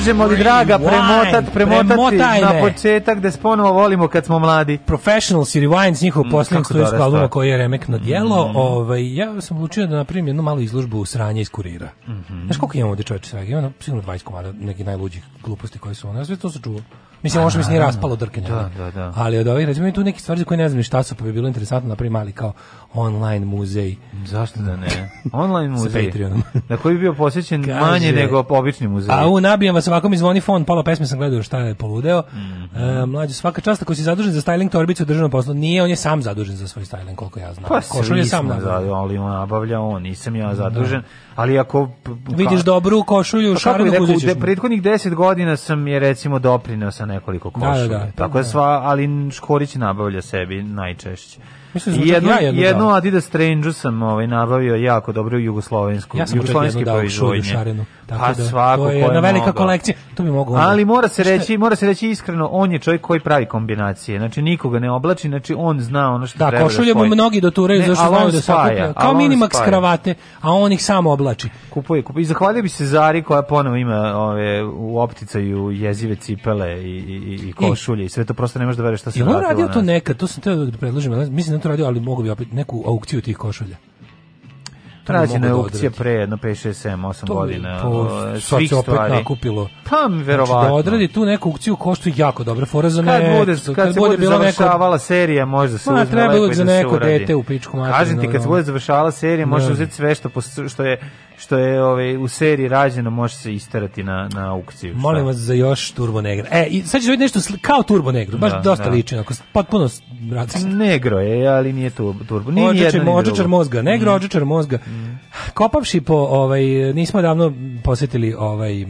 možemo li draga premotat, premotati na početak da ponovo volimo kad smo mladi. Professionals i Rewind njihov mm, posljednji studijski album koji je remek na dijelo. Mm. Ovaj, ja sam odlučio da napravim jednu malu izložbu sranja iz kurira. Mm -hmm. Znaš koliko imamo ovdje čovječe sranja? Imamo sigurno 20 komada nekih najluđih gluposti koje su ono. Ja sve to sam Mislim, ovo mi se nije raspalo drke. Da, da, da. Ali od ovih, recimo, tu neke stvari za koje ne znam šta su, pa bi bilo interesantno da napraviti mali kao online muzej. Zašto da ne? Online [laughs] muzej. Sa Patreonom. [laughs] na koji bi bio posjećen Kaže, manje nego obični muzej. A u nabijam vas ovako mi zvoni fon, pola pesme sam gledao šta je poludeo. Mm -hmm. e, mlađe, svaka časta koji si zadužen za styling torbicu državno poslu, nije, on je sam zadužen za svoj styling, koliko ja znam. Pa Košulj je sam zadužen. Ali on nabavlja, on, nisam ja da. zadužen. Da. Ali ako... Vidiš dobru košulju, pa šarenu, uzećeš. Prethodnih deset godina sam je recimo doprinao sa nekoliko košulja. Da, da, da. Tako je da. sva, ali Škorić nabavlja sebi najčešće. Mislim, da jedno, ja jedno, jedno Adidas Strange sam ovaj, nabavio jako dobro u jugoslovensku. Ja sam jugoslovenski proizvodnje. Pa da, svako to je jedna velika mogao. kolekcija. To bi mogu. Ali mora se reći, mora se reći iskreno, on je čovjek koji pravi kombinacije. Znači nikoga ne oblači, znači on zna ono što da, treba. Da, košulje mu mnogi doturaju zašto znaju da sakuplja. Kao minimax spaja. kravate, a on ih samo oblači. Kupuje, kupuje. I zahvalio bi se Zari koja ponovo ima ove u opticaju jezive cipele i i i košulje i sve to prosto ne možeš da veruješ šta se radilo. I on radio to nekad, to sam teo da predložim, mislim da to radio, ali mogu bi opet neku aukciju tih košulja. Tražena je aukcija da pre jedno 5, 6, 7, 8 to godina. To svih se opet stvari. nakupilo. Pa, verovatno. Znači, da odradi tu neku aukciju koštu jako dobra fora za kad Bude, kad, kad se bude, bude završavala da neko, serija, možda se uzme treba lepo za neko da dete u pičku materinu. Kažem ti, kad se bude završavala serija, može no. Da. uzeti sve što, što je što je ovaj u seriji rađeno može se isterati na na aukciju. Molim vas za još Turbo Negro. E, i sad ćeš vidjeti nešto kao Turbo Negro, baš da, dosta da. liči, na potpuno različito. Negro je, ali nije to Turbo. Nije ođečar, ođečar mozga, Negro, mm. mozga. Kopavši po, ovaj, nismo davno posetili ovaj,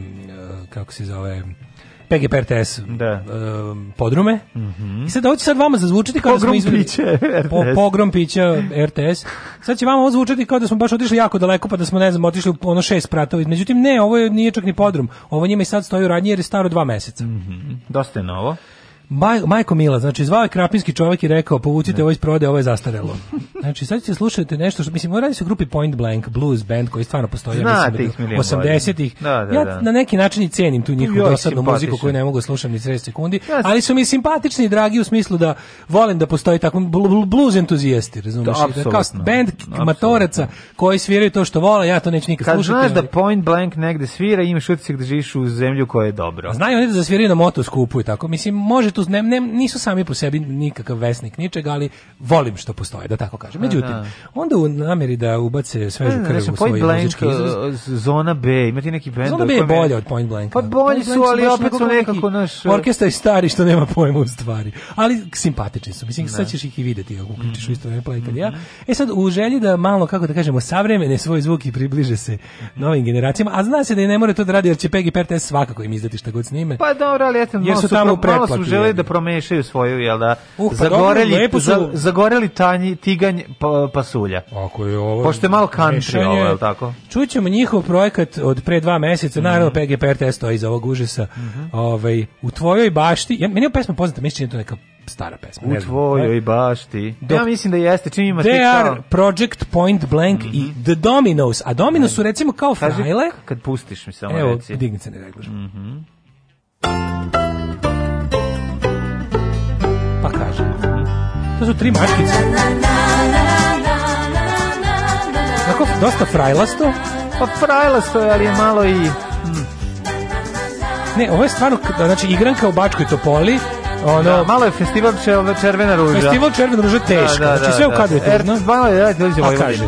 kako se zove, PGP RTS da. Um, podrume. Mm -hmm. I sad ovo će sad vama zazvučati kao pogrom da smo izvili... Po, pogrom pića RTS. Sad će vama ovo zvučati kao da smo baš otišli jako daleko, pa da smo, ne znam, otišli ono šest pratova. Međutim, ne, ovo je, nije čak ni podrum. Ovo njima i sad stoji u radnji jer je staro dva meseca. Mm -hmm. Dosta je novo. Maj, majko Mila, znači zvao je krapinski čovjek i rekao povucite ovo iz prode, ovo je zastarelo. Znači sad ćete slušati nešto što mislim radi se o grupi Point Blank blues band koji stvarno postoji Znate mislim 80-ih. Da, da, ja da. na neki način i cenim tu njihovu dosadnu muziku koju ne mogu slušati ni 30 sekundi, ja, ali su mi simpatični i dragi u smislu da volim da postoji tako blues entuzijasti, razumiješ? Da, da, kao band matoraca koji sviraju to što vole, ja to neću nikad Kad slušati. Kad znaš da Point Blank negde svira, imaš utisak da živiš u zemlju koja je dobro. Znaju oni da zasviraju na motoskupu i tako. Mislim, može tu tu ne, ne, nisu sami po sebi nikakav vesnik ničeg, ali volim što postoje, da tako kažem. Međutim, da. onda u nameri da ubace svežu krv u svoj Point Blank, e, Zona B, ima ti neki bend. Zona B je bolja od Point Blanka. Pa bolji su, ali opet su nekako naš... E. Orkestar je stari što nema pojma u stvari. Ali simpatični su. Mislim, da. sad ćeš ih i videti ako uključiš u mhm. isto vreme play kad mhm. ja. E sad, u želji da malo, kako da kažemo, savremene svoje zvuki približe se mhm. novim generacijama, a zna se da i ne mora to da radi, jer će Peggy Pertes svakako im izdati šta god snime. Pa dobro, ali eto, malo su, tamo malo su želeli moraju da promešaju svoju, jel da? Uh, pa zagoreli, dobro, za, zagoreli tanji, tiganj pa, pasulja. Ako je ovo... Pošto je malo country ovo, je tako? Čućemo njihov projekat od pre dva meseca, mm -hmm. naravno PGPRT stoji iza ovog užasa. Mm -hmm. ovaj, u tvojoj bašti, ja, meni je pesma poznata, mislim da to neka stara pesma. U tvojoj da. bašti. Do, ja mislim da jeste, čim ima They are Project Point Blank mm -hmm. i mhm. The Dominos. A Dominos su recimo kao Kaži, Kad pustiš mi samo Evo, reci. Evo, dignice ne reglažem. Mhm. Mm -hmm. To su tri mačkice. Tako, dosta frajlasto. Pa frajlasto je, ali je malo i... Hmm. Ne, ovo je stvarno, znači, igranka u Bačkoj Topoli, ono, da, malo je festival Červena ruža. Festival Červena ruža teško. Da, da, znači da, sve da, u kadru je tužno. Er, malo je, da, dođe pa Vojvodina. kaže.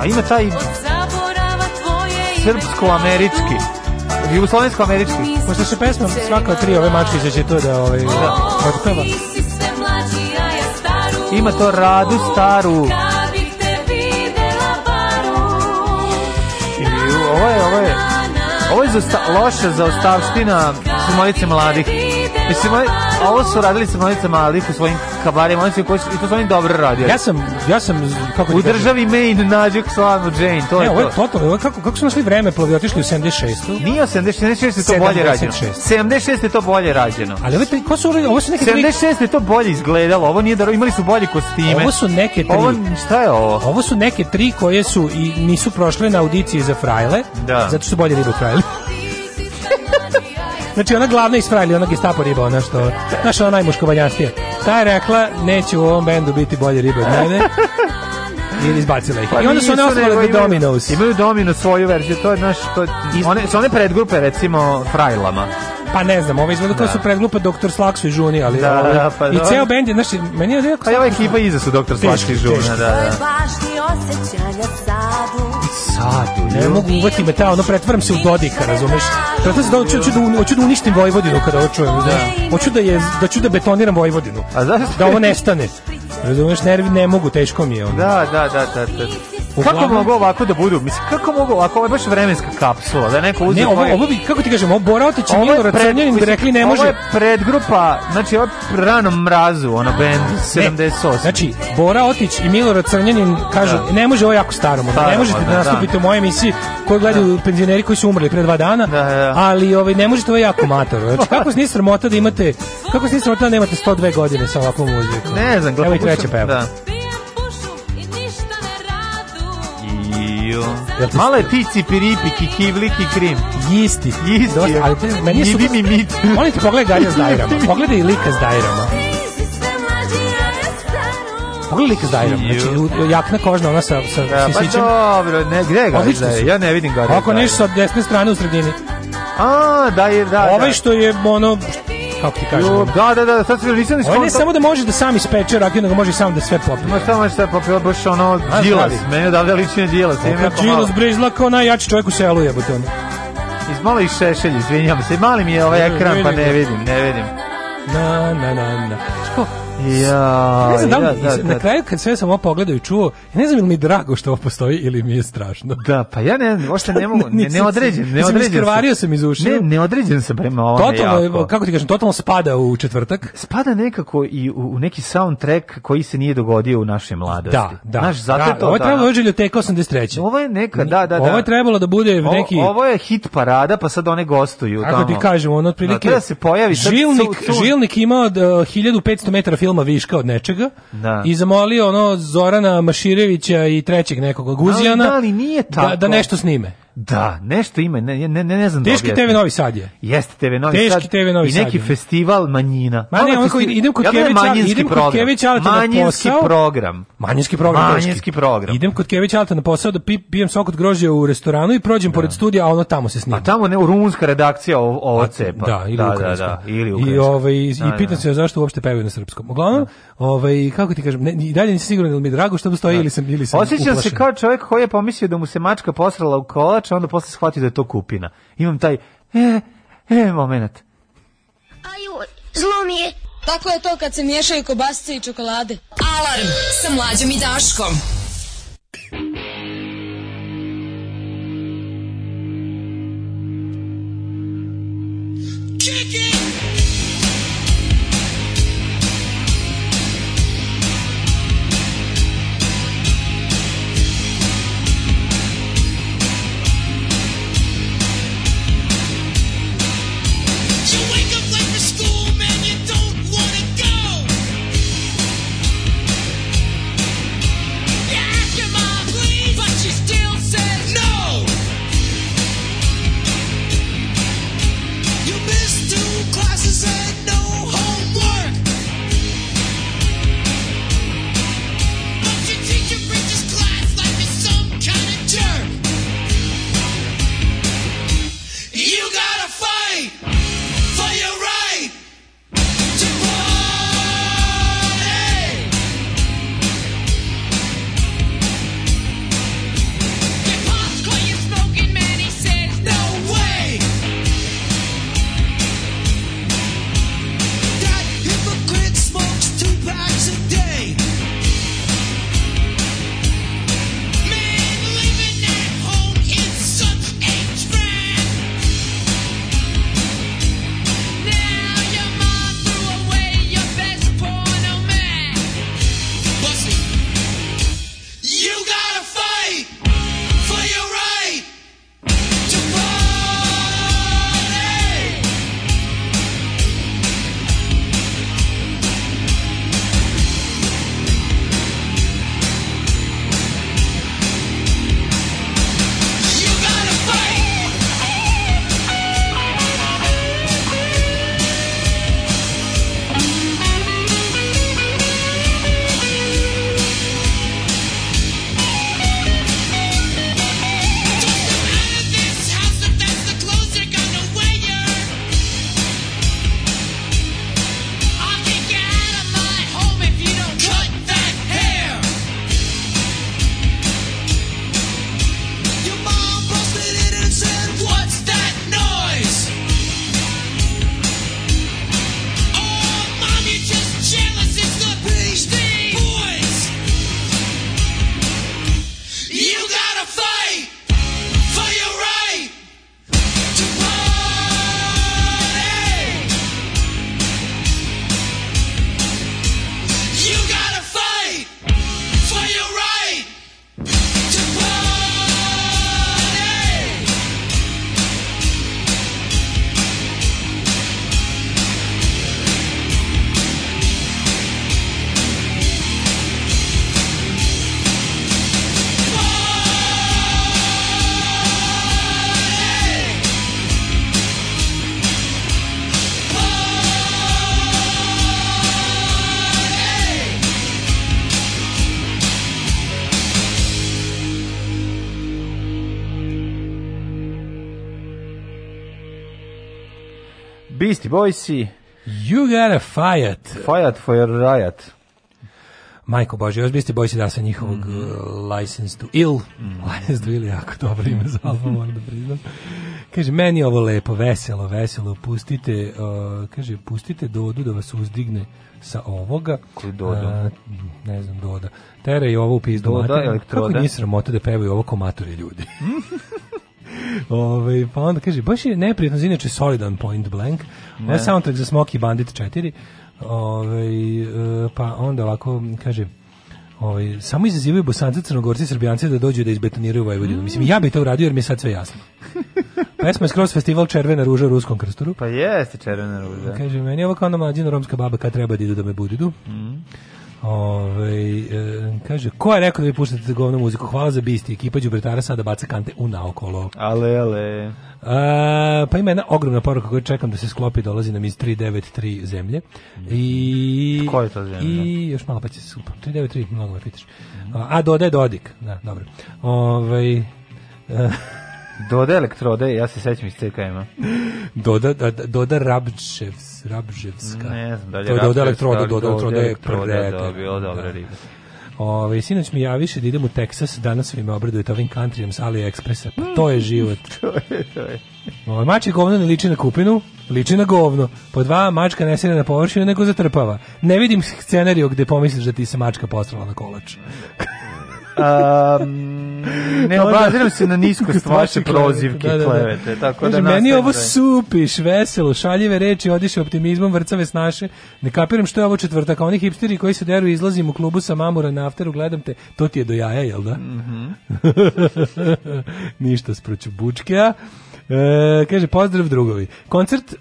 A ima taj srpsko-američki Jugoslovensko-američki. Pošto se pesma svaka tri ove mačkice će to da, ovaj, da. otpeva. Ima to radu staru. I ovo je, ovo je, ovo je za, loša za ostavština Sumolice mladih. Mislim, ovo je, ovo su radili sa mojicama, ali u svojim kabarima, oni su i to su oni dobro radili. Ja sam, ja sam, kako U da državi Maine nađe slanu Jane, to ne, je ovo je to. totalno, ovo je kako, kako su našli vreme plovi, pa otišli u 76. Nije 76, 76 je to 76. bolje rađeno. 76 je to bolje rađeno. Ali ovo, ko su, ovo su neke 76 je to bolje izgledalo, ovo nije da imali su bolje kostime. Ovo su neke tri. Ovo, šta je ovo? Ovo su neke tri koje su i nisu prošle na audiciji za frajle, da. zato su bolje ribe frajle. Znači ona glavna iz Frajli, ona gestapo riba, ona što, znaš ona najmuškovanjastija. Ta je rekla, neće u ovom bendu biti bolje riba od mene. [laughs] I izbacila ih. Pa I onda su one ostale do da Dominos. Imaju Domino svoju verziju, to je naš, to, one, su one predgrupe recimo Frajlama. Pa ne znam, ovo izgleda kao da. su predglupa Doktor Slaksu i Žuni, ali da, ovo, ovaj- da, pa i ceo bend je, znači, meni je rekao... Pa je ova ekipa iza su Doktor Slaksu i Žuna, da, da. važni Sadu, ne mogu uvati me ta, ono, pretvaram se u Dodika, razumeš? Pretvaram se da hoću, da, hoću da uništim Vojvodinu kada ovo čujem, da. Hoću da, je, da ću da betoniram Vojvodinu. A da, da ovo nestane. Razumeš, nervi ne mogu, teško mi je onda. Da, da, da, da, da. Uglavnom, kako mogu ovako da budu? Mislim, kako mogu ovako? Ovo je baš vremenska kapsula, da neko uzme... Ne, ovo, ovo bi, kako ti kažem, ovo Boratić i Milorad Crnjanin bi rekli ne može... Ovo je predgrupa, znači ovo je rano mrazu, ono band 78. Znači, Bora Otić i Milorad Crnjanin kažu, da. ne može ovo jako staro, starom ne možete da, da nastupite u mojoj emisiji koju gledaju da. penzioneri koji su umrli pre dva dana, da, da. ali ovaj, ne možete ovo jako mator. [laughs] Znači, kako se nije sramota da imate, kako se nije sramota da nemate 102 godine sa ovakvom muzikom? Ne znam, gledaj, i treće peva. Da. Jel mala je pici, piripi, kikivlik i krim. Isti. Isti. Dosta, ali te, meni su... mi mit. [laughs] Oni ti pogledaj Ganja s Dajrama. Pogledaj lika s Dajrama. Pogledaj lika s Dajrama. Znači, jakna kožna, ona sa, sa da, Pa dobro, ne, gde je Ja ne vidim ga. Ako niš sa desne strane u sredini. A, da je, da. Ovaj da. što je ono kako ti kažem. Jo, da, da, da, sad se nisam iskonto. On ne samo da može da sam ispeče rakiju, nego može sam da sve popije. Ma samo da se popije, baš ono džilas. Mene da ovde liči na džilas. Džilas bre izlako najjači čovjek u selu je on. Iz malo i šešelj, izvinjavam se. Mali mi je ovaj ekran, pa ne vidim, ne vidim. Na, na, na, na. Što? Ja, ne znam, da ja, da, da, na kraju kad sve sam ovo pogledao i čuo, ja ne znam ili mi je drago što ovo postoji ili mi je strašno. Da, pa ja ne, možda ne mogu, [laughs] ne, ne određen, ne određen. Sam, sam iz ušiju. Ne, ne određen sam prema ovome totalno, jako. Kako ti kažem, totalno spada u četvrtak. Spada nekako i u, u neki soundtrack koji se nije dogodio u našoj mladosti. Da, da. Znaš, zato da, to, ovo je trebalo da, ođelju tek 83. Ovo je neka, da, da, da. Ovo je trebalo da bude o, neki... Ovo je hit parada, pa sad one gostuju. Kako ti kažem, ono da, otprilike... Da, da se pojavi. Žilnik, žilnik imao e, 1500 metara filma viška od nečega da. i zamolio ono Zorana Maširevića i trećeg nekog Guzijana da, ali nije tako. da, da nešto snime. Da, nešto ima, ne, ne, ne ne znam da Teški da Teški TV Novi Sad je. Jeste TV Novi Teški Sad. Teški TV Novi Sad. I neki sad festival manjina. Ma ne, onako, idem kod ja idem kod Kevića Alta na posao. Manjinski program. Manjinski program. Manjinski program. Idem kod Kevića Alta na posao da pi, pijem sok od grožđa u restoranu i prođem da. pored studija, a ono tamo se snima. A tamo ne, rumunska redakcija ovo, ovo pa, cepa. Da, ili da, ukrajinska. Da, da, ili ukrajinska. I, ovaj, i da, da, pitam se zašto uopšte pevaju na srpskom. Uglavnom, ovaj, kako ti kažem, ne, i dalje nisam siguran da mi drago što postoji ili sam, ili sam Osjećam se kao čovjek koji je pomislio da mu se mačka posrala u kolač jače, onda posle shvatio da je to kupina. Imam taj, e, e, moment. Ajoj, zlo mi je. Tako je to kad se miješaju kobasice i čokolade. Alarm sa mlađom i Daškom. broj You got a Fiat. Fiat for your riot. Majko Bože, još biste boj se da sa njihovog mm -hmm. License to Ill. Mm -hmm. License to Ill je jako dobro ime za album, moram da priznam. Kaže, meni ovo lepo, veselo, veselo, pustite, uh, kaže, pustite Dodu da vas uzdigne sa ovoga. Koji Dodu? Uh, ne znam, Doda. Tere i ovo u pizdu Doda, Kako nije sramota da pevaju ovo komatore ljudi? [laughs] Ove, ovaj, pa onda kaže, baš je neprijatno, znači, inače solidan point blank. Ne. Ovo je soundtrack za Smoky Bandit 4. Ove, ovaj, eh, pa onda ovako, kaže, Ovaj samo izazivaju Bosanci, Crnogorci, Srbijanci da dođu da izbetoniraju Vojvodinu. Mislim ja bih to uradio jer mi je sad sve jasno. [laughs] Pesma je skroz festival Červena ruža u ruskom krstoru. Pa jeste Červena ruža. Kaže meni ovo kao ona mlađina romska baba kad treba da idu da me budidu. Mm. Ove, ovaj, e, kaže, ko je rekao da vi puštate govnu muziku? Hvala za bisti, ekipa Đubretara sada baca kante u naokolo. Ale, ale. A, e, pa ima jedna ogromna poruka koju čekam da se sklopi, dolazi nam iz 393 zemlje. I, Ko je to zemlja? I još malo pa će se skupa. 393, mnogo me pitaš. A, a dodaje Dodik. Da, dobro. Ove, ovaj, e, [laughs] Doda elektrode, ja se sećam iz CKM-a. Doda, da, da, Doda Rabčevs, Rabževska. Ne znam, da li je Doda elektrode, Doda e, elektrode je prve. E, da, bilo dobre ribe. Ove, ovaj, sinoć mi javiše da idem u Texas, danas vi me obradujete ovim countryjem s AliExpressa. Pa to je život. [laughs] to je, to je. Ove, ovaj, mači govno ne liči na kupinu, liči na govno. Po dva, mačka ne sede na površinu, nego zatrpava. Ne vidim scenariju gde pomisliš da ti se mačka postrala na kolač. [laughs] Um, [laughs] ne da, obaziram se na nisko vaše prozivke da, da, da. klevete. Tako da meni je ovo supiš, veselo, šaljive reči, odiše optimizmom, vrcave snaše. Ne kapiram što je ovo četvrtak, oni hipsteri koji se deru izlazim u klubu sa mamura na afteru, gledam te, to ti je do jaja, jel da? Mm -hmm. [laughs] Ništa sproću bučke, a? E, kaže, pozdrav drugovi. Koncert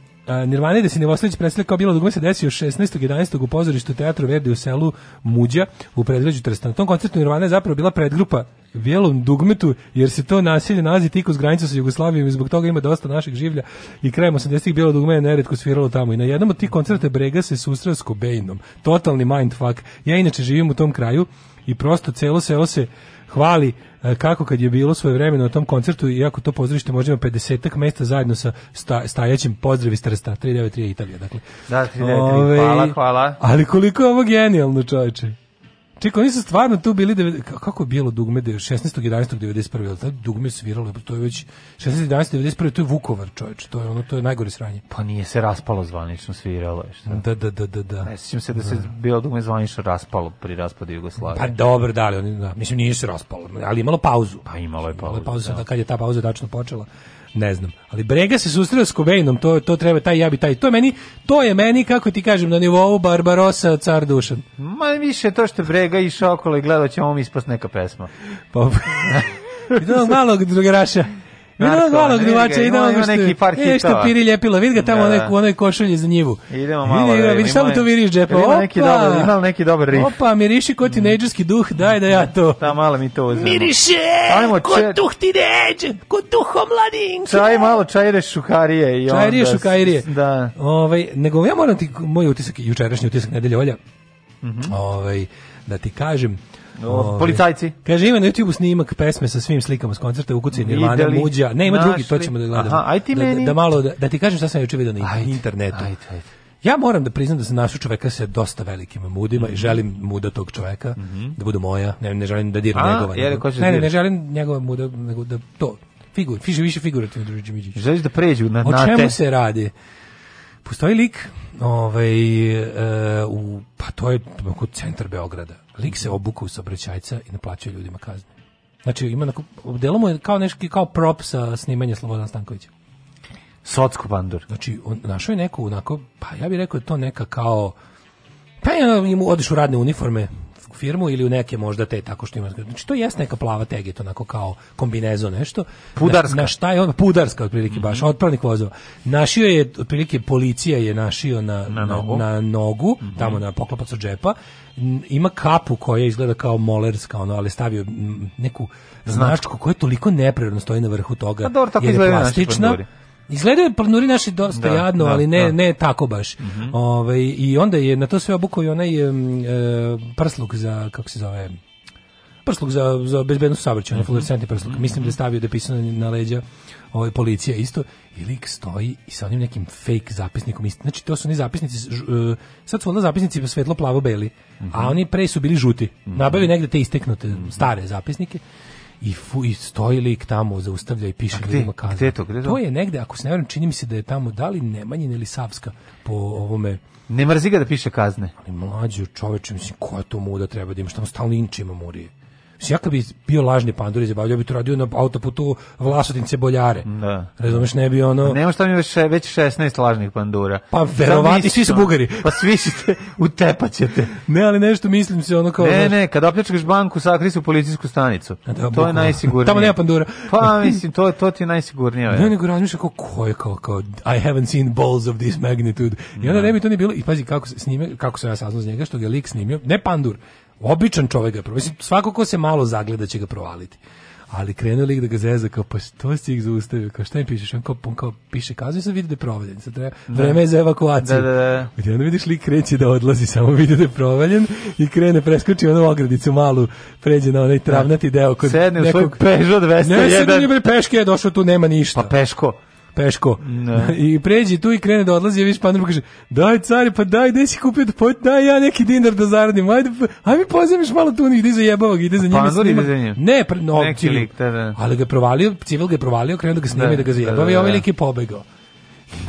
Nirvana da se Nevostović predstavlja kao bilo dugme se desio 16. 11. u pozorištu teatru Verdi u selu Muđa u predgrađu Trsta. Na tom koncertu Nirvana je zapravo bila predgrupa Bijelom dugmetu, jer se to nasilje nalazi tik uz granicu sa Jugoslavijom i zbog toga ima dosta naših življa i krajem 80-ih Bijelo dugme je neretko sviralo tamo. I na jednom od tih koncerta Brega se susreo s Kobejnom. Totalni mindfuck. Ja inače živim u tom kraju i prosto celo selo se hvali E, kako kad je bilo svoje vreme na tom koncertu, iako to pozorište možda ima 50 mesta zajedno sa sta, stajaćim pozdravi Strsta, 393 Italija, dakle. Da, 393, Ove, hvala, hvala. Ali koliko je ovo genijalno, čovječe. Čekaj, oni su stvarno tu bili, dev... kako je bilo dugme 16. 16.11.91. Tad dugme sviralo, pa to je već 91. To je Vukovar, čoveč, to je ono, to je najgore sranje. Pa nije se raspalo zvanično, sviralo je. Šta? Da, da, da, da, da. Ne sećam se da se da. bilo dugme zvanično raspalo pri raspadu Jugoslavije. Pa dobro, da li, oni, da, mislim nije se raspalo, ali imalo pauzu. Pa imalo je pauzu. Imalo je pauzu, da. da kad je ta pauza tačno počela ne znam. Ali Brega se susreo s Kobejnom, to, to treba taj ja bi taj. To je meni, to je meni, kako ti kažem, na nivou Barbarosa, car Dušan. Ma više to što Brega išao okolo i gledao ćemo ovom ispast neka pesma. Pa, [laughs] I malog drugaraša. Idemo malo gnuvača, idemo ga što, neki par hitova. E, što piri ljepilo, vidi ga tamo da. u da. onoj košulji za njivu. Idemo malo. Vidi ga, vidi samo to viriš džepa. Opa, neki dobar, ima neki dobar rif. Opa, miriši ko tinejdžerski mm. duh, daj da ja to. Da, malo mi to uzmemo. Miriše, Ajmo, ko čet... duh tinejdž, ko duh omladin. Čaj malo, čajre šukarije. I onda, čajrije šukarije. Da. Ovaj, nego ja moram ti, moj utisak, jučerašnji utisak nedelje, Olja, mm -hmm. ovaj, da ti kažem, Ove. Policajci. Kaže ima na YouTube snimak pesme sa svim slikama s koncerta Ukuci Nirvana Muđa. Ne, ima Našli. drugi, to ćemo da gledamo. Aha, aj ti da, da meni. Da, da, malo da, da ti kažem šta sam juče video na ajde, internetu. Ajde, ajde. Ja moram da priznam da sam našao čoveka sa dosta velikim mudima mm i mhm. želim muda tog čoveka mm -hmm. da bude moja, ne, ne želim da dirne njegova. Jer, ne, ne, ne, ne želim njegova muda, nego da to, figur, fiže više figurativno Đorđe Miđić. Želiš da pređu na, na O čemu te... se radi? Postoji lik ovaj, e, u, pa to je centar Beograda Lik se obuka u saobraćajca i naplaćuje ljudima kazne. Znači, ima onako, delo mu je kao neki kao prop sa snimanja Slobodan Stankovića. Sotsko bandur. Znači, on našao je neku onako, pa ja bih rekao da je to neka kao, pa ja, im odeš u radne uniforme, firmu ili u neke možda te tako što ima. Znači to jeste neka plava teget onako kao kombinezo nešto. Pudarska. Na, na šta je on pudarska otprilike mm -hmm. baš mhm. otpravnik vozova. Našio je otprilike policija je našio na na nogu, na, na nogu mm -hmm. tamo na poklopac od džepa. Ima kapu koja izgleda kao molerska, ono, ali stavio neku značku koja je toliko neprirodno stoji na vrhu toga. A pa dobro, tako je plastična. Izgledaju da planuri naši dosta da, jadno, da, ali ne, da. ne tako baš. Mm -hmm. Ove, ovaj, I onda je na to sve obukao i onaj um, prsluk za, kako se zove, prsluk za, za bezbednost saobraćaja, mm -hmm. prsluk. Mhm. Mislim da je stavio da je pisano na leđa ovaj, policija isto. I lik stoji i sa onim nekim fake zapisnikom. Isti. Znači, to su oni zapisnici, ž, uh, sad su onda zapisnici svetlo plavo-beli, mm -hmm. a mhm. oni pre su bili žuti. Mhm. Nabavili negde te isteknute stare zapisnike i, fu, i stoji lik tamo, zaustavlja i piše gde, ljudima kazne. Gde to, gde to? to je negde, ako se ne vjerujem, čini mi se da je tamo, da li Nemanjin ili Savska po ovome... Ne mrzi ga da piše kazne. Ali mlađi čoveče, mislim, koja to muda treba da ima, što on stalno inčima murije. Znači, ja kad bi bio lažni pandur i zabavljao, bi to radio na autoputu Vlasotince Boljare. Da. Razumeš, ne bi ono... Pa nema šta mi već, već 16 lažnih pandura. Pa, verovatno, svi su bugari. Pa svi ste, utepat ćete. Ne, ali nešto mislim se ono kao... Ne, znaš... ne, kad opljačkaš banku, sakri se u policijsku stanicu. Da, to bukla. je najsigurnije. Tamo nema pandura. Pa, mislim, to, to ti je najsigurnije. Ne, nego razmišljam kao, ko je kao, kao, I haven't seen balls of this magnitude. I onda da. ne bi to ni bilo, i pazi kako se, snime, kako sam ja saznao njega, što ga lik snimio, ne pandur, Običan čovjek ga provali. Mislim, svako ko se malo zagleda će ga provaliti. Ali krenuli ih da ga zeza, kao, pa što si ih zaustavio, kao, šta im pišeš? On kao, on kao piše kaznu i sad da vidi da je provaljen. Sad treba, da. vreme je za evakuaciju. Da, da, da. I onda vidiš lik kreće da odlazi, samo vidi da je provaljen i krene, preskoči onu ogradicu malu, pređe na onaj da. travnati deo. Kod Sedne u svog Peugeot 201. Ne, sedne, peške je došao, tu nema ništa. Pa peško peško. Da. [laughs] I pređi tu i krene da odlazi, a viš pandar mu kaže, daj cari, pa daj, gde si kupio, pa daj ja neki dinar da zaradim, ajde, aj mi pozemiš malo tu, ide za jebavog, ide za njima. Panzor ide za njim. Ne, pre, no, neki civil, lik, da, da. ali ga provalio, civil ga je provalio, krenuo da ga snima da, da ga zajebava da, da, ovaj da. i ovaj lik je pobegao.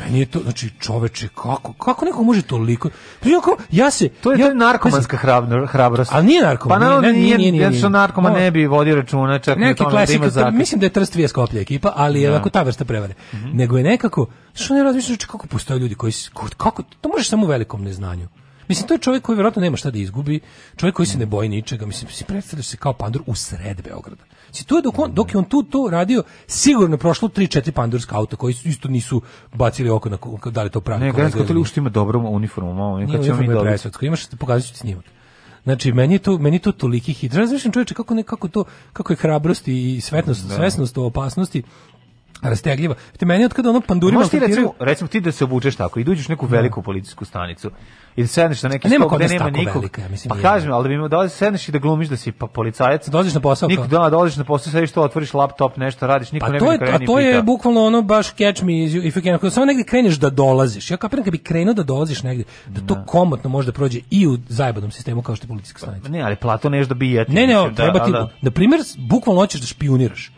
Meni je to, znači, čoveče, kako, kako neko može toliko... Pa jako, ja se... To je, ja, to narkomanska hrabro, hrabrost. a nije narkoman. Pa naravno, nije, nije, nije, nije, narkoman ne bi vodio računa, čak Neki klasika, da mislim da je Trst Vija Skoplja ekipa, ali je da. ovako ta vrsta prevare. Mhm. Nego je nekako, što ne razmišljaš znači, kako postoje ljudi koji... Kako, to možeš samo u velikom neznanju. Mislim, to je čovjek koji vjerovatno nema šta da izgubi, čovjek koji se ne boji ničega, mislim, se predstavlja se kao pandur u sred Beograda. Si, to je dok, on, dok je on tu to radio, sigurno prošlo 3-4 pandurska auta koji isto nisu bacili oko na da li to pravi. Ne, Gransko to ušte ima dobru uniformu, on kad ćemo mi dobiti. Imaš, da pokažeš ću snimak. Znači, meni je to, meni je to toliki hit. Razmišljam čovječe kako, nekako to, kako je hrabrost i svetnost, da. svesnost o opasnosti rastegljiva. Te meni otkada ono pandurima... Možeš ti recimo, recimo ti da se obučeš tako i dođeš da neku da. veliku policijsku stanicu i da sedneš na neki stol gde nema nikog. Velika, ja mislim, pa kažem, ali da dolaziš, sedneš i da glumiš da si pa policajac. Da dođeš na posao. Niko, da, dolaziš na posao, sediš to, otvoriš laptop, nešto radiš, niko pa ne bi kreni pita. A to je bukvalno ono baš catch me if you can. Ako samo negde kreneš da dolaziš, ja kapiram kad bi krenuo da dolaziš negde, da to ne. komotno može da prođe i u zajebanom sistemu kao što je policijska stanica. Ne, ali plato nešto da bijete. Ne, ne, treba ti, na primjer, bukvalno hoćeš da špioniraš.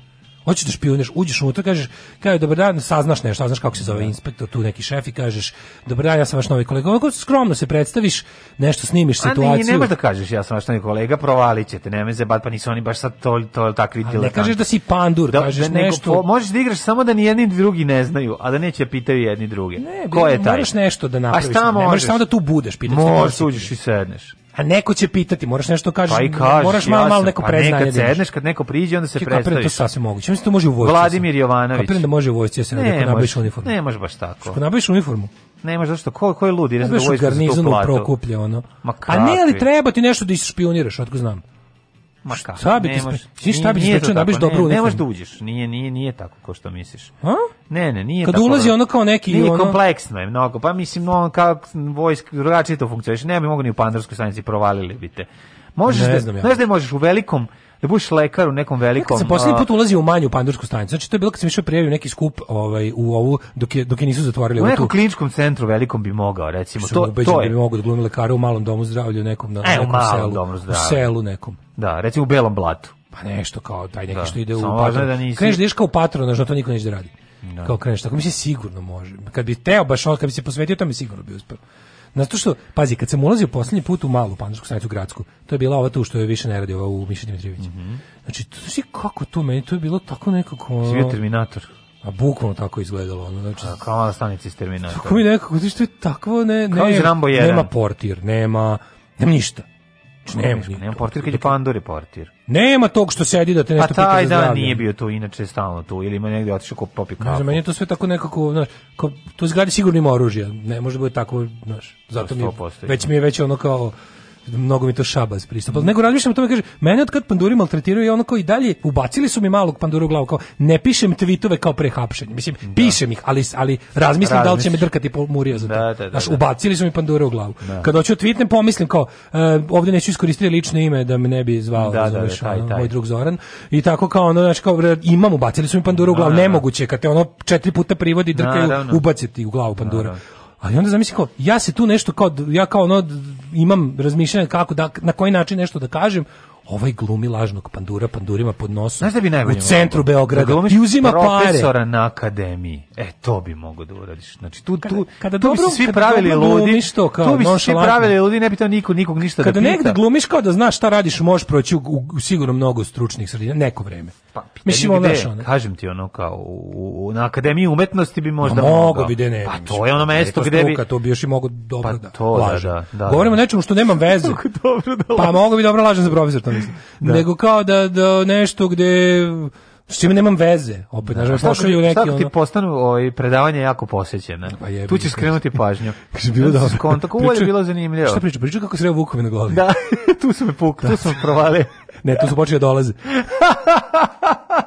Hoćeš da špijuneš, uđeš unutra, kažeš, kaže dobar dan, saznaš nešto, saznaš kako se zove da. inspektor, tu neki šef i kažeš, dobar dan, ja sam vaš novi kolega. Ovako skromno se predstaviš, nešto snimiš situaciju. A ne, da kažeš, ja sam vaš novi kolega, provalit ćete, nemoj se bat, pa nisu oni baš sad to, to takvi diletanti. Ne kažeš da si pandur, da, kažeš da nego, nešto. Po, možeš da igraš samo da ni jedni drugi ne znaju, a da neće pitaju jedni druge. Ne, Ko je taj? Moraš nešto da napraviš. A šta možeš? Ne možeš samo da tu budeš, pitaš. Možeš, uđeš i sedneš. A neko će pitati, moraš nešto kažeš, pa kažeš moraš malo, malo neko preznanje. Pa nekad da sedneš, kad neko priđe, onda se predstaviš. Kapiram to sasvim moguće. Mislim, da to može u vojsci. Da Vladimir Jovanović. Kapiram da može u vojsci, ja se ne, ne nabaviš uniformu. Ne može baš tako. Što nabaviš uniformu? Ne može, zašto? Ko, ko je ne Ideš da vojsku za tu platu. Prokuplje, ono. Ma kakvi. A ne, ali treba ti nešto da ispioniraš, otko znam. Ma kako? Šta bi ti šta bi ti da dobro Ne možeš da uđeš. Nije nije nije tako kao što misliš. A? Ne, ne, nije Kad tako. Kad ulazi ono kao neki nije ono... kompleksno je mnogo. Pa mislim no kao vojsk drugačije to funkcioniše. Ne bi mogu ni u Pandarskoj stanici provalili bite. Možeš ne da, znam ja. ne znam da možeš u velikom da budeš lekar u nekom velikom. Ja, kad sam posljednji put ulazio u manju pandursku stanicu, znači to je bilo kad sam išao prijavio neki skup ovaj, u ovu, dok je, dok je nisu zatvorili. U nekom tu. kliničkom centru velikom bi mogao, recimo. Sam to, to da je. da bi mogao da glumi lekara u malom domu zdravlja, u nekom, na, e, u nekom selu. Domu zdravlja. U selu nekom. Da, recimo u Belom blatu. Pa nešto kao taj neki da. što ide Samo u patron. Da nisi... Kreneš da iš kao patronaž, no da to niko neće da radi. Da. Kao kreneš, tako mi se sigurno može. Kad bi teo baš, kad bi se posvetio, to mi sigurno bi uspeo. Zato što, pazi, kad sam ulazio poslednji put u malu pandušku stanicu gradsku, to je bila ova tu što je više ne radi, ova u Miša Dimitrijevića. Mm -hmm. Znači, to, znači, kako to meni, to je bilo tako nekako... Svi je Terminator. A bukvalno tako izgledalo ono znači a, kao stanica iz Terminatora. Kako mi nekako znači što je takvo ne ne nema portir, nema nema ništa. Znači, nema, nema portir kad je Pandore portir. Nema tog što sedi da te nešto pa pita. A taj dan nije bio to inače stalno tu ili ima negde otišao ko popi kafu. Ne znam, meni je to sve tako nekako, znaš, kao, to zgradi sigurno ima oružja. Ne može da bude tako, znaš. Zato mi već mi je već ono kao mnogo mi to šabaz pristupa. Nego razmišljam o tome, kaže, mene od kad panduri maltretiraju i ono kao i dalje, ubacili su mi malog panduru u glavu, kao, ne pišem tweetove kao pre hapšenja. Mislim, da. pišem ih, ali, ali razmislim da li će me drkati po murija za to. Da, da, da Znaš, da. ubacili su mi panduru u glavu. Da. Kad hoću tweetnem, pomislim kao, uh, e, ovdje neću iskoristiti lično ime da me ne bi zvao, razumeš, taj, taj. moj drug Zoran. I tako kao, ono, znači, kao, imam, ubacili su mi panduru u glavu, nemoguće, kad te ono četiri puta privodi, drkaju, ubaciti u glavu pandura. Ali onda zamisli kao, ja se tu nešto kao, ja kao ono, imam razmišljanje kako da, na koji način nešto da kažem, ovaj glumi lažnog pandura pandurima pod nosom. da bi u centru mogao? Da Beograda da i uzima profesora pare. Profesora na akademiji. E to bi mogao da uradiš. Znači tu tu kada, tu dobro, bi se svi pravili ludi, to kao tu bi se svi pravili ludi, ne pitao to nikog nikog ništa kada da pita. Kada negde glumiš kao da znaš šta radiš, možeš proći u, u, u sigurno mnogo stručnih sredina neko vreme. Pa, Mislim ono Kažem ti ono kao u, u, na akademiji umetnosti bi možda pa, mogo bi da ne. Pa to je ono mesto gde bi to bi još i mogu dobro pa, da. Pa to da, da, da Govorimo o nečemu što nema [laughs] veze. Pa mogu bi dobro lažem za profesor da. nego kao da, da nešto gde s čime nemam veze. Opet, da, nažalost, pošalju neki... Šta ti postanu ovaj, predavanje jako posjećene? Pa tu ćeš skrenuti pažnju. [laughs] Kaže, bilo da... Skonto, kako je bilo zanimljivo. Šta priča? Priča kako sreo Vukovi na glavi. Da, [laughs] tu su me puk, da. tu sam provalio. ne, tu su počeli da dolaze. [laughs]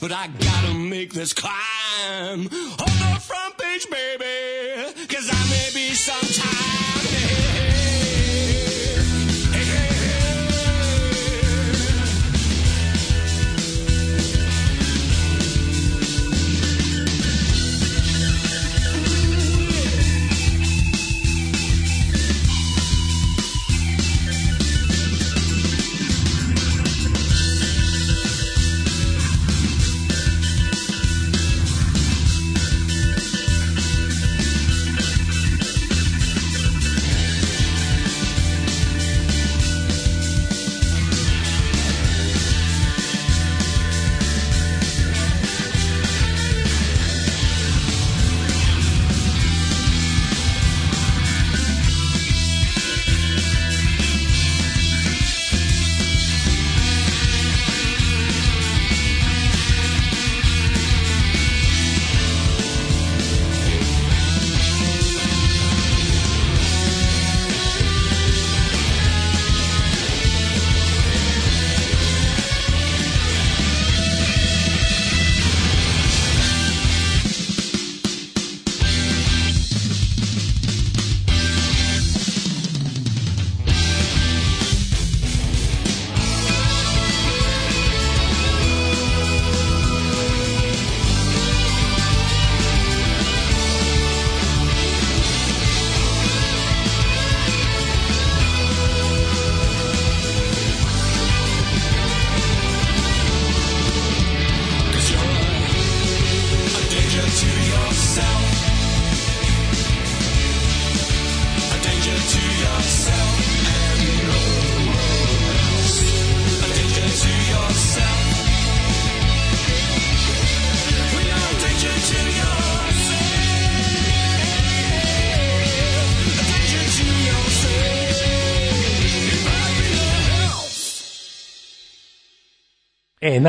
but I gotta make this climb.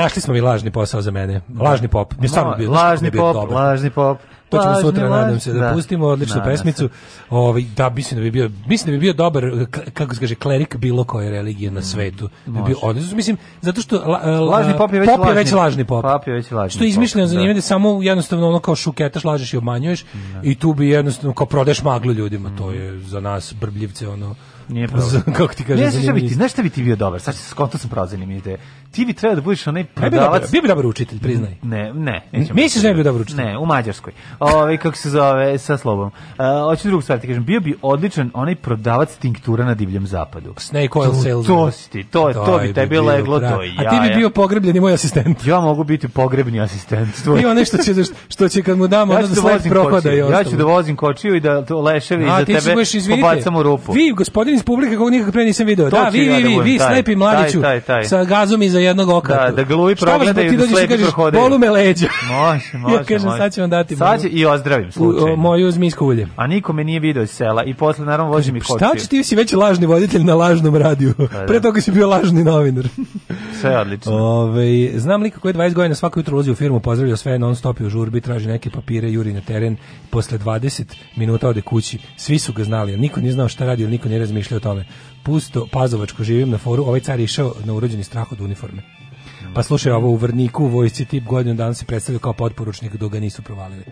našli smo mi lažni posao za mene. Da. Lažni pop. Mi samo bio, lažni pop, dobar. lažni pop. To ćemo lažni, sutra, lažni, nadam se, da, da pustimo odličnu da, pesmicu. Ovaj da mislim da bi bio mislim da bi bio dobar kako se kaže klerik bilo koje religije na mm, svetu. Da bi bio odlično. Mislim zato što la, e, la, lažni pop je već, pop je već lažni pop. Pop je već lažni. Što je izmišljeno zanimljivo da. da samo jednostavno ono kao šuketaš, lažeš i obmanjuješ i tu bi jednostavno kao prodeš maglu ljudima. To mm. je za nas brbljivce ono Nije problem. [laughs] Kako ti kažeš? Ne, da šta bi ti, znaš šta bi ti bio dobar? Sad se skonto sam mi ide. Ti bi trebao da budeš onaj prodavac. Bio bi dobar učitelj, priznaj. Ne, ne. Misliš da bi bio dobar učitelj? Ne, u Mađarskoj. Ovaj kako se zove sa slobom. E, hoću drugu stvar da ti kažem, bio bi odličan onaj prodavac tinktura na divljem zapadu. Snake oil salesman. To si to, to bi tebi leglo, to i ja. A ti bi bio pogrebljeni moj asistent. Ja mogu biti pogrebni asistent. Tvoj. Ima nešto će što će kad mu damo ja da, da slep prohoda i Ja ću da vozim kočiju i da leševi za tebe pobacamo rupu. Vi, gospodin iz publike kog nikako pre nisam video. da, vi, vi, vi, vi, slepi mladiću taj, taj, taj. sa gazom iza jednog oka. Da, da gluvi da progleda da i da slepi prohode. Bolu me leđa. Može, [laughs] može. ja kažem, može. sad ću vam dati. Sad i ozdravim slučajno. U, o, moju zmijsku ulje. A nikome nije video iz sela i posle naravno vozi i pa kočiju. Šta ću ti si već lažni voditelj na lažnom radiju? Da, da. Pre toga si bio lažni novinar. [laughs] Sve odlično. Ove, znam lika koji je 20 godina svako jutro ulazi u firmu, pozdravlja sve non stop u žurbi, traži neke papire, juri na teren, posle 20 minuta ode kući. Svi su ga znali, niko nije znao šta radi, niko nije razmišljao razmišljao o tome. Pusto, pazovačko živim na foru, ovaj car je išao na urođeni strah od uniforme. Pa slušaj, ovo u Vrniku, u vojsci tip godinu dana se predstavio kao potporučnik dok ga nisu provalili.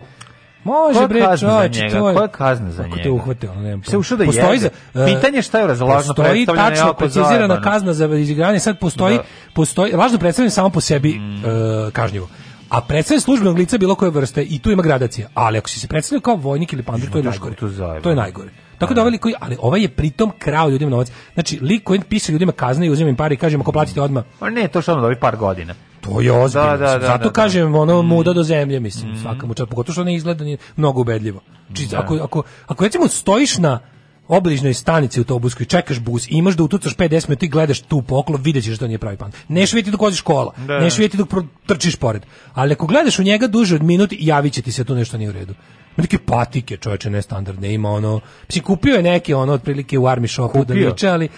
Može Koja bre, čovječ, to je... Koja kazna za njega? Kako te uhvate, ono, nema. Se ušao da postoji jede. Za, uh, Pitanje šta je razlažno postoji predstavljanje. Postoji tačno precizirana zajedano. kazna za izigranje, sad postoji, da. postoji, lažno predstavljanje samo po sebi mm. uh, kažnjivo. A predstavljanje službenog lica bilo koje vrste i tu ima gradacija. Ali ako si se predstavljao kao vojnik ili pandur, to je još gore. To je najgore. Tako da, da. ovaj koji, ali ovaj je pritom krao ljudima novac. Znači, lik koji pisa ljudima kazne i uzima im pare i kaže im ako platite odmah. Pa ne, to što ono dobi par godina. To je ozbiljno. Da, da, da, Zato da, da. kažem, ono mm. muda do zemlje, mislim, mm. svaka mu pogotovo što ne izgleda nije mnogo ubedljivo. Či, ako, ako, ako recimo stojiš na obližnoj stanici autobuskoj, čekaš bus, imaš da utucaš 50 minuta i gledaš tu pookolo, videćeš da to nije pravi pan. Neš vidjeti dok voziš kola, da. neš vidjeti dok trčiš pored. Ali ako gledaš u njega duže od minut, javiće ti se tu nešto nije u redu neke patike, čoveče, nestandardne, ima ono, mislim, kupio je neke ono, otprilike u Army Shopu da liče, ali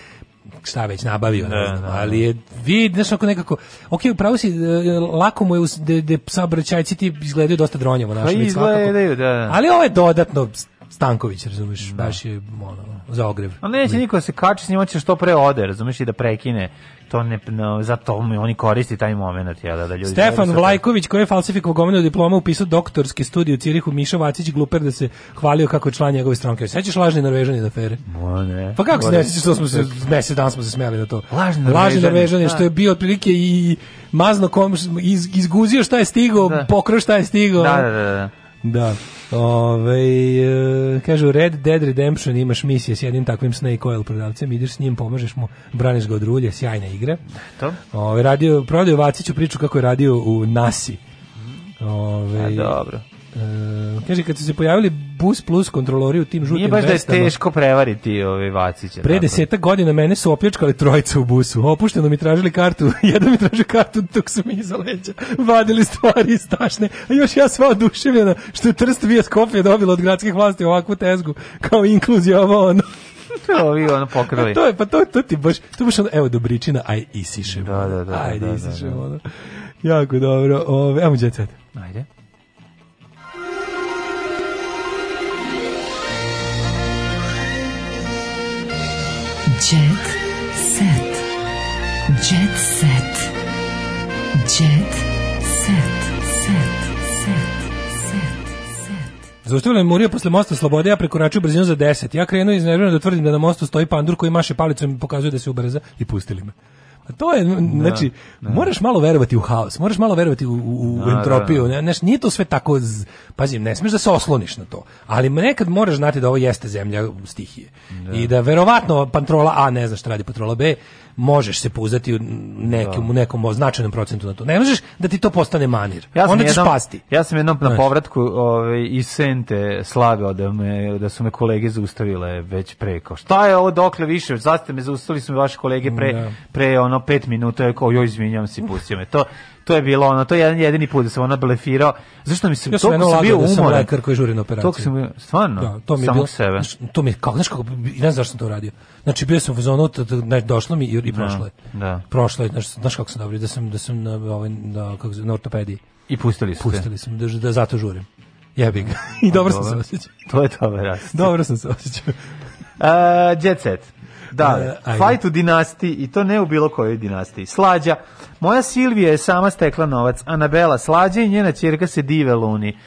šta već nabavio, ne, ne da, znam, ne, da, ne. ali da. je vid, znaš, ako nekako, ok, upravo si, e, lako mu je, da, da saobraćajci ti izgledaju dosta dronjevo, naš, pa izgledaju, da, da. ali ovo je dodatno Stanković, razumeš, da. baš je ono, za ogrev. A neće niko da se kači s njim, hoće što pre ode, razumeš, i da prekine. To ne, no, zato oni koristi taj moment, jel, da, da ljudi... Stefan Vlajković, koji je falsifikovao gomenu diploma, upisao doktorski studij u Cirihu, Miša Vacić, gluper da se hvalio kako je član njegove stranke. Sećaš lažni norvežani da fere? Mo, ne. Pa kako se ne što smo se, mesec dan smo se smeli na to. Lažni norvežani. Lažni norvežani, da. što je bio otprilike i mazno kom, iz, izguzio šta je stigao, da. pokroš šta je stigao. Da, da, da, da. Da. Ove, e, kaže, Red Dead Redemption imaš misije s jednim takvim Snake Oil prodavcem, ideš s njim, pomažeš mu, braniš ga od rulje, sjajna igra. To? Ove, radio, prodaju Vaciću priču kako je radio u Nasi. Ove, A, dobro. E, kaže, kad su se pojavili bus plus kontrolori u tim žutim vestama... Nije baš vestama, da je teško prevariti ove vaciće. Pre deseta godina mene su opljačkali trojica u busu. Opušteno mi tražili kartu. [laughs] Jedan mi tražio kartu dok su mi iza leđa. Vadili stvari iz tašne. A još ja sva oduševljena što je Trst Vija Skopje dobila od gradskih vlasti ovakvu tezgu. Kao inkluzija ovo ono. [laughs] ovi ono pokrovi. to je, pa to, to ti baš, to baš ono, evo Dobričina, aj isišemo. Da, da, da. Ajde, da, da, da, da. Ono. Jako dobro. Ove, ajmo, djecet. Ajde. Jet set. Jet set. Jet set. Set. Set. Zaustavila je Murija posle mosta Slobode, ja prekoračio brzinu za 10. Ja krenuo iznervirano da tvrdim da na mostu stoji pandur koji maše palicom i pokazuje da se ubrza i pustili me. To je, da, znači, da, moraš malo verovati u haos, moraš malo verovati u, u, da, da, entropiju, ne, ne, nije to sve tako, z... pazi, ne smiješ da se osloniš na to, ali nekad moraš znati da ovo jeste zemlja stihije da. i da verovatno patrola A ne zna šta radi patrola B, možeš se pouzdati u nekom, da. u nekom značajnom procentu na to. Ne možeš da ti to postane manir. Ja sam Onda jednom, pasti. Ja sam jednom na povratku ovaj, i Sente slagao da, me, da su me kolege zaustavile već preko. Šta je ovo dokle više? Zaste me zaustavili su me vaše kolege pre, da. pre ono 5 minuta. Ja kao, joj, izvinjam se, pustio me. To, to je bilo ono, to je jedan jedini put da sam ona blefirao. Zašto mi se ja to sam bio da umoran. Ja sam lekar koji žuri na operaciju. To sam stvarno. Da, to mi je bilo sebe. Znaš, to mi kako, znaš kako, ne znam zašto sam to uradio. Znači bio sam u zonu, znači došlo mi i, i da, prošlo je. Da. Prošlo je, znaš, znaš kako sam dobro, da sam da sam na ovaj da, kako na ortopediji. I pustili su. Pustili smo da, da zato žurim. Jebi ga. [laughs] I pa dobro, dobro sam se osjećao. To je to, verovatno. Dobro sam se osjećao. Uh, jet set. Da, uh, e, fajt u dinastiji i to ne u bilo kojoj dinastiji. Slađa, moja Silvija je sama stekla novac, Anabela slađa i njena ćerka se dive luni.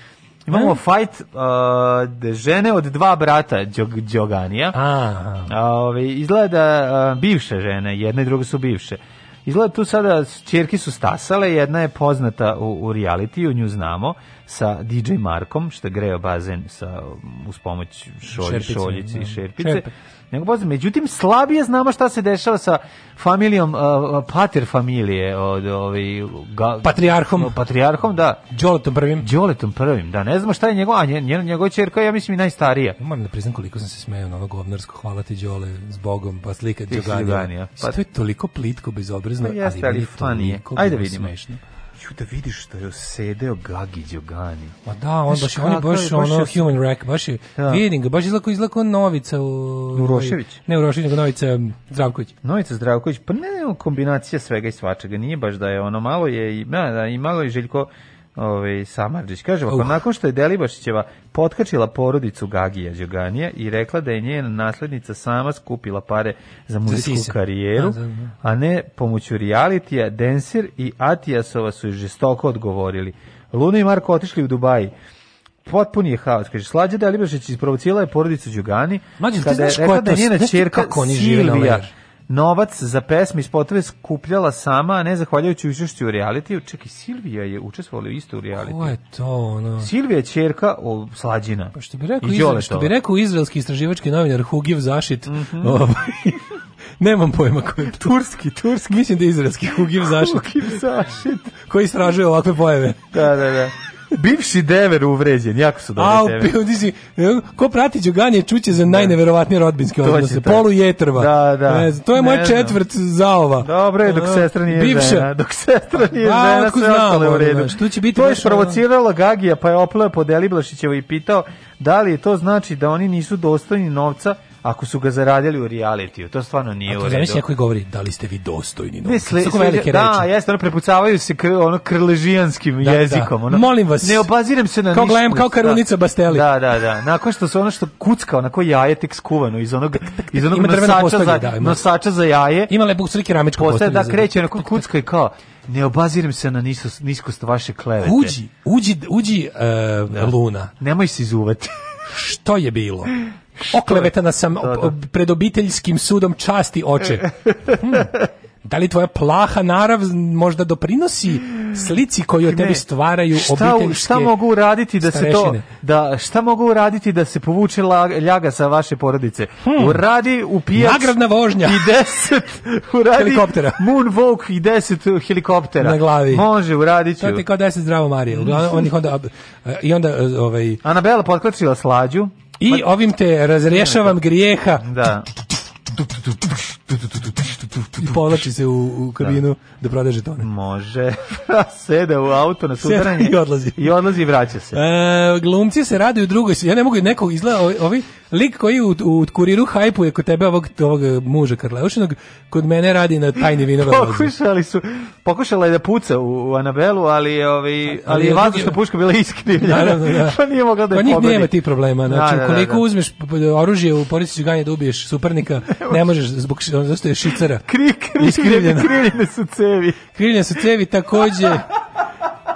Imamo e? fight uh, žene od dva brata Đog, Đoganija. Uh, izgleda uh, bivše žene, jedna i druga su bivše. Izgleda tu sada, čerki su stasale, jedna je poznata u, u realitiju, nju znamo, sa DJ Markom, što je greo bazen sa, uz pomoć šolje, šoljice i da. šerpice. Šerpe nego pozdrav. Međutim, slabije znamo šta se dešava sa familijom, uh, pater familije, od, ovaj, ga, patrijarhom. Uh, patrijarhom, da. Đoletom prvim. Đoletom prvim, da. Ne znamo šta je njegova, a nje, nje, njegova čerka ja mislim i najstarija. Moram da priznam koliko sam se smeo na ono govnarsko, hvala ti Đole, s Bogom, pa slika Đoganija. Pa... To je toliko plitko, bezobrazno, pa ali, ali je toliko Ajde vidimo. Smešno. Ju da vidiš što je sedeo Gagi Đogani. Ma da, on baš, on je baš, ono baš human wreck, baš je, da. vidim ga, baš izlako, izlako Novica u... Urošević. Ne Urošević, nego Novica um, Zdravković. Novica Zdravković, pa ne, kombinacija svega i svačega, nije baš da je ono, malo je, da, da, i malo je Željko ovaj Samarđić. Kaže, uh. nakon što je Delibašićeva potkačila porodicu Gagija Đoganija i rekla da je njena naslednica sama skupila pare za muzičku za karijeru, da, da, da. a ne pomoću realitija, Densir i Atijasova su žestoko odgovorili. Luna i Marko otišli u Dubaji. Potpuni je haos. Kaže, Slađa Delibašić isprovocila je porodicu Đogani, kada je rekla da je njena čerka Silvija novac za pesme i spotove skupljala sama, a ne zahvaljujući učešću u realitiju. Čekaj, Silvija je učestvovala isto u realitiju. Ko je to ono? Silvija je čerka o, Slađina. Pa što bi rekao, izra, što bi rekao izraelski istraživački novinar Hugiv Zašit, mm -hmm. [laughs] Nemam pojma koji je to. Turski, turski. Mislim da je izraelski Hugiv Zašit. Hugiv Zašit. koji istražuje ovakve pojave. Da, da, da. Bivši dever uvređen, jako su dobri dever. A, si, e, ko prati Đuganje čuće za da. najneverovatnije rodbinske odnose. Polu jetrva. Da, da. Ne, to je moj četvrt za ova. Dobro je, dok sestra nije Bivša. žena. Dok sestra nije A, pa, žena, sve ostale u redu. Što će biti to je provocirala Gagija, pa je opleo po Deliblašićevo i pitao da li je to znači da oni nisu dostojni novca ako su ga zaradili u realitiju. To stvarno nije u redu. A to neko govori da li ste vi dostojni novca. Sle, Tako velike da, jeste, ono prepucavaju se kr, ono krležijanskim da, da. jezikom. Da. Molim vas. Ne obaziram se na kao ništa. Gledam, kao da. Karunica da. Basteli. Da, da, da. Nakon što se ono što kuckao, onako jaje tek skuvano iz onog, iz onog nosača, postolje, za, da, ima. nosača za jaje. Ima lepog sri keramičko postolje. Da, kreće onako kucka i kao, ne obaziram se na niskost, niskost vaše klevete. Uđi, uđi, uđi uh, luna. Nemoj se izuvati. što je bilo? [laughs] Oklevetana sam da, da. pred obiteljskim sudom časti oče. [laughs] Hm. Da li tvoja plaha narav možda doprinosi slici koju o tebi stvaraju šta, obiteljske šta mogu uraditi da starešine? se to da šta mogu uraditi da se povuče ljaga sa vaše porodice hmm. uradi u pijac nagradna vožnja i 10 uradi helikoptera moonwalk i 10 helikoptera na glavi može uradiću to ti kao 10 zdravo Marije uglavnom on onda i onda e, ovaj Anabela potkačila slađu I ovim te razrešavam grijeha. Da i povlači se u, u da. kabinu da, da prode žetone. Može. [laughs] Sede u auto na sudaranje i odlazi. I odlazi i vraća se. E, glumci se raduju drugoj. Ja ne mogu nekog izgleda ovi lik koji u, u kuriru hajpuje kod tebe ovog, ovog e, muža Karleušinog, kod mene radi na tajni vinove [laughs] Pokušali su, pokušala je da puca u, u Anabelu, ali, ovi, ali, ali je vazdušna puška bila iskrivljena. Naravno, da. [laughs] Pa nije mogla da je Pa njih pobedi. nema ti problema. Znači, da, da, da, da. uzmeš oružje u porodici ganje da ubiješ supernika, ne možeš zbog ono zašto je šicara. Kri, kri, Iskrivljena. krivljene su cevi. Krivljene su cevi takođe. [laughs]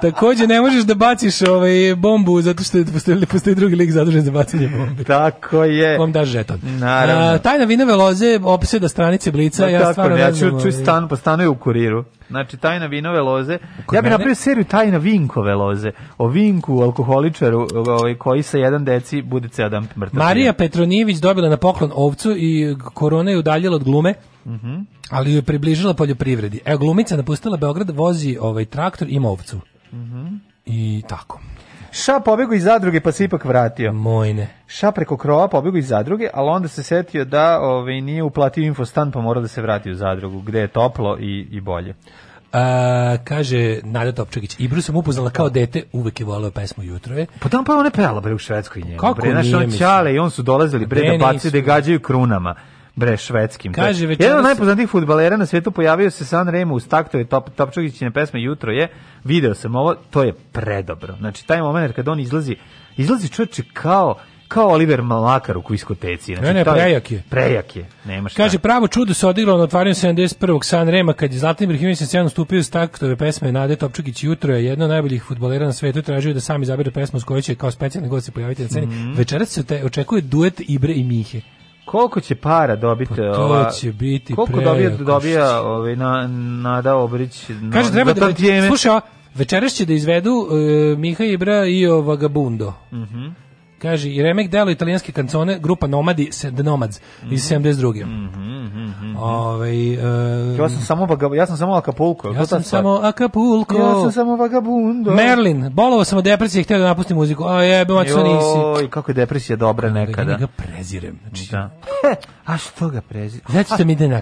Takođe ne možeš da baciš ovaj bombu zato što postoji, postoji drugi lik zadužen za bacanje bombe. Tako je. Vam da žeton. Naravno. A, tajna vinove loze opseda stranice Blica. Da, ja tako, stvarno ne, ja ću, ću ovaj. stan, postanu pa u kuriru. Znači, tajna vinove loze. ja bih napravio seriju tajna vinkove loze. O vinku, alkoholičaru, ovaj, koji sa jedan deci bude ceo cedan mrtav. Marija Petronijević dobila na poklon ovcu i korona je udaljila od glume. Mm ali ju je približila poljoprivredi. Evo, glumica napustila Beograd, vozi ovaj traktor i ovcu. I tako. Ša pobegao iz zadruge pa se ipak vratio. Mojne. Ša preko krova pobegao iz zadruge, ali onda se setio da ovaj, nije uplatio infostan pa mora da se vrati u zadrugu, gde je toplo i, i bolje. A, kaže Nada Topčagić, Ibru sam upoznala kao dete, uvek je voleo pesmu Jutrove. Pa tamo da, pa ona pevala bre u Švedskoj njemu. Kako bre, naš on čale i on su dolazili bre, da bre da baci da gađaju krunama bre švedskim. Kaže večeras jedan od najpoznatijih fudbalera na svetu pojavio se San Remo u staktove Top Topčugićine pesme Jutro je. Video sam ovo, to je predobro. Znači taj momenat kad on izlazi, izlazi čoveče kao kao Oliver Malakar u kviskoteci. Znači, ne, ne, prejak je. Prejak je, Nema šta. Kaže, pravo čudo se odigralo na otvaranju 71. San Rema, kad je Zlatan Ibrahimović na scenu stupio s taktove pesme Nade Topčukić jutro je jedno od najboljih futbolera na svetu, tražio da sam izabere pesmu s kojoj će kao specijalni gost se pojaviti na sceni. Mm -hmm. Večeras se te očekuje duet Ibre i Mihe. Koliko će para dobiti pa ova? će biti koliko dobija dobija ovaj na Nada Obrić? Na, Kaže treba da, da slušaj, večeras će da izvedu uh, Miha Ibra i o Vagabundo. Mhm. Mm Kaže, i remek delo italijanske kancone, grupa Nomadi, The Nomads, mm -hmm. iz 72. Mm -hmm, Ove, uh, ja sam samo vaga, ja sam samo Acapulco. Ja sam samo Acapulco. Ja sam samo vagabundo. Merlin, bolovao sam od depresije, htio da napustim muziku. A jebe, mač sa nisi. Joj, kako je depresija dobra nekada. Ja ga prezirem. Znači, da. A što ga prezirem? Znači mi ide na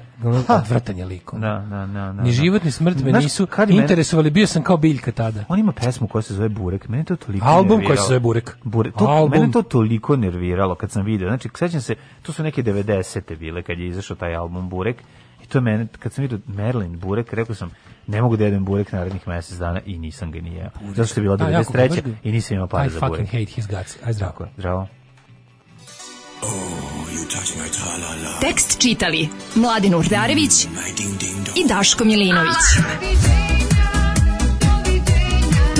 odvrtanje likom. Da, da, da, da, Ni da. život, ni smrt me Znaš, nisu interesovali, bio sam kao biljka tada. On ima pesmu koja se zove Burek, meni to toliko Album koji se zove Burek. Burek, to, Album mene to toliko nerviralo kad sam video. Znači, sećam se, to su neke 90. te bile kad je izašao taj album Burek. I to je mene, kad sam vidio Merlin Burek, rekao sam, ne mogu da jedem burek narednih mjesec dana i nisam ga nije. Zato što je bila 93. Da, i nisam imao para za burek. I fucking hate his guts. Aj zdravo. zdravo. Oh, Tekst čitali Mladin Urdarević i Daško Milinović. Ah!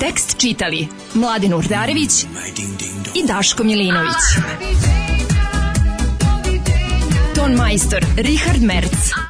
Tekst čitali Mladin Urdarević i Daško Milinović. Ton majstor Richard Merc.